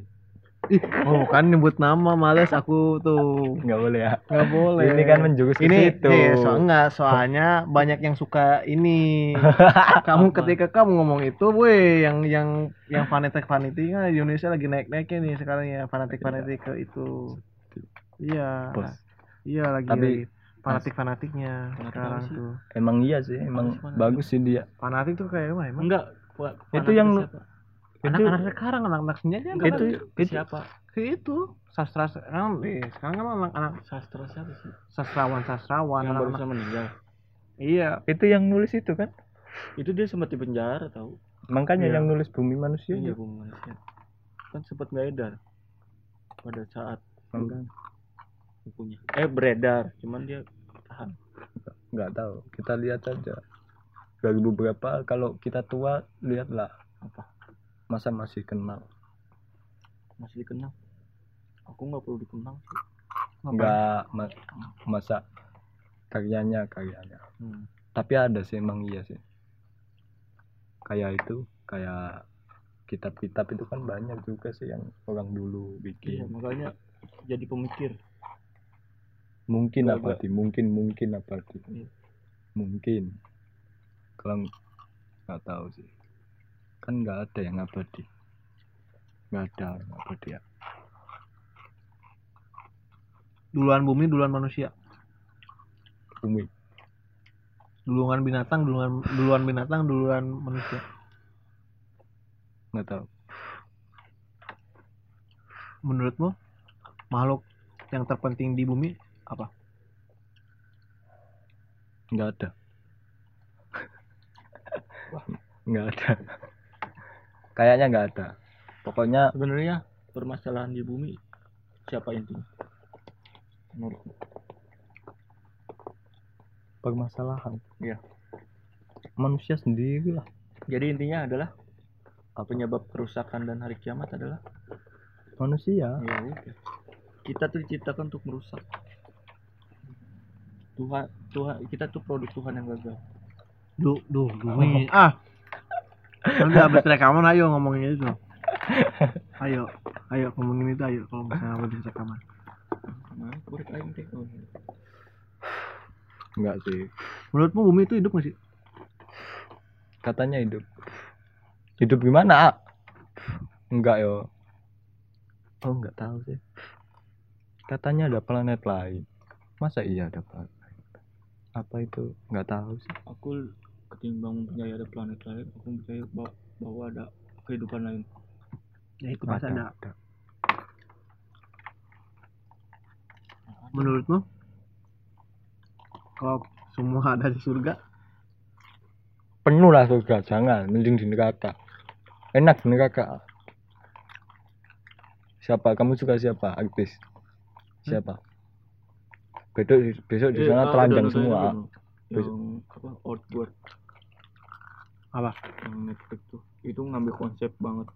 ih oh kan nyebut nama males aku tuh. Nggak boleh ya? Nggak boleh. Ini kan menjurus ke ini situ. eh, so, enggak soalnya banyak yang suka ini. [laughs] Kamu ketika kamu ngomong itu weh yang yang yang fanatik fanatik kan di Indonesia lagi naik naiknya nih sekarang ya fanatik fanatik ke itu. Iya. Iya lagi Tapi- fanatik fanatiknya Fanatik sekarang tuh. Emang iya sih emang Fanatik. bagus sih dia. Fanatik tuh kayak apa emang. Enggak Itu yang- siapa? Anak-anak sekarang anak-anak senjata Enggak, itu itu siapa. Si itu sastra kan eh, sekarang kan anak-anak sastra siapa sih? sastrawan sastrawan yang baru sama meninggal iya. Itu yang nulis itu kan? Itu dia sempat di penjara tahu. Makanya Iya. yang nulis bumi manusia iya ya bung manusia. Kan sempat nggak edar pada saat Makanya. bukunya. Eh beredar cuman dia tahan. Nggak tahu kita lihat aja. Dari beberapa kalau kita tua lihatlah. Apa masa masih kenal? Masih dikenal. Aku nggak perlu dikenal sih. Nggak ma- masa karyanya karyanya. Hmm. tapi ada sih emang iya sih. Kayak itu kayak kitab-kitab itu kan banyak juga sih yang orang dulu iya bikin makanya jadi pemikir. Mungkin Nggak, abadi mungkin mungkin abadi Iya. mungkin. Kalau nggak tahu sih kan nggak ada yang abadi nggak ada apa dia Duluan bumi, duluan manusia. bumi Duluan binatang, duluan duluan binatang, duluan manusia. nggak tahu Menurutmu makhluk yang terpenting di bumi apa? nggak ada [laughs] nggak ada kayaknya nggak ada. Pokoknya sebenarnya permasalahan di bumi siapa intinya menurutmu permasalahan? Iya. manusia sendiri lah. Jadi intinya adalah penyebab kerusakan dan hari kiamat adalah? Manusia. Ya udah. Kita tuh diciptakan untuk merusak. Tuhan Tuhan kita tuh produk Tuhan yang gagal. Duh, duh, bumi. Ah. Nanti habis rekaman ayo ngomongin itu. [laughs] Ayo, ayo ngomongin itu ayo kalau misalnya habis rekaman. nah kurik aing teh oh, nggak sih. Menurutmu bumi itu hidup gak sih? katanya hidup. Hidup gimana? Enggak yo. Oh nggak tahu sih. Katanya ada planet lain. Masa iya ada planet lain? Apa itu? Nggak tahu sih. Aku ketimbang percaya ada planet lain aku percaya bahwa, bahwa ada kehidupan lain. Ya itu pasti ada. ada. Menurutmu? Kalau semua ada di surga, penuh lah surga jangan. Mending di neraka. Enak di neraka. Siapa? Kamu suka siapa? Artis. Siapa? Besok besok di Eh, sana ah, telanjang semua. yang apa outward Apa? yang Netflix tuh. Itu ngambil konsep banget.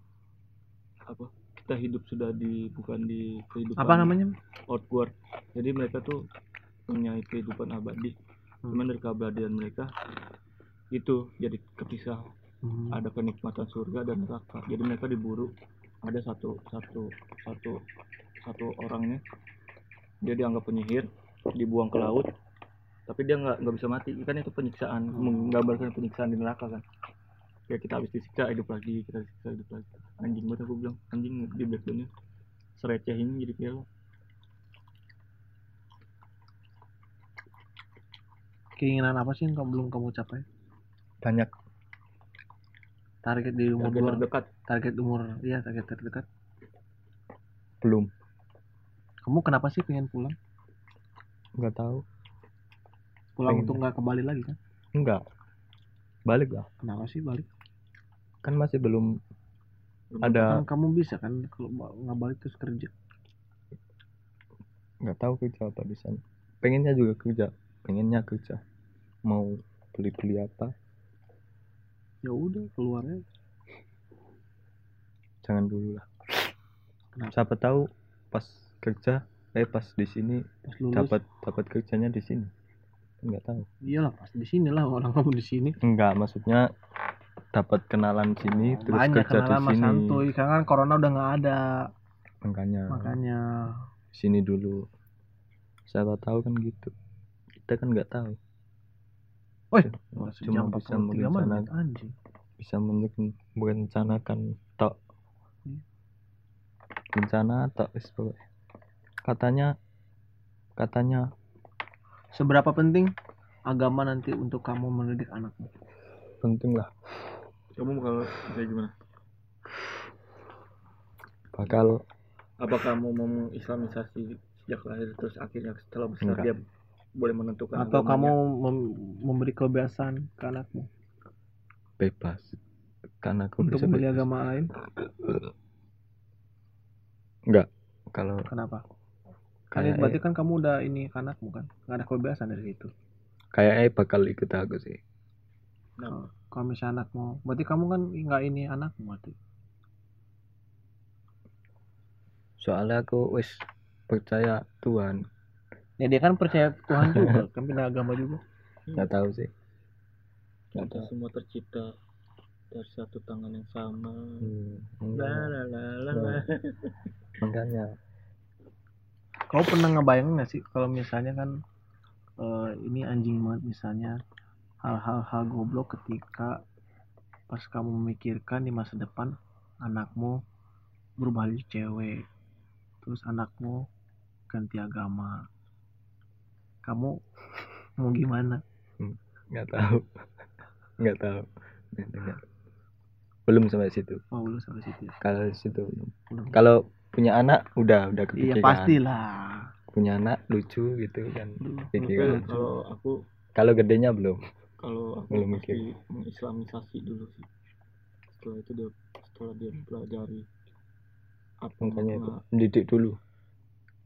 Apa? Kita hidup sudah di bukan di kehidupan apa namanya? outward. Jadi mereka tuh punya kehidupan abadi. Hmm. cuman dari keabadian mereka itu jadi kepisah. Hmm. ada kenikmatan surga dan neraka. Jadi mereka diburu. Ada satu satu satu satu orangnya. Dia dianggap penyihir dibuang ke laut tapi dia nggak nggak bisa mati. Kan itu penyiksaan menggambarkan penyiksaan di neraka kan. Ya kita habis disiksa hidup lagi kita disiksa hidup lagi. Anjing banget aku bilang. Anjing di backgroundnya. Sereceh ini jadi kayak Keinginan apa sih yang kamu belum kamu capai? banyak. Target di umur target dua, terdekat. Target umur, iya target terdekat. belum. Kamu kenapa sih pengen pulang? nggak tahu Pulang Pengen. untuk nggak kembali lagi kan? enggak balik lah Kenapa sih balik? kan masih belum ada Kan kamu bisa kan kalau nggak balik terus kerja. nggak tahu kerja apa di sana pengennya juga kerja pengennya kerja mau beli beli apa Ya udah keluarnya. jangan dulu lah Kenapa? siapa tahu pas kerja eh pas di sini dapat dapat kerjanya di sini nggak tahu. Iyalah pas di sini lah orang kamu di sini. enggak maksudnya dapat kenalan sini terus Banyak kerja di kenalan mas sini. Santuy. Karena kan corona udah nggak ada. makanya. Makanya. Sini dulu. Siapa tahu kan gitu. Kita kan nggak tahu. Woi, Cuma bisa 43 menit merencanakan. Anjing. bisa merencanakan tok. Hmm. rencana tok katanya katanya Seberapa penting agama nanti untuk kamu mendidik anakmu? penting lah kamu bakal kayak gimana bakal apa kamu mau mengislamisasi sejak lahir terus akhirnya setelah besar Enggak. dia boleh menentukan Atau kamu mem- memberi kebebasan ke anakmu bebas karena aku untuk memilih bebas. agama lain? enggak kalau Kenapa? Kan kayak berarti kan kamu udah ini ke anakmu kan? Nggak ada kebebasan dari situ. kayaknya bakal ikut aku sih. Nah, Kalau misalnya anakmu, berarti kamu kan nggak ini anakmu berarti. soalnya aku wis percaya Tuhan. Ya dia kan percaya Tuhan juga, kan pindah agama juga. nggak tahu sih. Nggak tahu. semua tercipta dari satu tangan yang sama. Hmm, la la la la makanya Kau pernah ngebayang nggak sih kalau misalnya kan eh, ini anjing banget misalnya hal-hal hal goblok ketika pas kamu memikirkan di masa depan anakmu berubah jadi cewek terus anakmu ganti agama kamu mau gimana? Nggak tahu. [laughs] Nggak tahu. Nggak dengar. belum sampai situ. Oh belum sampai situ ya? kalau situ belum. Kalau punya anak udah udah iya kepikiran pastilah. Punya anak lucu gitu kan. Tapi kalau aku kalau gedenya belum? Kalau aku Belum mikir. mengislamisasi dulu sih. Setelah itu dia setelah dia pelajari apa makanya itu. makna mendidik dulu.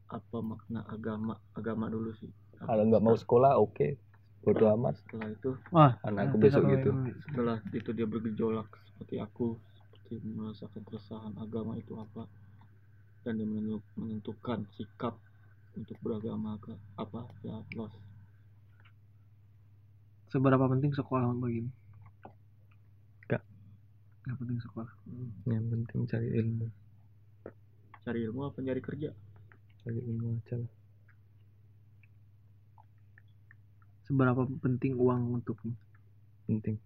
apa makna agama agama dulu sih. Kalau nggak mau sekolah oke. Bodo amat. setelah itu wah anakku besok gitu. setelah itu dia bergejolak seperti aku seperti merasakan keresahan agama itu apa dan menentukan sikap untuk beragama ke apa ya los seberapa penting sekolah bagimu Nggak. nggak penting sekolah. Yang penting cari ilmu. Cari ilmu apa nyari kerja? Cari ilmu aja lah. Seberapa penting uang untukmu? Penting.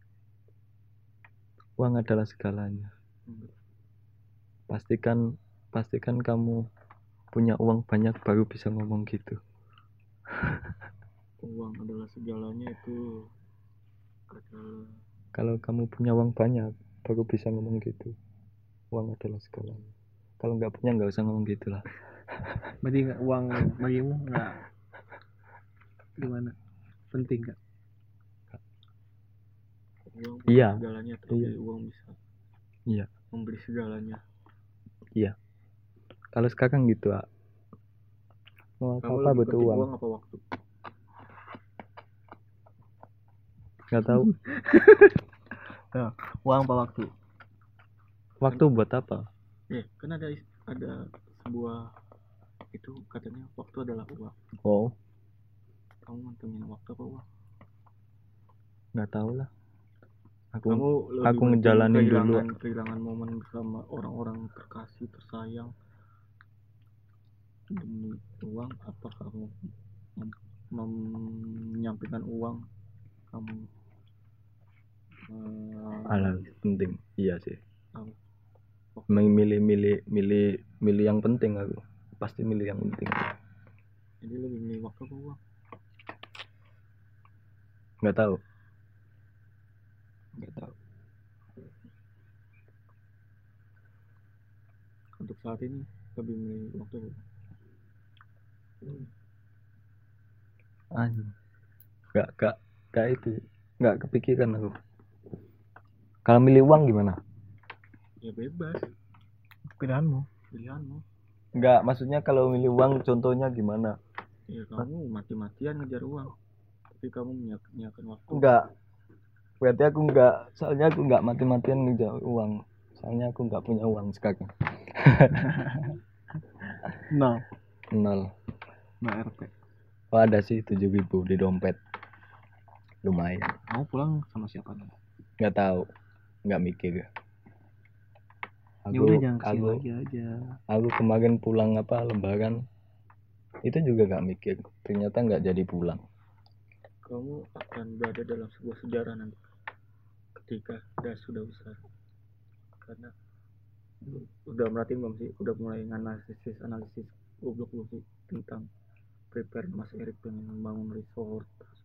Uang adalah segalanya. Pastikan pastikan kamu punya uang banyak baru bisa ngomong gitu. Uang adalah segalanya itu. Kalau kamu punya uang banyak baru bisa ngomong gitu. Uang adalah segalanya. Kalau nggak punya nggak usah ngomong gitu lah. Berarti nggak uang bagimu nggak gimana? Penting nggak? Uang Iya. segalanya tapi Iya. uang bisa Iya. membeli segalanya kalau sekarang gitu ah mau apa apa butuh uang. uang apa waktu? Nggak tahu. [laughs] Uang apa waktu? Waktu buat apa? Eh kan ada ada sebuah itu katanya waktu adalah uang. Oh. Kamu mantengin waktu apa uang? Nggak tahu lah. Aku kamu aku ngejalanin dulu. kehilangan momen bersama orang-orang terkasih tersayang demi uang apa kamu menyampingkan uang kamu? Halal penting. Iya sih. Memilih milih milih milih yang penting aku. Pasti milih yang penting. Jadi lebih milih waktu apa uang? Nggak tahu. Nggak tahu. Untuk saat ini lebih milih waktu apa anjing nggak nggak nggak itu nggak kepikiran aku. Kalau milih uang gimana? Ya bebas. Pilihanmu. Pilihanmu. Nggak maksudnya kalau milih uang contohnya gimana? Ya kamu mati-matian ngejar uang. Tapi kamu menyiap- menyiapkan waktu. Nggak. Berarti aku nggak soalnya aku nggak mati-matian ngejar uang. Soalnya aku nggak punya uang sekarang. [laughs] Nol. Nol nol RP oh ada sih tujuh ribu di dompet. Lumayan. Kamu pulang sama siapa nih nggak tahu. Nggak mikir. Ya udah jangan aku, lagi aja. aku kemarin pulang apa lebaran itu juga nggak mikir. Ternyata nggak jadi pulang. Kamu akan berada dalam sebuah sejarah nanti ketika dia sudah besar. Karena udah merhatiin belum sih? Udah mulai analisis analisis goblok sih tentang prepare Mas Erik pengen membangun resort terus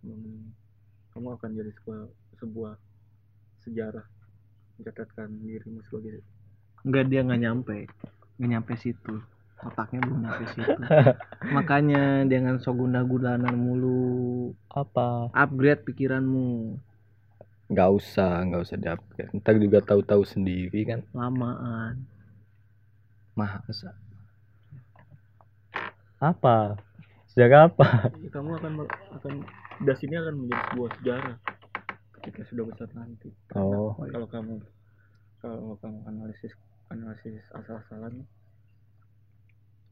kamu akan jadi sebuah sebuah sejarah. Mencatatkan dirimu sebagai enggak dia nggak nyampe. Nggak nyampe situ. Otaknya belum nyampe situ. [laughs] Makanya jangan sok guna-gunanan mulu apa? upgrade pikiranmu. Nggak usah nggak usah diupgrade. Ntar juga tahu-tahu sendiri kan? Lamaan. Masa? Apa sejarah apa Ya, kamu akan akan das ini akan menjadi sebuah sejarah ketika sudah besar nanti. Oh. Kalau kamu kalau kamu analisis analisis asal-asalan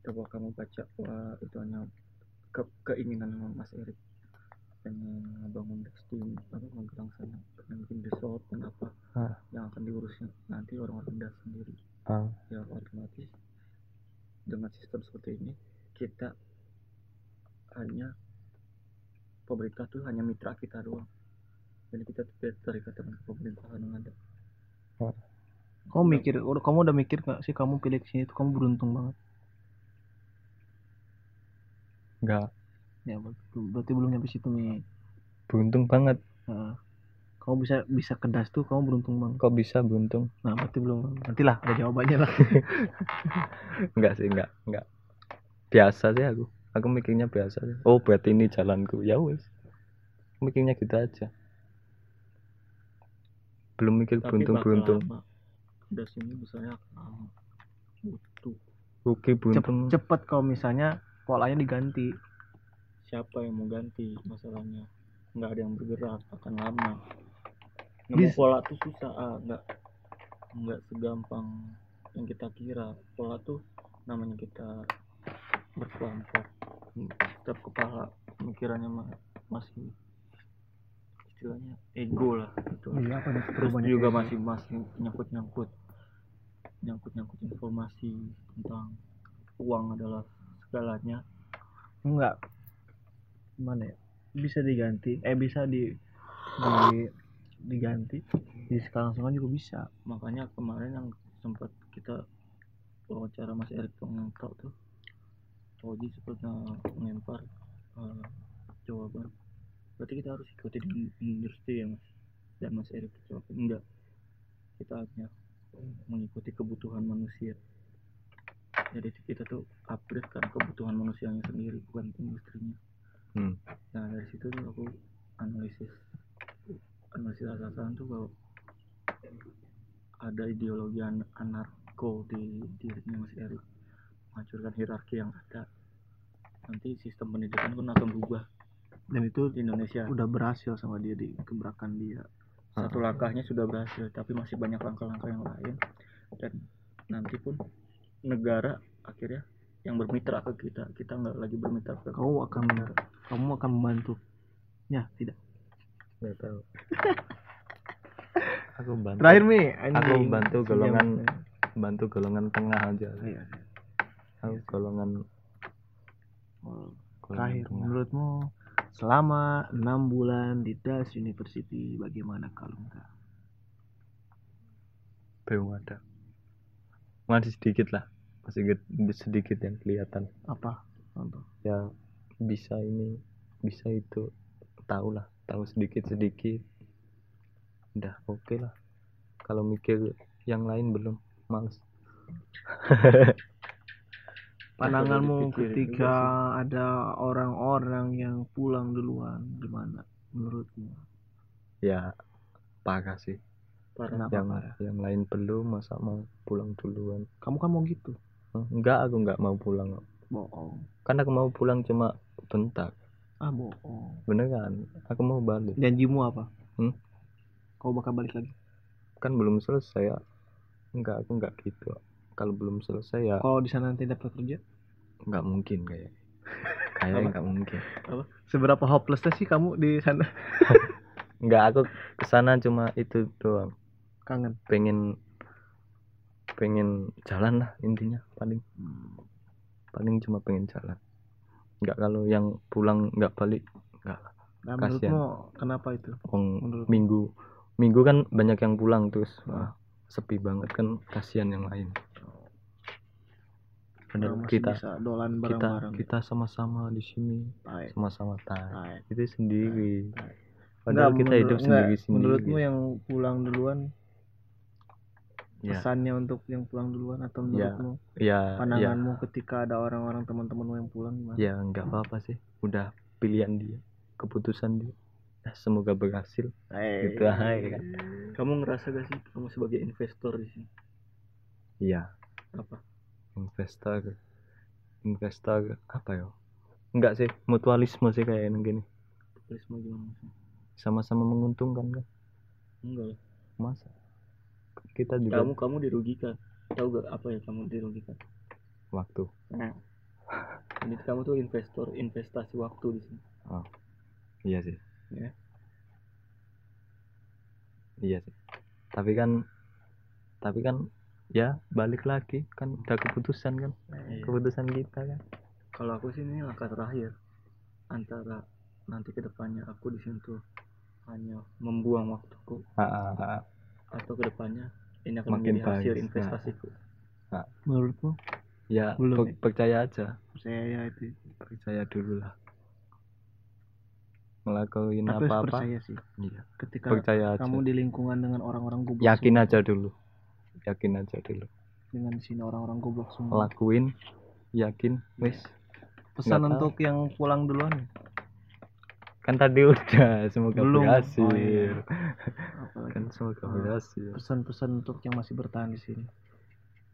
coba kamu baca wah itu hanya ke, keinginan Mas Erik. Pengen ngebangun destin apa menggelang sana pengen bikin resort dan apa yang akan diurusnya. Nanti orang-orang das sendiri. Ah, ya otomatis dengan sistem seperti ini kita hanya pemerintah tuh hanya mitra kita doang. Jadi kita tidak terikat dengan pemerintahan yang ada. Kamu mikir udah kamu udah mikir gak sih kamu pilih sini itu kamu beruntung banget? Enggak ya berarti, berarti belum nyampe situ nih beruntung banget. Heeh. kamu bisa bisa kedas tuh kamu beruntung banget. Kok bisa beruntung? Nah berarti belum nantilah ada jawabannya lah. [laughs] Enggak sih enggak enggak biasa sih aku aku mikirnya biasa. Oh berarti ini jalanku. Ya wes mikirnya gitu aja. Belum mikir tapi beruntung bakal beruntung lama. udah sini akan lama butuh. Oke Cep- beruntung cepet kalau misalnya polanya diganti. Siapa yang mau ganti masalahnya? Nggak ada yang bergerak akan lama. Nemu Bis- pola tuh susah ah nggak nggak segampang yang kita kira. Pola tuh namanya kita berkelompok. Setiap kepala. Pemikirannya ma- masih istilahnya ego lah gitu. Iya apa nih? Terus juga masih masih nyangkut nyangkut nyangkut nyangkut informasi tentang uang adalah segalanya. Enggak. Gimana ya? Bisa diganti. Eh bisa di di diganti. Di skala langsung juga bisa. Makanya kemarin yang sempat kita wawancara Mas Erik Tongengkau tuh Oji sempat melempar eh, jawaban berarti kita harus ikuti di industri ya Mas? Dan Mas Erik jawab enggak. Kita hanya mengikuti kebutuhan manusia. Jadi kita tuh upgrade karena kebutuhan manusianya sendiri bukan industrinya. Hmm. nah dari situ tuh aku analisis analisis asasan tuh kalau ada ideologi an- anarko di dirinya Mas Erik menghancurkan hierarki yang ada. Nanti sistem pendidikan pun akan berubah. Dan itu di Indonesia. udah berhasil sama dia di gebrakan dia. Satu langkahnya sudah berhasil tapi masih banyak langkah-langkah yang lain. Dan nanti pun negara akhirnya yang bermitra ke kita kita nggak lagi bermitra ke kamu akan negara. kamu akan membantu. Ya tidak. Nggak tahu. [laughs] Aku bantu terakhir mi. Aku bantu golongan bantu golongan tengah aja. Iya, iya. aku golongan terakhir tengah. menurutmu selama enam bulan di Das University bagaimana kalau enggak? Belum ada. Masih sedikit lah. Masih sedikit yang kelihatan. Apa? Contoh. Ya bisa ini bisa itu. Tahu lah tahu sedikit sedikit udah oke lah. Kalau mikir yang lain belum males [laughs] pandanganmu ketika ada orang-orang yang pulang duluan gimana menurutmu? Ya parah sih. Parah. Yang parah? yang lain belum masa mau pulang duluan? Kamu kan mau gitu? Hah, enggak aku enggak mau pulang. Bohong. Kan aku mau pulang cuma bentar. Ah bohong. Beneran aku mau balik. Janjimu apa? Hmm? kau bakal balik lagi? Kan belum selesai ya. Enggak aku enggak gitu kalau belum selesai ya kalau di sana nanti dapat kerja? Enggak mungkin kayak. [laughs] Kayak Apa? enggak mungkin. Seberapa hopelessnya sih kamu di sana? [laughs] Enggak aku ke sana cuma itu doang. Kangen? Pengen pengen jalan lah intinya paling. Paling cuma pengen jalan. Enggak kalau yang pulang enggak balik enggak lah. Nah Kasian. menurutmu kenapa itu? Menurut- minggu minggu kan banyak yang pulang terus. Wah, sepi banget kan kasihan yang lain Padahal Masih kita bisa dolan kita bareng-bareng. kita sama-sama di sini sama-sama tai. itu sendiri. Tai. padahal Enggak, kita hidup enggak, sendiri sendiri menurutmu yang pulang duluan ya. pesannya untuk yang pulang duluan atau Ya, menurutmu? Ya ya. Pandanganmu ketika ada orang-orang teman-temanmu yang pulang gimana? ya nggak apa-apa sih. Udah pilihan dia keputusan dia. Ya, semoga berhasil. Eh, gitu aja kan? Kamu ngerasa gak sih kamu sebagai investor di sini? Iya. Apa investor investor apa ya enggak sih mutualisme sih kayak gini. Gimana sih? Sama-sama menguntungkan kan? Enggak. Lah. masa? Kita juga kamu kamu dirugikan. Tahu gak apa yang kamu dirugikan? Waktu. Nah. Ini kamu tuh investor investasi waktu di sini. Iya sih. Ya. iya sih. Tapi kan tapi kan ya balik lagi. Kan udah keputusan kan? Iya. keputusan kita kan? Kalau aku sih ini langkah terakhir. Antara nanti ke depannya aku di sini tuh hanya membuang waktuku. Ah, ah, ah. atau ke depannya ini akan Makin menjadi hasil bagus. investasiku. Menurutmu? Ya Belum per- ya? percaya aja. Saya ya itu. Percaya dulu lah. Harus apa-apa. percaya sih. Iya. Ketika percaya aja. kamu di lingkungan dengan orang-orang goblok yakin semua, aja dulu yakin aja dulu dengan di sini orang-orang goblok semua. Lakuin yakin wis. Pesan nggak tahu. untuk yang pulang duluan? Ya? kan tadi udah semoga Belum. berhasil. Oh, iya. apalagi kan semoga Oh. berhasil. pesan-pesan untuk yang masih bertahan di sini.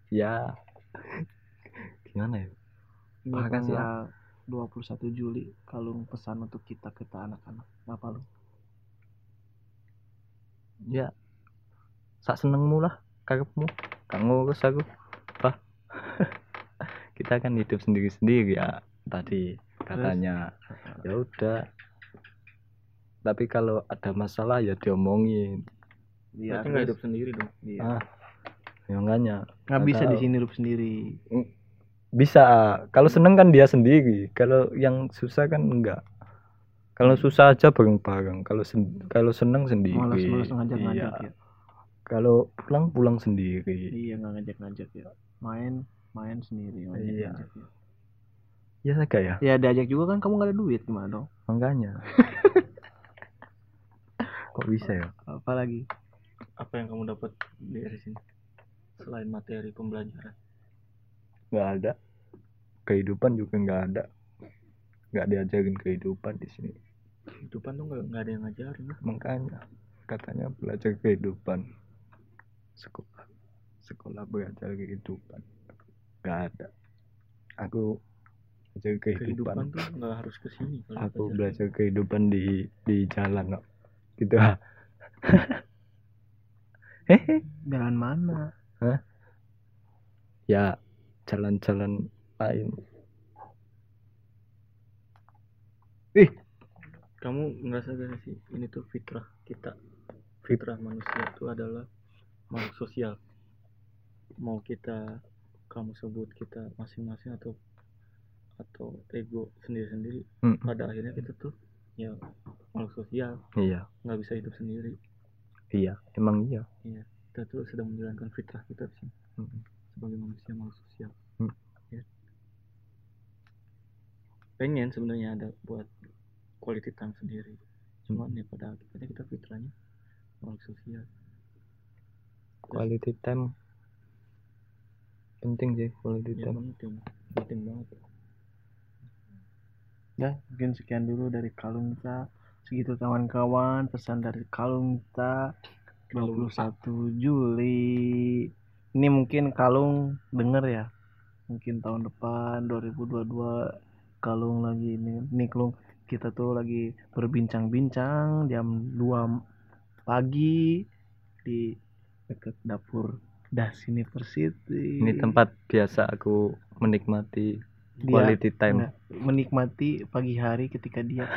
Ya. Gimana ya? Ini Makasih, tanggal 21 Juli kalung pesan untuk kita kita anak-anak. Apa lu? Ya. Sak senengmu lah karepmu? Gak ngurus aku. Apa? [laughs] Kita kan hidup sendiri-sendiri ya tadi katanya. Ya udah. Tapi kalau ada masalah ya diomongin. Iya berarti nggak hidup sendiri dong. Iya. ah ya makanya. Nggak bisa di sini hidup sendiri. Bisa. Kalau seneng kan dia sendiri. Kalau yang susah kan enggak. Kalau susah aja bareng-bareng. Kalau sen kalau seneng sendiri. Malas-malas ngajak-ngajak Iya. ya kalau pulang pulang sendiri. Iya nggak ngajak-ngajak ya. Main main sendiri ngajak Iya. ngajak ya. ya agak ya? Ya diajak juga kan kamu nggak ada duit gimana dong? Makanya. [laughs] Kok bisa ya? Apalagi? Apa yang kamu dapat dari sini? Selain materi pembelajaran. Nggak ada. Kehidupan juga nggak ada. Nggak diajarin kehidupan di sini. Kehidupan tuh nggak nggak ada yang ngajarin. Lah makanya katanya belajar kehidupan sekolah sekolah belajar kehidupan. Nggak ada. Aku belajar kehidupan. Kehidupan tuh nggak harus ke sini kalau aku belajar. kehidupan di di jalan kok. Gitu. Ah [laughs] hehe jalan mana? Ya jalan-jalan lain. Kamu ngerasa gak sih ini tuh fitrah kita? Fitrah manusia itu adalah makhluk sosial. Mau kita kamu sebut kita masing-masing atau atau ego sendiri-sendiri Mm, pada akhirnya kita tuh ya makhluk sosial. Iya. Nggak bisa hidup sendiri. Iya emang iya. Kita tuh sedang menjalankan fitrah kita di sini. Mm. sebagai manusia makhluk sosial. Hmm. Ya. pengen sebenarnya ada buat quality time sendiri. Cuman ya pada akhirnya kita fitrahnya makhluk sosial quality time. Penting sih quality ya time. penting. Penting banget. Ya mungkin sekian dulu dari Kalungta segitu kawan-kawan pesan dari Kalungta 21 Juli. Ini mungkin Kalung denger ya. Mungkin tahun depan 2022 Kalung lagi ini nih Kalung kita tuh lagi berbincang-bincang jam 2 pagi di dekat dapur Das University. Ini tempat biasa aku menikmati Dia- quality time. Enggak, menikmati pagi hari ketika dia [laughs]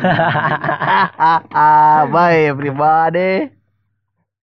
bye everybody